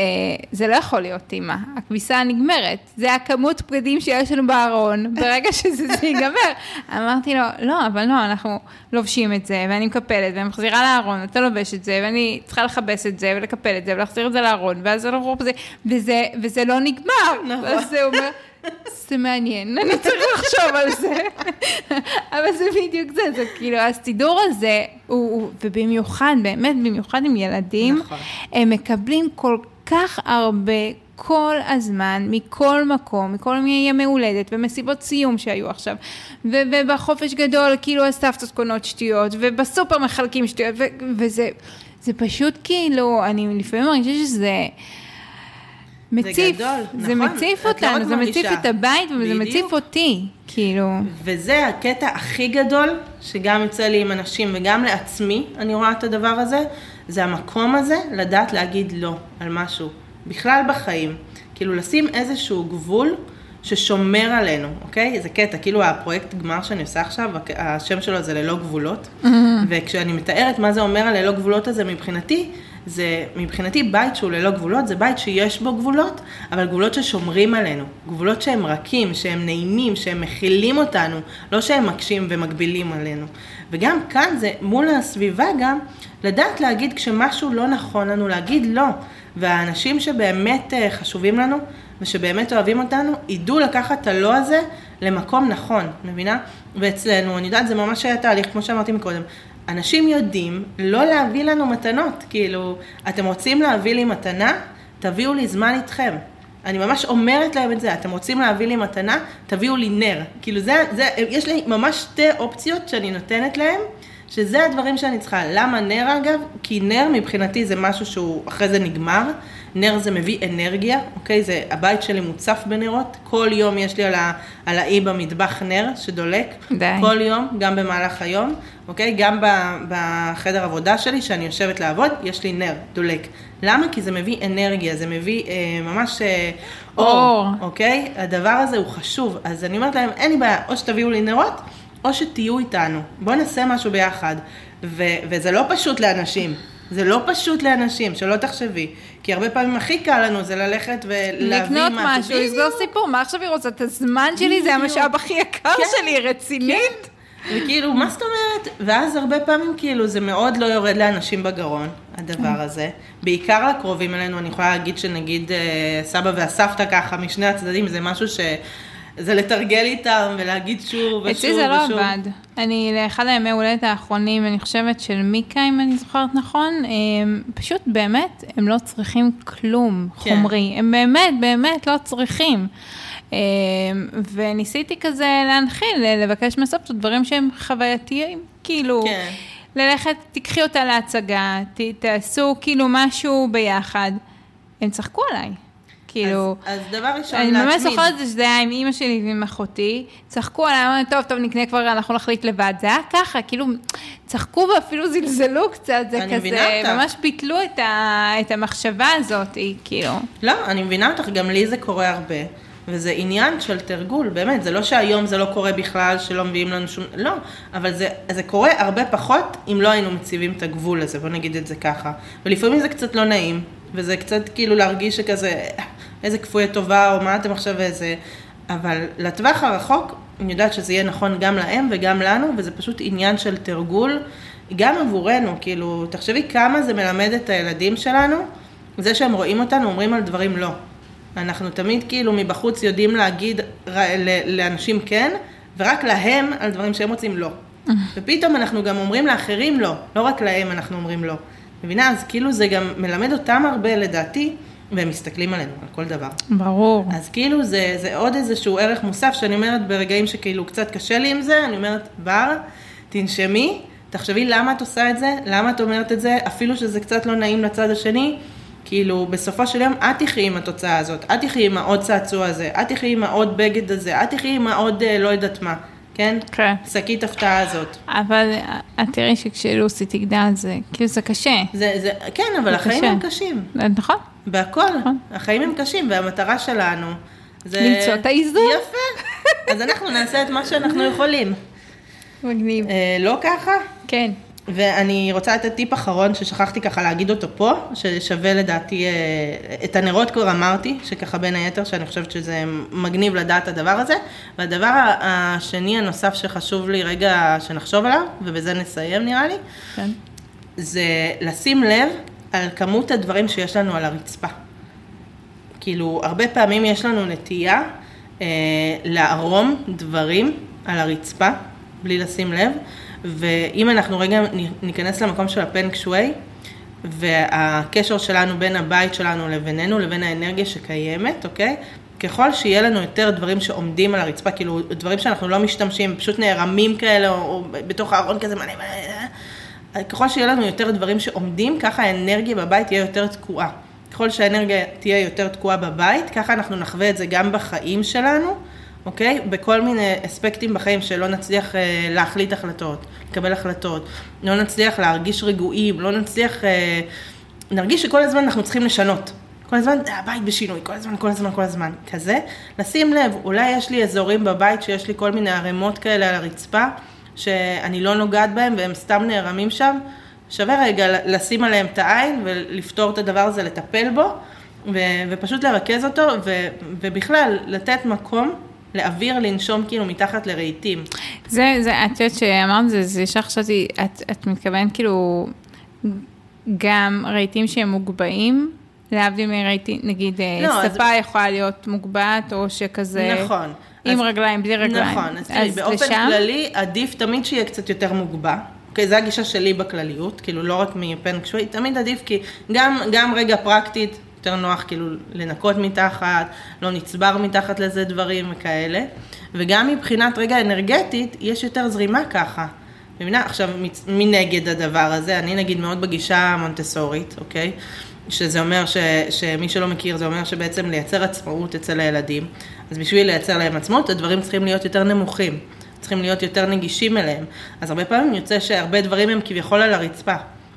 זה לא יכול להיות, אימא, הכביסה נגמרת, זה הכמות בגדים שיש לנו בארון, ברגע שזה זה ייגמר. (laughs) אמרתי לו, לא, אבל לא, אנחנו לובשים את זה, ואני מקפלת, ואני מחזירה לארון, אתה לובש את זה, ואני צריכה לכבס את זה, ולקפל את זה, ולהחזיר את זה לארון, ואז זה לא זה, וזה, וזה לא נגמר. נכון. אז הוא אומר, זה מעניין, אני צריך לחשוב על זה. אבל זה בדיוק זה, זה כאילו, הסידור הזה, הוא, הוא, ובמיוחד, באמת, במיוחד עם ילדים, נכון. הם מקבלים כל כך הרבה כל הזמן, מכל מקום, מכל מיני ימי הולדת ומסיבות סיום שהיו עכשיו, ובחופש גדול, כאילו הסבתות קונות שטויות, ובסופר מחלקים שטויות, וזה זה פשוט כאילו, אני לפעמים מרגישה שזה... מציף, גדול, זה נכון. מציף לא אותנו, רק זה מציף. את הבית וזה בדיוק. מציף אותי, כאילו. וזה הקטע הכי גדול, שגם יוצא לי עם אנשים וגם לעצמי, אני רואה את הדבר הזה, זה המקום הזה לדעת להגיד לא על משהו, בכלל בחיים. כאילו לשים איזשהו גבול ששומר עלינו, אוקיי? זה קטע, כאילו הפרויקט גמר שאני עושה עכשיו, השם שלו זה ללא גבולות, וכשאני מתארת מה זה אומר הללא גבולות הזה מבחינתי, זה מבחינתי בית שהוא ללא גבולות, זה בית שיש בו גבולות, אבל גבולות ששומרים עלינו, גבולות שהם רכים, שהם נעימים, שהם מכילים אותנו, לא שהם מקשים ומגבילים עלינו. וגם כאן זה מול הסביבה גם, לדעת להגיד כשמשהו לא נכון לנו, להגיד לא. והאנשים שבאמת אה, חשובים לנו ושבאמת אוהבים אותנו, ידעו לקחת את הלא הזה למקום נכון, מבינה? ואצלנו, אני יודעת, זה ממש היה תהליך, כמו שאמרתי מקודם, אנשים יודעים לא להביא לנו מתנות, כאילו, אתם רוצים להביא לי מתנה? תביאו לי זמן איתכם. אני ממש אומרת להם את זה, אתם רוצים להביא לי מתנה? תביאו לי נר. כאילו זה, זה, יש לי ממש שתי אופציות שאני נותנת להם, שזה הדברים שאני צריכה. למה נר אגב? כי נר מבחינתי זה משהו שהוא אחרי זה נגמר. נר זה מביא אנרגיה, אוקיי? זה, הבית שלי מוצף בנרות. כל יום יש לי על, ה, על האי במטבח נר שדולק. די. כל יום, גם במהלך היום, אוקיי? גם ב- בחדר עבודה שלי, שאני יושבת לעבוד, יש לי נר דולק. למה? כי זה מביא אנרגיה, זה מביא אה, ממש אה, אור, אור. אוקיי? הדבר הזה הוא חשוב. אז אני אומרת להם, אין לי בעיה, או שתביאו לי נרות, או שתהיו איתנו. בואו נעשה משהו ביחד. ו- וזה לא פשוט לאנשים. זה לא פשוט לאנשים, שלא תחשבי. כי הרבה פעמים הכי קל לנו זה ללכת ולהביא לקנות משהו. משהו, לסגור. סיפור, מה עכשיו היא רוצה? את הזמן שלי, זה. המשאב הכי יקר כן. שלי, רצינית? וכאילו, מה זאת אומרת? ואז הרבה פעמים כאילו זה מאוד לא יורד לאנשים בגרון, הדבר הזה. בעיקר לקרובים אלינו, אני יכולה להגיד שנגיד אה, סבא והסבתא ככה, משני הצדדים, זה משהו ש... זה לתרגל איתם ולהגיד שוב ושוב ושוב. אצלי זה לא עבד. אני, לאחד הימי הולדת האחרונים, אני חושבת של מיקה, אם אני זוכרת נכון, הם פשוט באמת, הם לא צריכים כלום כן. חומרי. הם באמת, באמת לא צריכים. אמ, וניסיתי כזה להנחיל, לבקש מהסבתות דברים שהם חווייתיים, כאילו, כן. ללכת, תיקחי אותה להצגה, ת, תעשו כאילו משהו ביחד. הם צחקו עליי. כאילו, אז, אז דבר ראשון, אני ממש. זוכרת את זה שזה היה עם אימא שלי ועם אחותי, צחקו עליי, אמרו, טוב, טוב, נקנה כבר, אנחנו נחליט לבד. זה היה ככה, כאילו, צחקו ואפילו זלזלו קצת, זה כזה. ממש ביטלו את, ה, את המחשבה הזאת, כאילו. לא, אני מבינה אותך, גם לי זה קורה הרבה. וזה עניין של תרגול, באמת, זה לא שהיום זה לא קורה בכלל, שלא מביאים לנו שום, לא, אבל זה, זה קורה הרבה פחות אם לא היינו מציבים את הגבול הזה, בוא נגיד את זה ככה. ולפעמים זה קצת לא נעים, וזה קצת כאילו להרגיש שכזה, איזה כפויי טובה, או מה אתם עכשיו איזה, אבל לטווח הרחוק, אני יודעת שזה יהיה נכון גם להם וגם לנו, וזה פשוט עניין של תרגול, גם עבורנו, כאילו, תחשבי כמה זה מלמד את הילדים שלנו, זה שהם רואים אותנו, אומרים על דברים לא. אנחנו תמיד כאילו מבחוץ יודעים להגיד ר- לאנשים כן, ורק להם על דברים שהם רוצים לא. (laughs) ופתאום אנחנו גם אומרים לאחרים לא, לא רק להם אנחנו אומרים לא. מבינה? אז כאילו זה גם מלמד אותם הרבה לדעתי, והם מסתכלים עלינו, על כל דבר. ברור. אז כאילו זה, זה עוד איזשהו ערך מוסף שאני אומרת ברגעים שכאילו קצת קשה לי עם זה, אני אומרת, בר, תנשמי, תחשבי למה את עושה את זה, למה את אומרת את זה, אפילו שזה קצת לא נעים לצד השני, כאילו בסופו של יום את תחי עם התוצאה הזאת, את תחי עם העוד צעצוע הזה, את תחי עם העוד בגד הזה, את תחי עם העוד אה, לא יודעת מה, כן? כן? כן. שקית הפתעה הזאת. אבל את תראי שכשלוסי תגדל זה, כאילו זה קשה. זה, זה, כן, אבל זה החיים קשה. הם קשים. נכון? בהכל, נכון. החיים הם קשים, והמטרה שלנו זה... למצוא את האיזון. יפה. אז אנחנו נעשה את מה שאנחנו יכולים. מגניב. אה, לא ככה? כן. ואני רוצה לתת טיפ אחרון ששכחתי ככה להגיד אותו פה, ששווה לדעתי, אה, את הנרות כבר אמרתי, שככה בין היתר, שאני חושבת שזה מגניב לדעת הדבר הזה. והדבר השני הנוסף שחשוב לי רגע שנחשוב עליו, ובזה נסיים נראה לי, כן. זה לשים לב על כמות הדברים שיש לנו על הרצפה. כאילו, הרבה פעמים יש לנו נטייה אה, לערום דברים על הרצפה, בלי לשים לב, ואם אנחנו רגע ניכנס למקום של הפנק שווי, והקשר שלנו בין הבית שלנו לבינינו, לבין האנרגיה שקיימת, אוקיי? ככל שיהיה לנו יותר דברים שעומדים על הרצפה, כאילו דברים שאנחנו לא משתמשים, פשוט נערמים כאלה, או, או בתוך הארון כזה מלא מלא, ככל שיהיה לנו יותר דברים שעומדים, ככה האנרגיה בבית תהיה יותר תקועה. ככל שהאנרגיה תהיה יותר תקועה בבית, ככה אנחנו נחווה את זה גם בחיים שלנו, אוקיי? בכל מיני אספקטים בחיים שלא נצליח אה, להחליט החלטות, לקבל החלטות, לא נצליח להרגיש רגועים, לא נצליח, אה, נרגיש שכל הזמן אנחנו צריכים לשנות. כל הזמן, "אה, הבית בשינוי, כל הזמן, כל הזמן, כל הזמן, כזה. לשים לב, אולי יש לי אזורים בבית שיש לי כל מיני ערימות כאלה על הרצפה, שאני לא נוגעת בהם והם סתם נערמים שם. שווה רגע לשים עליהם את העין ולפתור את הדבר הזה, לטפל בו, ו- ופשוט לרכז אותו, ו- ובכלל, לתת מקום לאוויר לנשום כאילו מתחת לרהיטים. זה, זה, את יודעת שאמרת זה, זה ישר חשבתי, את, את מתכוונת כאילו, גם רהיטים שהם מוגבהים, להבדיל מרהיטים, נגיד אה, לא, אז- ספה יכולה להיות מוגבעת, או שכזה, נכון. עם אז- רגליים, בלי רגליים. נכון, אז תראי, באופן לשם? כללי, עדיף תמיד שיהיה קצת יותר מוגבע. אוקיי, זו הגישה שלי בכלליות, כאילו לא רק מפן קשוי, תמיד עדיף כי גם, גם רגע פרקטית, יותר נוח כאילו לנקות מתחת, לא נצבר מתחת לזה דברים וכאלה, וגם מבחינת רגע אנרגטית, יש יותר זרימה ככה. מבינה? עכשיו, מנגד הדבר הזה, אני נגיד מאוד בגישה המונטסורית, אוקיי? שזה אומר ש, שמי שלא מכיר, זה אומר שבעצם לייצר עצמאות אצל הילדים. אז בשביל לייצר להם עצמאות, הדברים צריכים להיות יותר נמוכים. צריכים להיות יותר נגישים אליהם. אז הרבה פעמים יוצא שהרבה דברים הם כביכול על הרצפה.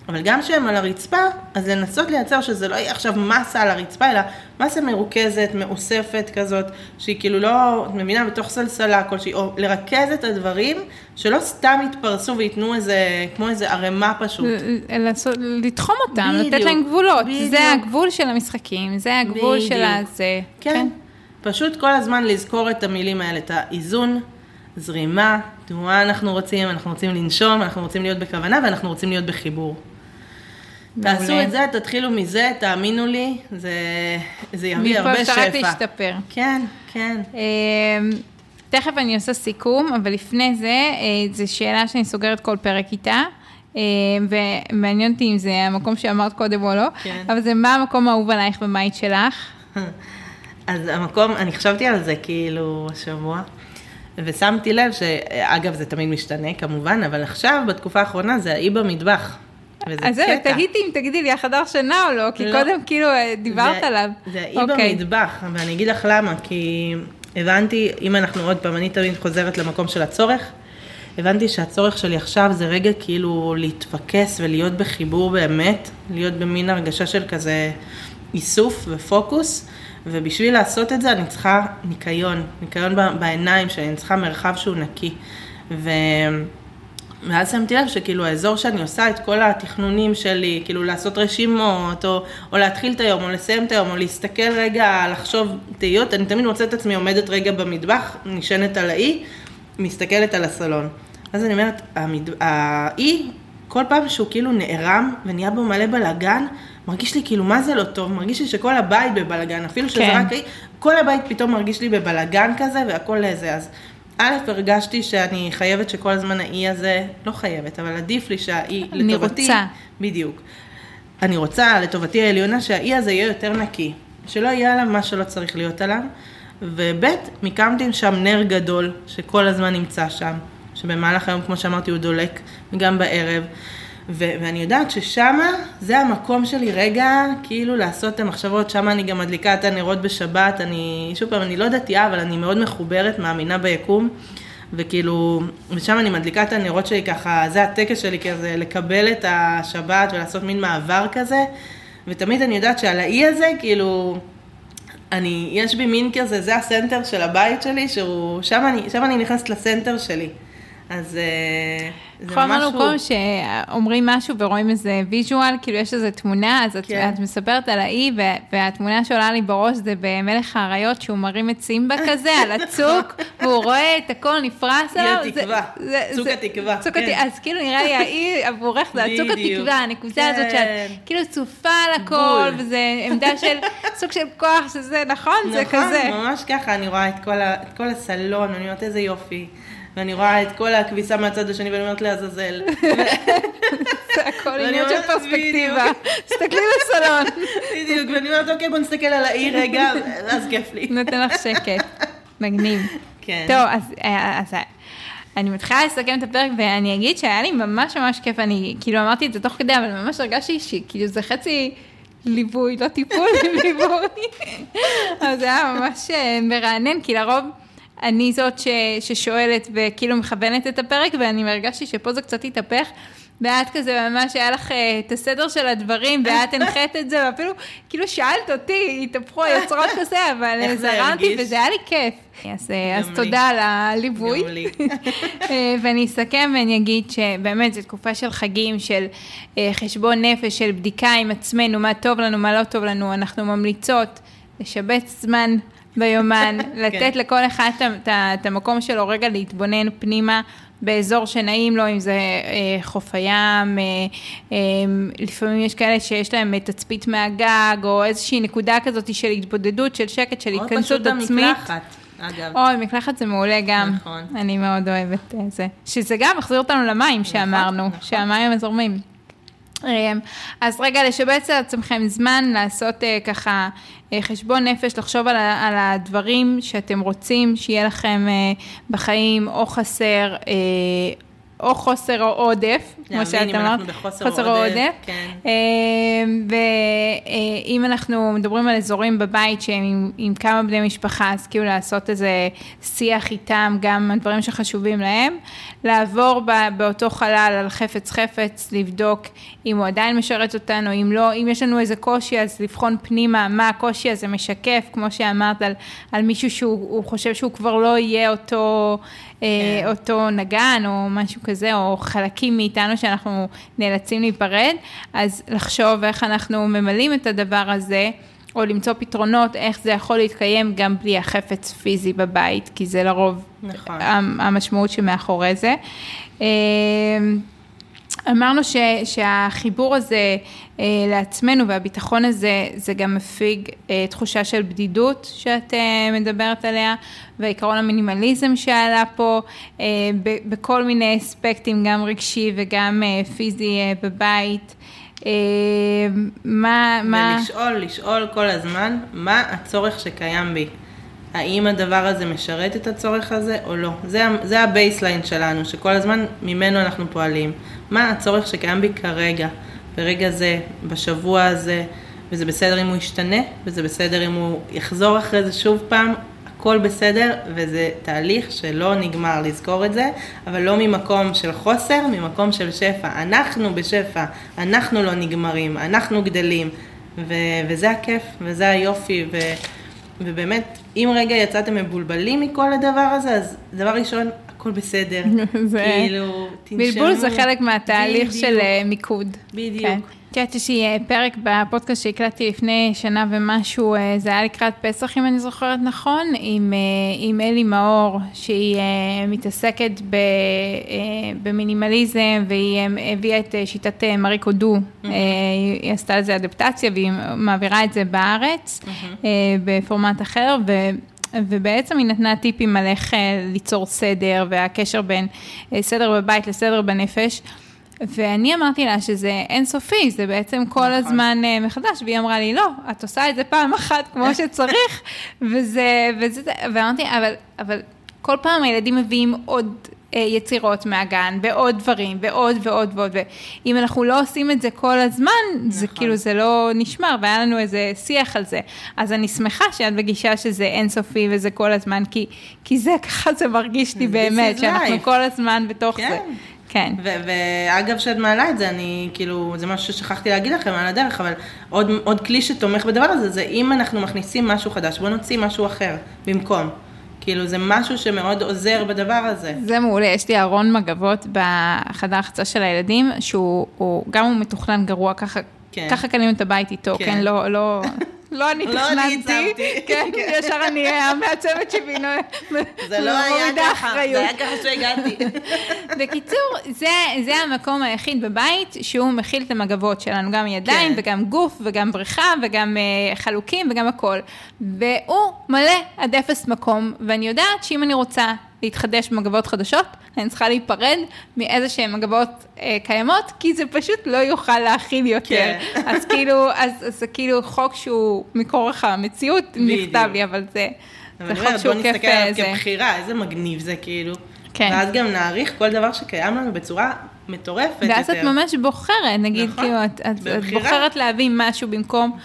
אבל גם כשהם על הרצפה, אז לנסות לייצר שזה לא יהיה עכשיו מסה על הרצפה, אלא מסה מרוכזת, מאוספת כזאת, שהיא כאילו לא, את מבינה, בתוך סלסלה כלשהי, או לרכז את הדברים, שלא סתם יתפרסו וייתנו איזה, כמו איזה ערימה פשוט. לעשות, לתחום אותם, בדיוק, לתת להם גבולות. בדיוק. זה הגבול של המשחקים, זה הגבול של בדיוק. הזה. כן. פשוט כל הזמן לזכור את המילים האלה, את האיזון, זרימה, תנועה אנחנו רוצים, אנחנו רוצים לנשום, אנחנו רוצים להיות בכוונה ואנחנו רוצים להיות בחיבור. מעולה. תעשו את זה, תתחילו מזה, תאמינו לי, זה, זה יביא הרבה מפה שפע. אפשר רק להשתפר. כן, כן. אמ, תכף אני עושה סיכום, אבל לפני זה, אה, זו שאלה שאני סוגרת כל פרק איתה, אמ, ומעניין אותי אם זה המקום שאמרת קודם או לא, כן. אבל זה מה המקום האהוב עלייך בבית שלך? (laughs) אז המקום, אני חשבתי על זה כאילו השבוע, ושמתי לב שאגב זה תמיד משתנה כמובן, אבל עכשיו בתקופה האחרונה זה האי במטבח. אז זהו. תהיתי אם תגידי לי החדר שינה או לא, כי לא. קודם כאילו אה, דיברת זה- עליו. זה האי אוקיי. במטבח, ואני אגיד לך למה, כי הבנתי, אם אנחנו עוד פעם, אני תמיד חוזרת למקום של הצורך, הבנתי שהצורך שלי עכשיו זה רגע כאילו להתפקס ולהיות בחיבור באמת, להיות במין הרגשה של כזה איסוף ופוקוס, ובשביל לעשות את זה אני צריכה ניקיון, ניקיון בעיניים שלי, אני צריכה מרחב שהוא נקי. ו... ואז שמתי לב שכאילו האזור שאני עושה את כל התכנונים שלי, כאילו לעשות רשימות, או, או להתחיל את היום, או לסיים את היום, או להסתכל רגע, לחשוב תהיות, אני תמיד מוצאת את עצמי עומדת רגע במטבח, נשענת על האי, מסתכלת על הסלון. אז אני אומרת, המד... האי, כל פעם שהוא כאילו נערם ונהיה בו מלא בלאגן, מרגיש לי כאילו מה זה לא טוב, מרגיש לי שכל הבית בבלאגן, אפילו שזה כן. רק האי, כל הבית פתאום מרגיש לי בבלאגן כזה והכל זה, אז א', הרגשתי שאני חייבת שכל הזמן האי הזה, לא חייבת, אבל עדיף לי שהאי אני לטובתי, רוצה. בדיוק. אני רוצה, לטובתי העליונה, שהאי הזה יהיה יותר נקי, שלא יהיה עליו מה שלא צריך להיות עליו, וב', מיקמתי שם נר גדול, שכל הזמן נמצא שם, שבמהלך היום, כמו שאמרתי, הוא דולק, וגם בערב. ו- ואני יודעת ששמה זה המקום שלי רגע כאילו לעשות את המחשבות, שמה אני גם מדליקה את הנרות בשבת, אני, שוב פעם, אני לא דתייה, אבל אני מאוד מחוברת, מאמינה ביקום, וכאילו, ושם אני מדליקה את הנרות שלי ככה, זה הטקס שלי כזה, לקבל את השבת ולעשות מין מעבר כזה, ותמיד אני יודעת שעל האי הזה, כאילו, אני, יש בי מין כזה, זה הסנטר של הבית שלי, שהוא, שם אני, שם אני נכנסת לסנטר שלי. אז אה, זה בכל ממש... מקום שאומרים משהו ורואים איזה ויז'ואל, כאילו יש איזה תמונה, אז את, כן. את מספרת על האי, והתמונה שעולה לי בראש זה במלך האריות, שהוא מרים את סימבה כזה על הצוק, (laughs) והוא רואה את הכל נפרס עליו. זה- התקווה, זה- צוק זה- התקווה, צוק כן. הת- אז כאילו נראה לי האי עבורך זה הצוק. התקווה, הנקודה הזאת כן. שאת כאילו צופה על הכל, בול. וזה עמדה של (laughs) סוג של כוח שזה, נכון? זה נכון, כזה. ממש ככה, אני רואה את כל, ה, את כל הסלון, ואני אומרת איזה יופי. ואני רואה את כל הכביסה מהצד השני, ואני אומרת לעזאזל. (laughs) זה הכל עניין של פרספקטיבה. תסתכלי לסלון. (laughs) בדיוק, ואני אומרת, אוקיי, בוא נסתכל על האי רגע, (laughs) אז כיף לי. נותן לך שקט. מגניב. כן. טוב, אז, אה, אז אני מתחילה לסכם את הפרק, ואני אגיד שהיה לי ממש ממש כיף, אני כאילו אמרתי את זה תוך כדי, אבל ממש הרגשתי שכאילו זה חצי ליווי, לא טיפול, ליווי. אז זה היה ממש אה, מרענן, כי לרוב אני זאת ש, ששואלת וכאילו מכוונת את הפרק, ואני הרגשתי שפה זה קצת התהפך. ואת כזה ממש היה לך אה, את הסדר של הדברים, ואת (laughs) הנחית את זה, ואפילו כאילו שאלת אותי, התהפכו היוצרות (laughs) כזה, אבל אה, זרמתי? וזה היה לי כיף. אז, אה, אז. תודה על הליווי. גם לי. (laughs) ואני אסכם ואני אגיד שבאמת זו תקופה של חגים, של חשבון נפש, של בדיקה עם עצמנו, מה טוב לנו, מה לא טוב לנו. אנחנו ממליצות לשבץ זמן ביומן, (laughs) לתת לכל אחד את את את המקום שלו רגע להתבונן פנימה. באזור שנעים לו, אם זה אה, חוף הים, אה, אה, לפעמים יש כאלה שיש להם תצפית מהגג, או איזושהי נקודה כזאת של התבודדות, של שקט, של או פשוט התכנסות עצמית. במקלחת, אגב. אוי, מקלחת זה מעולה גם. נכון. אני מאוד אוהבת אה, זה. שזה גם מחזיר אותנו למים שאמרנו, נכון. שהמים הזורמים. אז רגע, לשבץ לעצמכם זמן לעשות ככה חשבון נפש, לחשוב על, על הדברים שאתם רוצים שיהיה לכם אה, בחיים, או חסר, אה, או חוסר או עודף, כמו שאת אם אמרת. אנחנו בחוסר או חוסר או עודף. כן. ואם אנחנו מדברים על אזורים בבית שהם עם, עם כמה בני משפחה, אז כאילו לעשות איזה שיח איתם, גם הדברים שחשובים להם, לעבור ב- באותו חלל על חפץ חפץ, לבדוק אם הוא עדיין משרת אותנו, אם לא, אם יש לנו איזה קושי, אז לבחון פנימה מה הקושי הזה משקף, כמו שאמרת על, על מישהו שהוא הוא חושב שהוא כבר לא יהיה אותו, אה, כן. אותו נגן או משהו כזה, או חלקים מאיתנו שאנחנו נאלצים להיפרד, אז לחשוב איך אנחנו ממלאים את הדבר הזה, או למצוא פתרונות איך זה יכול להתקיים גם בלי החפץ פיזי בבית, כי זה לרוב נכון. המ- המשמעות שמאחורי זה. אה, אמרנו ש, שהחיבור הזה אה, לעצמנו והביטחון הזה, זה גם מפיג אה, תחושה של בדידות שאת אה, מדברת עליה, ועקרון המינימליזם שעלה פה, אה, ב, בכל מיני אספקטים, גם רגשי וגם אה, פיזי אה, בבית. אה, מה, מה... ולשאול, לשאול כל הזמן, מה הצורך שקיים בי? האם הדבר הזה משרת את הצורך הזה או לא? זה, זה ה baseline שלנו, שכל הזמן ממנו אנחנו פועלים. מה הצורך שקיים בי כרגע, ברגע זה, בשבוע הזה, וזה בסדר אם הוא ישתנה, וזה בסדר אם הוא יחזור אחרי זה שוב פעם, הכל בסדר, וזה תהליך שלא נגמר לזכור את זה, אבל לא ממקום של חוסר, ממקום של שפע. אנחנו בשפע, אנחנו לא נגמרים, אנחנו גדלים, ו- וזה הכיף, וזה היופי, ו- ובאמת, אם רגע יצאתם מבולבלים מכל הדבר הזה, אז דבר ראשון, הכל בסדר. (laughs) זה- כאילו, תנשמו. בלבול זה חלק מהתהליך בדיוק. של אה, מיקוד. בדיוק. כן. את יודעת, יש לי אה, פרק בפודקאסט שהקלטתי לפני שנה ומשהו, אה, זה היה לקראת פסח, אם אני זוכרת נכון, עם, אה, עם אלי מאור, שהיא מתעסקת ב, במינימליזם, והיא אה, הביאה את שיטת מארי קודו, אה, היא עשתה לזה אדפטציה, והיא מעבירה את זה בארץ, אה, בפורמט אחר, ו... ובעצם היא נתנה טיפים על איך ליצור סדר והקשר בין סדר בבית לסדר בנפש. ואני אמרתי לה שזה אינסופי, זה בעצם כל נכון. הזמן אה, מחדש, והיא אמרה לי, לא, את עושה את זה פעם אחת כמו (laughs) שצריך, וזה, וזה, זה." ואמרתי, אבל, אבל כל פעם הילדים מביאים עוד אה, יצירות מהגן, ועוד דברים, ועוד ועוד ועוד, ואם אנחנו לא עושים את זה כל הזמן, נכון. זה כאילו, זה לא נשמר, והיה לנו איזה שיח על זה. אז אני שמחה שאת בגישה שזה אינסופי וזה כל הזמן, כי, כי זה ככה זה מרגיש לי באמת, שאנחנו כל הזמן בתוך כן. זה. כן. ואגב, שאת מעלה את זה, אני, כאילו, זה משהו ששכחתי להגיד לכם על הדרך, אבל עוד, עוד כלי שתומך בדבר הזה, זה אם אנחנו מכניסים משהו חדש, בואו נוציא משהו אחר במקום. כאילו, זה משהו שמאוד עוזר בדבר הזה. זה מעולה, יש לי ארון מגבות בחדר החצה של הילדים, שהוא, הוא, גם הוא מתוכנן גרוע, ככה, כן. ככה קנינו את הבית איתו, כן, כן לא, לא... (laughs) לא אני תכננתי, לא אני הצבתי. כן, ישר אני המעצבת שבינו, (laughs) זה לא היה ככה, זה היה ככה שהגעתי. (laughs) בקיצור, זה המקום היחיד בבית שהוא מכיל את המגבות שלנו, גם ידיים כן. וגם גוף וגם בריכה וגם אה, חלוקים וגם הכל. והוא מלא עד אפס מקום, ואני יודעת שאם אני רוצה להתחדש במגבות חדשות, אני צריכה להיפרד מאיזה שהן מגבות אה, קיימות, כי זה פשוט לא יוכל להכיל יותר. כן. אז כאילו, אז, אז זה כאילו חוק שהוא מכורח המציאות נכתב לי, אבל זה, זה חוק שהוא כיף. בוא נסתכל עליו כבחירה, איזה מגניב זה כאילו. כן. ואז גם נעריך כל דבר שקיים לנו בצורה מטורפת ואז יותר. ואז את ממש בוחרת, נגיד, נכון, כאילו, את, את, את בוחרת להביא משהו במקום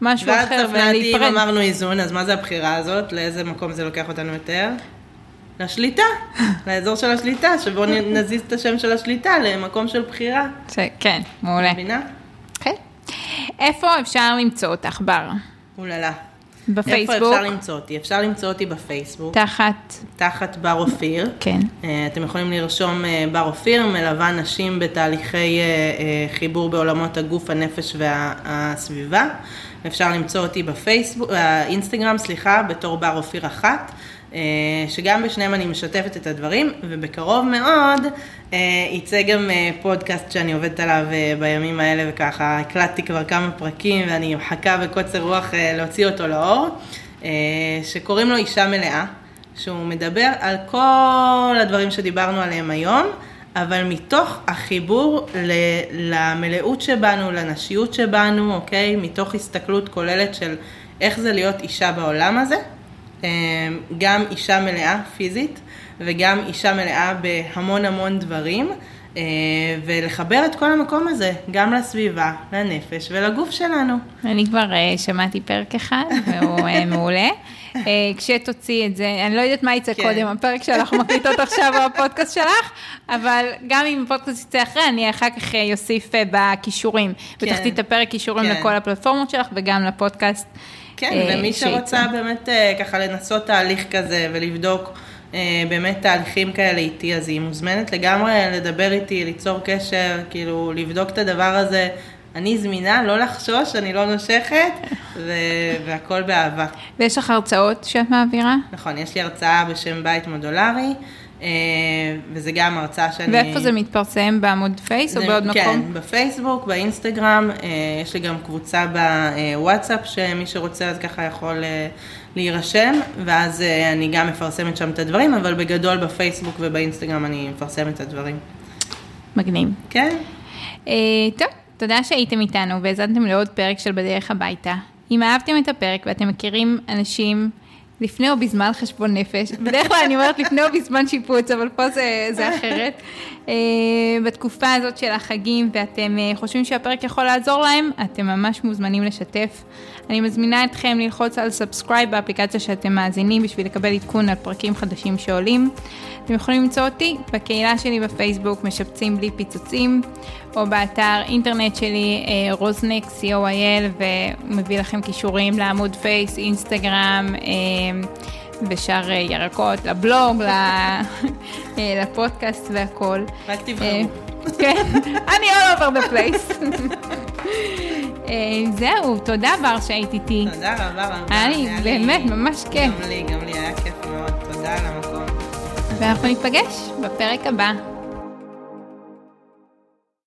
משהו אחר ולהיפרד. ואז אם אמרנו איזון, אז מה זה הבחירה הזאת? לאיזה מקום זה לוקח אותנו יותר? לשליטה, לאזור של השליטה, שבו (laughs) נזיז את השם של השליטה למקום של בחירה. כן, מעולה. מבינה? כן. איפה אפשר למצוא אותך, בר? אוללה. בפייסבוק. איפה אפשר למצוא אותי? אפשר למצוא אותי בפייסבוק. תחת? תחת בר אופיר. כן. אה, אתם יכולים לרשום אה, בר אופיר, מלווה נשים בתהליכי אה, חיבור בעולמות הגוף, הנפש והסביבה. אפשר למצוא אותי בפייסבוק, אינסטגרם, סליחה, בתור בר אופיר אחת. אה, שגם בשניהם אני משתפת את הדברים, ובקרוב מאוד אה, יצא גם אה, פודקאסט שאני עובדת עליו בימים האלה, וככה הקלטתי כבר כמה פרקים, ואני מחכה בקוצר רוח להוציא אותו לאור, שקוראים לו אישה מלאה, שהוא מדבר על כל הדברים שדיברנו עליהם היום. אבל מתוך החיבור למלאות שבנו, לנשיות שבנו, אוקיי? מתוך הסתכלות כוללת של איך זה להיות אישה בעולם הזה. אמ, גם אישה מלאה פיזית וגם אישה מלאה בהמון המון דברים. אה, ולחבר את כל המקום הזה, גם לסביבה, לנפש ולגוף שלנו. אני כבר אה, שמעתי פרק אחד, והוא אה, (laughs) מעולה. כשתוציאי את זה, אני לא יודעת מה יצא כן. קודם, הפרק שאנחנו מקליטות עכשיו או הפודקאסט שלך, אבל גם אם הפודקאסט יצא אחרי, אני אחר כך אוסיף בכישורים. כן. בתחתית הפרק כישורים כן. לכל הפלטפורמות שלך וגם לפודקאסט. כן, אה, ומי שרוצה באמת אה, ככה לנסות תהליך כזה ולבדוק אה, באמת תהליכים כאלה איתי, אז היא מוזמנת לגמרי לדבר איתי, ליצור קשר, כאילו לבדוק את הדבר הזה. אני זמינה, לא לחשוש, אני לא נושכת, ו- והכל באהבה. ויש לך הרצאות שאת מעבירה? נכון, יש לי הרצאה בשם בית מודולרי. אה, וזה גם הרצאה שאני... ואיפה זה מתפרסם? בעמוד פייס זה, או בעוד כן, מקום? כן, בפייסבוק, באינסטגרם, אה, יש לי גם קבוצה בוואטסאפ, שמי שרוצה אז ככה יכול אה, להירשם, ואז אני גם מפרסמת שם את הדברים, אבל בגדול בפייסבוק ובאינסטגרם אני מפרסמת את הדברים. מגניב. כן. טוב, תודה שהייתם איתנו והאזנתם לעוד פרק של בדרך הביתה. אם אהבתם את הפרק ואתם מכירים אנשים... לפני או בזמן חשבון נפש. בדרך כלל אני אומרת לפני או בזמן שיפוץ, אבל פה זה, זה אחרת. אה, בתקופה הזאת של החגים, ואתם אה, חושבים שהפרק יכול לעזור להם, אתם ממש מוזמנים לשתף. אני מזמינה אתכם ללחוץ על subscribe באפליקציה שאתם מאזינים בשביל לקבל עדכון על פרקים חדשים שעולים. אתם יכולים למצוא אותי בקהילה שלי בפייסבוק, משפצים בלי פיצוצים, או באתר אינטרנט שלי, אה, רוזנק, co.il, והוא מביא לכם קישורים לעמוד פייס, אינסטגרם, אה, ושאר אה, ירקות, לבלוג, (laughs) לפודקאסט והכל. רק תבחרו. כן, אני all over the place. (laughs) זהו, תודה בר שהיית איתי. תודה רבה רבה. היה לי באמת ממש כיף. גם לי, גם לי היה כיף מאוד, תודה על המקום. ואנחנו ניפגש בפרק הבא.